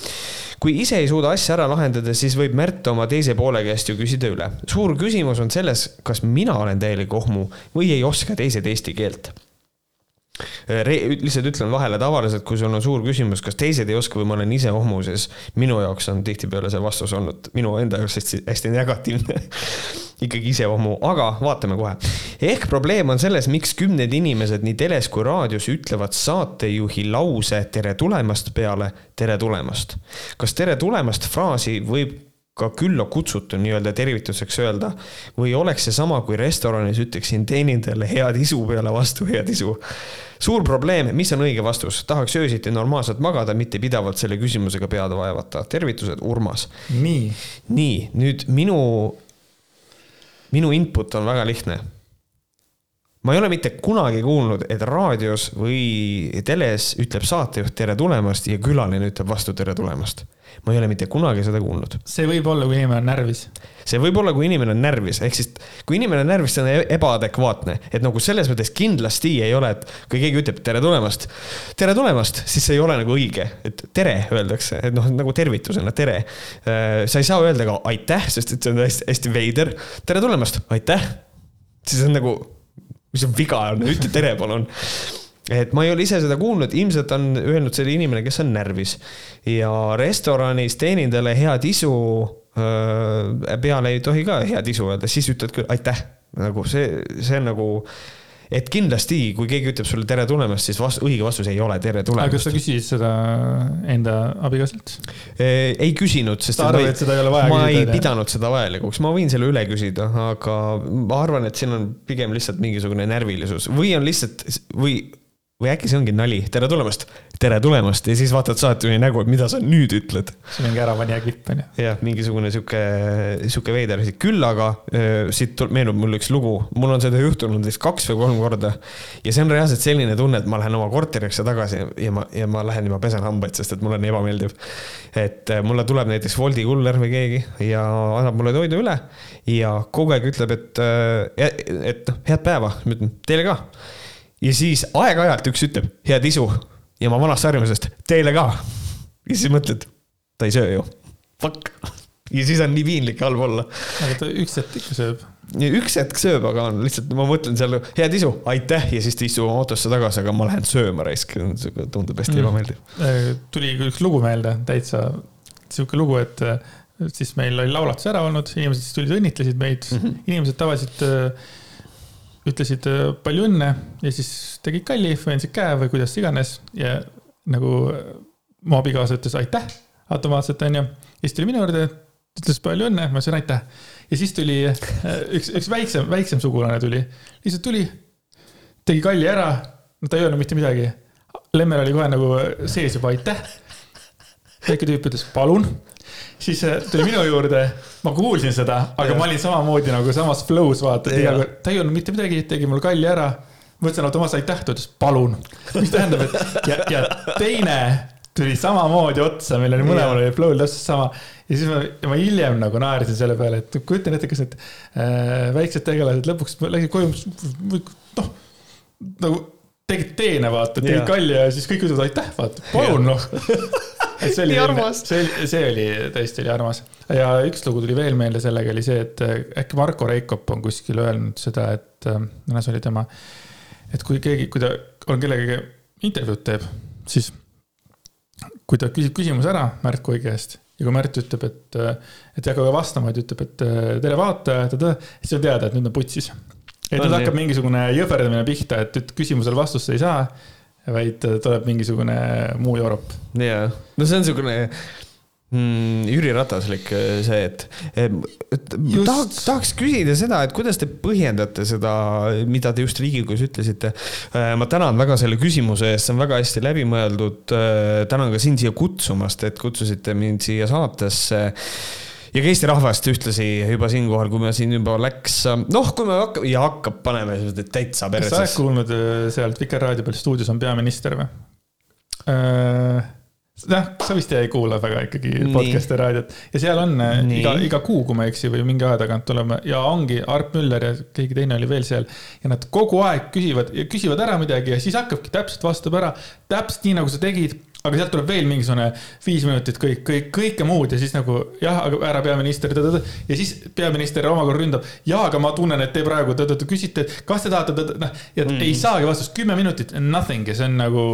kui ise ei suuda asja ära lahendada, siis võib Märt oma teise poole käest ju küsida üle. suur küsimus on selles, kas mina olen täielik ohmu või ei oska teised eesti keelt Äh, lihtsalt ütlen vahele tavaliselt, kui sul on suur küsimus, kas teised ei oska või ma olen ise ohmu, siis minu jaoks on tihtipeale see vastus olnud minu enda jaoks hästi, hästi negatiivne. ikkagi iseloomu, aga vaatame kohe. ehk probleem on selles, miks kümned inimesed nii teles kui raadios ütlevad saatejuhi lause tere tulemast peale tere tulemast. kas tere tulemast fraasi võib ka külla kutsutu nii-öelda tervituseks öelda või oleks see sama, kui restoranis ütleksin teenindajale head isu peale vastu head isu. suur probleem, mis on õige vastus, tahaks öösiti normaalselt magada, mitte pidevalt selle küsimusega pead vaevata. tervitused, Urmas. nii. nii, nüüd minu, minu input on väga lihtne ma ei ole mitte kunagi kuulnud, et raadios või teles ütleb saatejuht tere tulemast ja külaline ütleb vastu tere tulemast ma ei ole mitte kunagi seda kuulnud. see võib olla, kui inimene on närvis. see võib olla, kui inimene on närvis, ehk siis kui inimene on närvis, see on e-, ebaadekvaatne, et nagu selles mõttes kindlasti ei ole, et kui keegi ütleb tere tulemast, tere tulemast, siis see ei ole nagu õige, et tere öeldakse, et noh, nagu tervitusena tere. Äh, sa ei saa öelda ka aitäh, sest et see on hästi, hästi veider. tere tulemast, aitäh. siis on nagu, mis on viga on, ütle tere, palun et ma ei ole ise seda kuulnud, ilmselt on öelnud see inimene, kes on närvis. ja restoranis teenindajale head isu peale ei tohi ka head isu öelda, siis ütled küll aitäh. nagu see, see on nagu, et kindlasti, kui keegi ütleb sulle tere tulemast, siis vast, õige vastus ei ole tere tulemast. aga kas sa küsisid seda enda abikaasalt? ei küsinud, sest. sa arvad, et seda ei ole vaja ma küsida? ma ei pidanud seda vajalikuks, ma võin selle üle küsida, aga ma arvan, et siin on pigem lihtsalt mingisugune närvilisus või on lihtsalt või või äkki see ongi nali, tere tulemast, tere tulemast ja siis vaatad saatejuhi nägu, et mida sa nüüd ütled. see on mingi ärapanija klipp on ju. jah, mingisugune sihuke, sihuke veider asi, küll aga äh, siit meenub mul üks lugu, mul on seda juhtunud vist kaks või kolm korda. ja see on reaalselt selline tunne, et ma lähen oma korterisse tagasi ja ma, ja ma lähen juba pesen hambaid, sest et mulle on ebameeldiv. et mulle tuleb näiteks Woldi kuller või keegi ja annab mulle toidu üle ja kogu aeg ütleb, et, et noh, head päeva, ma ütlen teile ka ja siis aeg-ajalt üks ütleb, head isu ja ma vanast harjumusest, teile ka. ja siis mõtled, ta ei söö ju, fuck. ja siis on nii piinlik halb olla. aga ta üks hetk ikka sööb. üks hetk sööb, aga on lihtsalt, ma mõtlen seal, head isu, aitäh ja siis ta istub oma autosse tagasi, aga ma lähen sööma raisk, tundub hästi mm. ebameeldiv. Äh, tuli üks lugu meelde, täitsa sihuke lugu, et äh, siis meil oli laulatus ära olnud, inimesed siis tulid, õnnitlesid meid mm, -hmm. inimesed tavaliselt äh, ütlesid äh, palju õnne ja siis tegid kalli, andsid käe või kuidas iganes ja nagu äh, mu abikaasa ütles aitäh automaatselt onju. ja siis tuli minu juurde, ütles palju õnne, ma ütlesin aitäh. ja siis tuli äh, üks, üks väiksem, väiksem sugulane tuli, lihtsalt tuli, tegi kalli ära, no ta ei öelnud mitte midagi. Lemmel oli kohe nagu sees juba aitäh. väike tüüp ütles palun siis tuli minu juurde, ma kuulsin seda, aga ja. ma olin samamoodi nagu samas flow's vaata, et iga kord, ta ei öelnud mitte midagi, tegi mul kalli ära. ma ütlesin automaatselt aitäh, ta ütles palun, mis tähendab, et ja, ja teine tuli samamoodi otsa, meil oli mõlemal oli flow'l täpselt sama. ja siis ma, ma hiljem nagu naersin selle peale, et kujutan ette, kas need äh, väiksed tegelased lõpuks läksid koju, noh, nagu tegid teene, vaata, tegid kalli ja siis kõik ütlevad aitäh, vaata, palun noh see oli, see, see oli tõesti oli armas. ja üks lugu tuli veel meelde, sellega oli see, et äh, äkki Marko Reikop on kuskil öelnud seda, et, mõnes äh, oli tema, et kui keegi, kui ta on kellegagi intervjuud teeb, siis kui ta küsib küsimuse ära Märt Kui käest ja kui Märt ütleb, et, äh, et ei hakka ka vastama, vaid ütleb, et tere vaataja, siis on teada, et nüüd on putsis. et nüüd hakkab mingisugune jõhverdamine pihta, et küsimusele vastust ei saa vaid tuleb mingisugune muu Euroop. jaa, no see on niisugune mm, Jüri Rataslik see, et, et just... tahaks, tahaks küsida seda, et kuidas te põhjendate seda, mida te just Riigikogus ütlesite. Äh, ma tänan väga selle küsimuse eest, see on väga hästi läbimõeldud. Äh, tänan ka sind siia kutsumast, et kutsusite mind siia saatesse ja ka Eesti rahvast ühtlasi juba siinkohal, kui me siin juba läks, noh, kui me hakkame ja hakkab panema täitsa perre. kas sa oled kuulnud äh, sealt Vikerraadio peal stuudios on peaminister või? Äh, jah, sa vist ei kuula väga ikkagi podcast'i raadiot ja seal on äh, Nii. iga, iga kuu, kui ma ei eksi, või mingi aja tagant tuleme ja ongi Arp Müller ja keegi teine oli veel seal. ja nad kogu aeg küsivad, küsivad ära midagi ja siis hakkabki täpselt vastab ära, täpselt nii nagu sa tegid aga sealt tuleb veel mingisugune viis minutit kõik, kõik, kõike muud ja siis nagu jah, aga härra peaminister, ja siis peaminister omakorda ründab. ja, aga ma tunnen, et te praegu küsite, kas te tahate, noh, ja mm. ei saagi vastust, kümme minutit, nothing ja see on nagu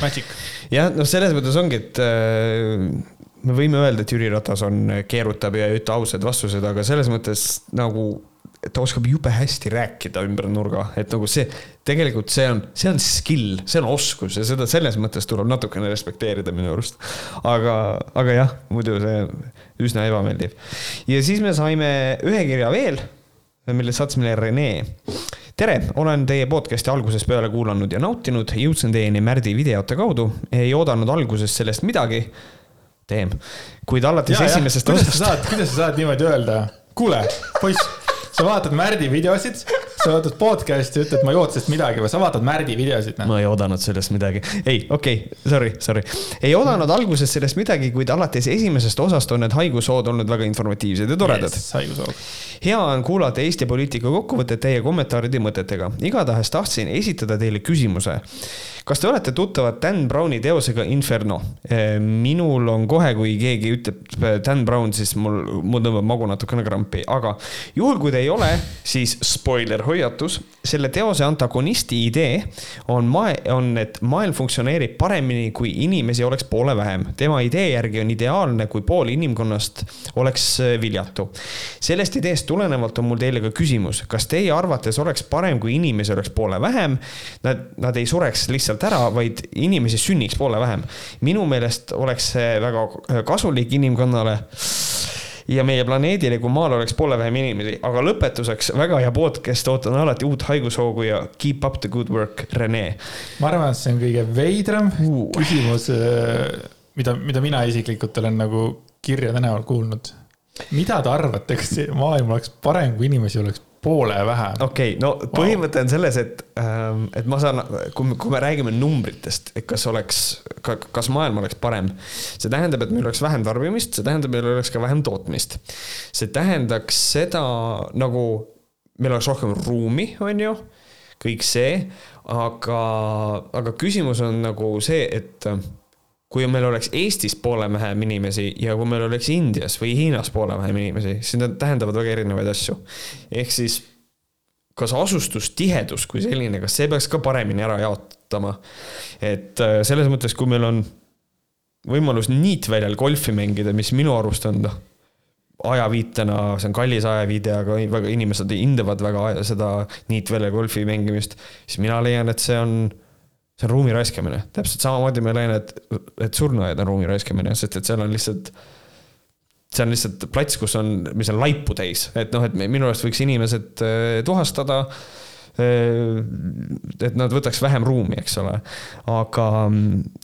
magic. jah, noh, selles mõttes ongi, et äh, me võime öelda, et Jüri Ratas on, keerutab ja ei ütle ausaid vastuseid, aga selles mõttes nagu ta oskab jube hästi rääkida ümber nurga, et nagu see, tegelikult see on, see on skill, see on oskus ja seda selles mõttes tuleb natukene respekteerida minu arust. aga, aga jah, muidu see üsna ebameeldiv. ja siis me saime ühe kirja veel, mille saatis meile Rene. tere, olen teie podcast'i algusest peale kuulanud ja nautinud, jõudsin teieni Märdi videote kaudu, ei oodanud alguses sellest midagi. Teem, kuid alates ja, esimesest osast. kuidas sa saad niimoodi öelda? kuule, poiss sa vaatad Märdi videosid, sa vaatad podcast'i, ütled, ma ei oota sellest midagi või sa vaatad Märdi videosid no.. ma ei oodanud sellest midagi. ei, okei okay,, sorry, sorry. ei oodanud alguses sellest midagi, kuid alates esimesest osast on need haigushood olnud väga informatiivsed ja toredad yes,. haigushood. hea on kuulata Eesti poliitika kokkuvõtet teie kommentaaride ja mõtetega. igatahes tahtsin esitada teile küsimuse kas te olete tuttavad Dan Browni teosega Inferno? Minul on kohe, kui keegi ütleb eh, Dan Brown, siis mul, mul tõmbab magu natukene krampi, aga juhul, kui te ei ole, siis spoiler, hoiatus. selle teose antagonisti idee on maa-, on, et maailm funktsioneerib paremini, kui inimesi oleks poole vähem. tema idee järgi on ideaalne, kui pool inimkonnast oleks eh, viljatu. sellest ideest tulenevalt on mul teile ka küsimus, kas teie arvates oleks parem, kui inimesi oleks poole vähem? Nad, nad ei sureks lihtsalt lihtsalt ära, vaid inimesi sünniks poole vähem. minu meelest oleks see väga kasulik inimkonnale ja meie planeedile, kui maal oleks poole vähem inimesi, aga lõpetuseks väga hea podcast, ootan alati uut haigushoogu ja keep up the good work, Rene. ma arvan, et see on kõige veidram uh. küsimus, äh, mida, mida mina isiklikult olen nagu kirja tänaval kuulnud. mida te arvate, kas maailm oleks parem, kui inimesi oleks poole vähem. okei okay,, no põhimõte wow. on selles, et, ähm, et ma saan, kui me, kui me räägime numbritest, et kas oleks, kas maailm oleks parem. see tähendab, et meil oleks vähem tarbimist, see tähendab, meil oleks ka vähem tootmist. see tähendaks seda nagu, meil oleks rohkem ruumi, on ju, kõik see, aga, aga küsimus on nagu see, et kui meil oleks Eestis poole vähem inimesi ja kui meil oleks Indias või Hiinas poole vähem inimesi, siis need tähendavad väga erinevaid asju. ehk siis kas asustustihedus kui selline, kas see peaks ka paremini ära jaotama? et äh, selles mõttes, kui meil on võimalus niitväljal golfi mängida, mis minu arust on noh, ajaviitena, see on kallis ajaviide, aga väga inimesed hindavad väga seda niitväljal golfi mängimist, siis mina leian, et see on see on ruumi raiskamine, täpselt samamoodi ma leian, et, et surnuaed on ruumi raiskamine, sest et seal on lihtsalt see on lihtsalt plats, kus on, mis on laipu täis, et noh, et minu arust võiks inimesed äh, tuhastada. Äh, et nad võtaks vähem ruumi, eks ole. aga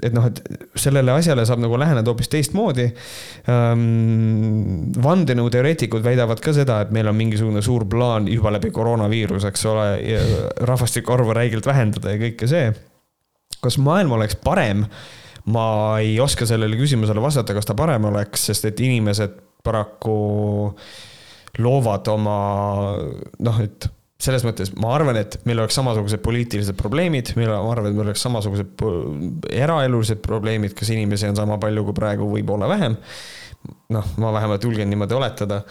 et noh, et sellele asjale saab nagu läheneda hoopis teistmoodi. Ähm, vandenõuteoreetikud väidavad ka seda, et meil on mingisugune suur plaan juba läbi koroonaviiruse, eks ole, rahvastiku arvu räigelt vähendada ja kõike see kas maailm oleks parem? ma ei oska sellele küsimusele vastata, kas ta parem oleks, sest et inimesed paraku loovad oma noh, et selles mõttes ma arvan, et meil oleks samasugused poliitilised probleemid, meil, ma arvan, et meil oleks samasugused eraelulised probleemid, kas inimesi on sama palju kui praegu, võib-olla vähem. noh, ma vähemalt julgen niimoodi oletada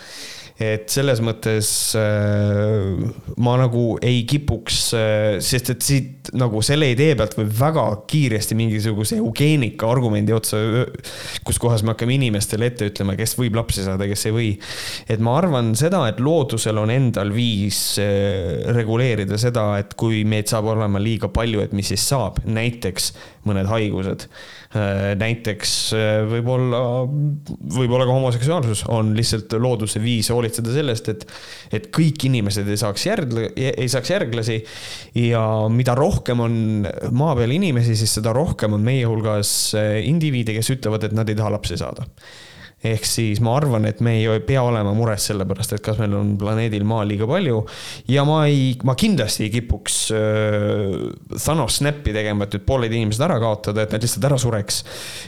et selles mõttes äh, ma nagu ei kipuks, äh, sest et siit nagu selle idee pealt võib väga kiiresti mingisuguse eugeenika argumendi otsa, kus kohas me hakkame inimestele ette ütlema, kes võib lapsi saada, kes ei või. et ma arvan seda, et loodusel on endal viis äh, reguleerida seda, et kui meid saab olema liiga palju, et mis siis saab, näiteks mõned haigused näiteks äh, võib-olla, võib-olla ka homoseksuaalsus on lihtsalt looduse viis hoolitseda sellest, et, et kõik inimesed ei saaks järgle, ei saaks järglasi. ja mida rohkem on maa peal inimesi, siis seda rohkem on meie hulgas äh, indiviide, kes ütlevad, et nad ei taha lapsi saada ehk siis ma arvan, et me ei pea olema mures selle pärast, et kas meil on planeedil Maa liiga palju. ja ma ei, ma kindlasti ei kipuks Thanos snappi tegema, et nüüd pooled inimesed ära kaotada, et nad lihtsalt ära sureks.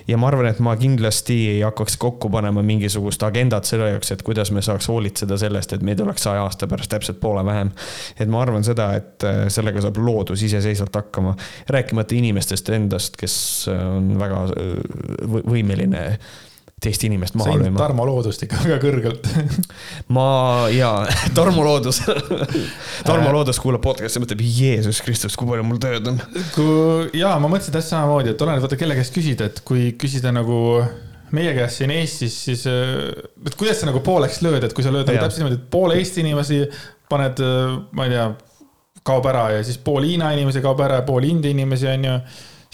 ja ma arvan, et ma kindlasti ei hakkaks kokku panema mingisugust agendat selle jaoks, et kuidas me saaks hoolitseda sellest, et meid oleks saja aasta pärast täpselt poole vähem. et ma arvan seda, et sellega saab loodus iseseisvalt hakkama, rääkimata inimestest endast, kes on väga võimeline teist inimest maha lööma. Tarmo Loodust ikka väga kõrgelt ma jaa, Tarmo Loodus Tarmo Loodus kuulab podcast'i mõtleb, Jeesus Kristus, kui palju mul tööd on. kui jaa, ma mõtlesin täpselt samamoodi, et oleneb, vaata kelle käest küsida, et kui küsida nagu meie käes siin Eestis, siis, et kuidas sa nagu pooleks lööd, et kui sa lööd nagu täpselt niimoodi, et pool Eesti inimesi paned, ma ei tea, kaob ära ja siis pool Hiina inimesi kaob ära ja pool India inimesi, on ju.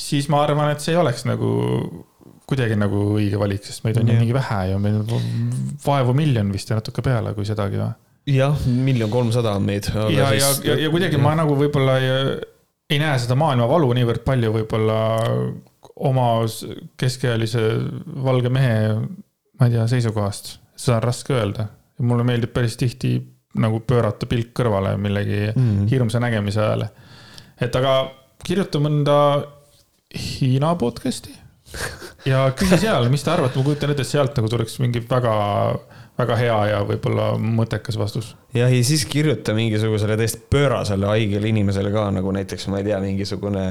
siis ma arvan, et see ei oleks nagu kuidagi nagu õige valik, sest meid on ju mingi vähe ja meil vaevu miljon vist ja natuke peale, kui sedagi või. jah, miljon kolmsada on meid. ja, ja, ja, ja kuidagi ma nagu võib-olla ei, ei näe seda maailmavalu niivõrd palju võib-olla oma keskealise valge mehe, ma ei tea, seisukohast. seda on raske öelda ja mulle meeldib päris tihti nagu pöörata pilk kõrvale millegi mm. hirmsa nägemise ajal. et aga kirjuta mõnda Hiina podcast'i ja küsi seal, mis te arvate, ma kujutan ette, et sealt nagu tuleks mingi väga, väga hea ja võib-olla mõttekas vastus. jah, ja siis kirjuta mingisugusele täiesti pöörasele haigele inimesele ka nagu näiteks, ma ei tea, mingisugune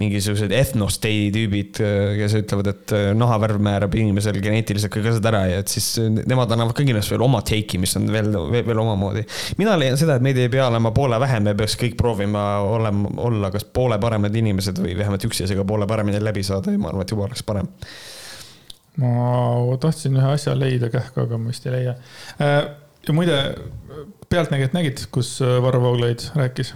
mingisugused ethnostei tüübid, kes ütlevad, et äh, nahavärv määrab inimesel geneetiliselt kõik asjad ära ja et siis nemad annavad ka kindlasti veel oma take'i, mis on veel, veel, veel omamoodi. mina leian seda, et meid ei pea olema poole vähem, me peaks kõik proovima olema, olla kas poole paremad inimesed või vähemalt üksteisega poole paremini läbi saada ja ma arvan, et juba oleks parem ma tahtsin ühe asja leida kähku, aga ma vist ei leia. Äh, ja muide, Pealtnägijat nägid, kus Varro Vooglaid rääkis?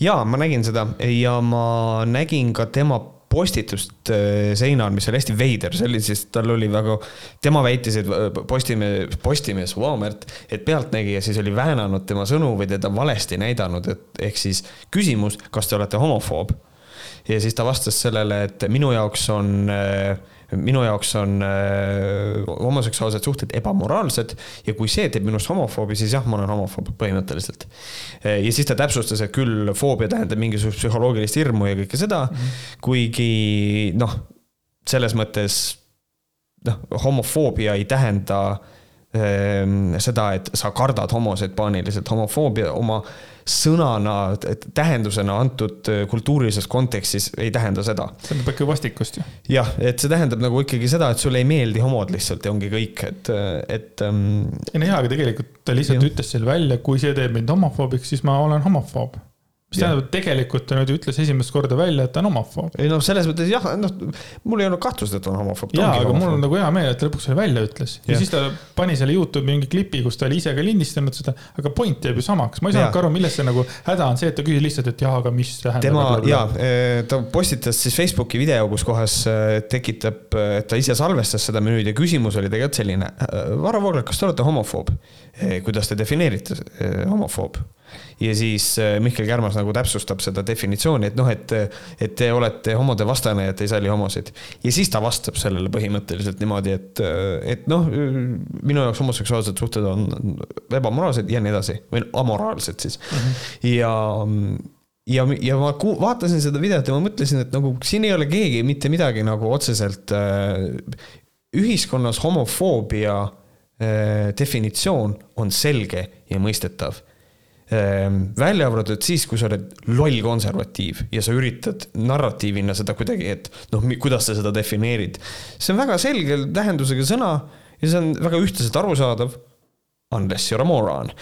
jaa, ma nägin seda ja ma nägin ka tema postitust äh, seinal, mis oli hästi veider, see oli siis, tal oli väga, tema väitis, et äh, Postimees, Postimees, vau Märt, et Pealtnägija siis oli väänanud tema sõnu või teda valesti näidanud, et ehk siis küsimus, kas te olete homofoob? ja siis ta vastas sellele, et minu jaoks on äh, minu jaoks on äh, homoseksuaalsed suhted ebamoraalsed ja kui see teeb minust homofoobi, siis jah, ma olen homofoob põhimõtteliselt. Äh, ja siis ta täpsustas, et küll foobia tähendab mingisugust psühholoogilist hirmu ja kõike seda mm, -hmm. kuigi noh, selles mõttes noh, homofoobia ei tähenda äh, seda, et sa kardad homosid paaniliselt, homofoobia oma sõnana, tähendusena antud äh, kultuurilises kontekstis ei tähenda seda. see tähendab ikka vastikust ju. jah, et see tähendab nagu ikkagi seda, et sulle ei meeldi homod lihtsalt ja ongi kõik, et, et ähm,. ei no jaa, aga tegelikult ta lihtsalt jah. ütles selle välja, kui see teeb mind homofoobiks, siis ma olen homofoob mis tähendab, et tegelikult ta nüüd ütles esimest korda välja, et ta on homofoob. ei noh, selles mõttes jah, noh, mul ei olnud kahtlust, et ta on homofoob. jaa, aga homofoob. mul on nagu hea meel, et ta lõpuks selle välja ütles. ja siis ta pani selle Youtube'i mingi klipi, kus ta oli ise ka lindistanud seda, aga point jääb ju samaks, ma ei saanudki aru, milles see nagu häda on see, et ta küsis lihtsalt, et jah, aga mis tähendab. tema jaa, eh, ta postitas siis Facebooki video, kus kohas eh, tekitab, eh, et ta ise salvestas seda menüüd ja küsimus oli tegelikult selline. Varro Vooglaid, kas te olete homofoob? Kuidas te defineerite homofoob? ja siis äh, Mihkel Kärmas nagu täpsustab seda definitsiooni, et noh, et, et te olete homode vastane, et ei salli homosid. ja siis ta vastab sellele põhimõtteliselt niimoodi, et, et noh, minu jaoks homoseksuaalsed suhted on ebamoraalsed ja nii edasi või amoraalsed siis mm. -hmm. ja ja, ja ma vaatasin seda videot ja ma mõtlesin, et nagu siin ei ole keegi mitte midagi nagu otseselt äh, ühiskonnas homofoobia definitsioon on selge ja mõistetav Ehm, välja arvatud siis, kui sa oled loll konservatiiv ja sa üritad narratiivina seda kuidagi, et noh, kuidas sa seda defineerid. see on väga selge tähendusega sõna ja see on väga ühtlaselt arusaadav. Unless you are a moron.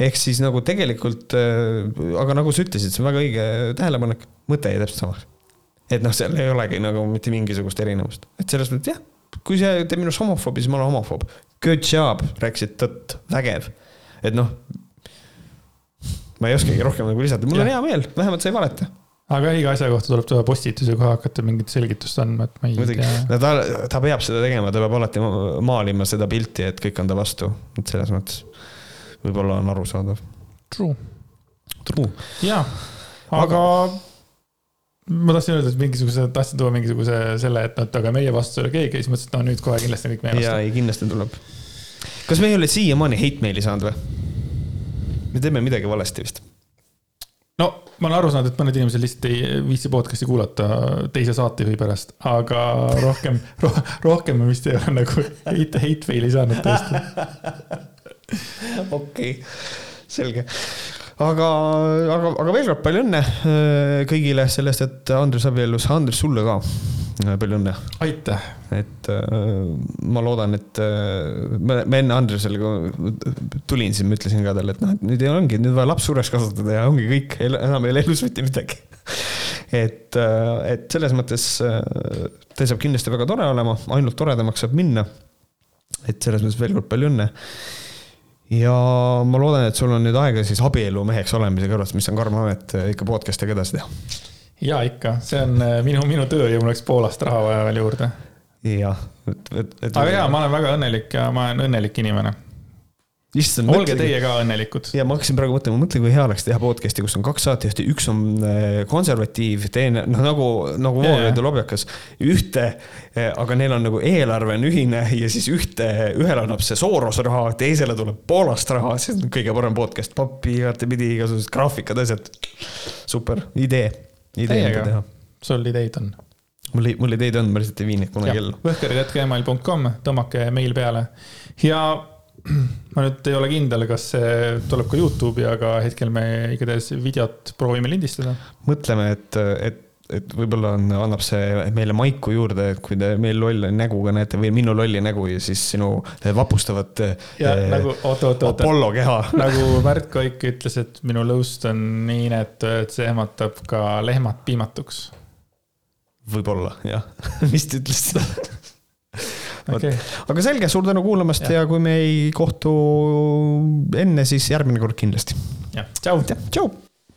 ehk siis nagu tegelikult, äh, aga nagu sa ütlesid, see on väga õige tähelepanek, mõte jäi täpselt samaks. et noh, seal ei olegi nagu mitte mingisugust erinevust, et selles mõttes jah, kui see teeb minust homofoobi, siis ma olen homofoob. Good job, rääkisid tõtt, vägev. et noh ma ei oskagi rohkem nagu lisada, mul on hea meel, vähemalt sa ei valeta aga iga asja kohta tuleb teha postituse kohe hakata mingit selgitust andma, et ma ei Muidugi. tea. no ta, ta peab seda tegema, ta peab alati maalima seda pilti, et kõik on ta vastu, et selles mõttes võib-olla on arusaadav. True. True. jaa, aga, aga ma tahtsin öelda, et mingisuguse, tahtsin tuua mingisuguse selle, et noh, aga meie vastu ei ole keegi, siis mõtlesin, et no nüüd kohe kindlasti kõik meie vastu. jaa, ei kindlasti tuleb. kas me ei ole siiamaani hate mail'i saanud või? me teeme midagi valesti vist. no ma olen aru saanud, et mõned inimesed lihtsalt ei viitsi podcast'i kuulata teise saatejuhi pärast, aga rohkem ro, rohkem me vist ei ole nagu hate, hate fail'i saanud tõesti. okei okay., selge aga, aga, aga veel kord palju õnne äh, kõigile sellest, et Andres abiellus, Andres sulle ka palju õnne. aitäh. et äh, ma loodan, et äh, ma, ma enne Andresele tulin, siis ma ütlesin ka talle, et noh, et nüüd ongi, nüüd vaja laps suureks kasvatada ja ongi kõik, enam ei ole elus mitte midagi et, et selles mõttes teil saab kindlasti väga tore olema, ainult toredamaks saab minna. et selles mõttes veel kord palju õnne ja ma loodan, et sul on nüüd aega siis abielumeheks olemise kõrvalt, mis on karm amet, ikka podcast'iga edasi teha. ja ikka, see on minu, minu töö ja mul oleks Poolast raha vaja veel juurde. jah, et, et, et. aga jaa, ma olen väga õnnelik ja ma olen õnnelik inimene issand. olge mõtlegi. teie ka õnnelikud. ja ma hakkasin praegu mõtlema, mõtle, kui hea oleks teha podcast'i, kus on kaks saatejuhti, üks on äh, konservatiiv, teine noh, nagu, nagu Vooglaid ja Lobjakas. ühte, äh, aga neil on nagu eelarve on ühine ja siis ühte, ühele annab see Soros raha, teisele tuleb Poolast raha, see on kõige parem podcast, pappi igatepidi, igasugused graafikad, asjad. super, idee, idee mida teha. sul ideid on? mul, mul ideid on, ma lihtsalt ei vii neid kunagi ellu. võhkerid.gmail.com, tõmmake meil peale ja ma nüüd ei ole kindel, kas see tuleb ka Youtube'i, aga hetkel me igatahes videot proovime lindistada. mõtleme, et, et, et võib-olla on, annab see meile maiku juurde, et kui te meil lolli näguga näete või minu lolli nägu ja siis sinu vapustavat. ja eh, nagu oota, oota, oota. Apollo keha nagu Märt Koik ütles, et minu lõust on nii inetu, et see ehmatab ka lehmad piimatuks. võib-olla jah vist ütles seda okay.. aga selge, suur tänu kuulamast ja. ja kui me ei kohtu enne, siis järgmine kord kindlasti. jah, tšau. tšau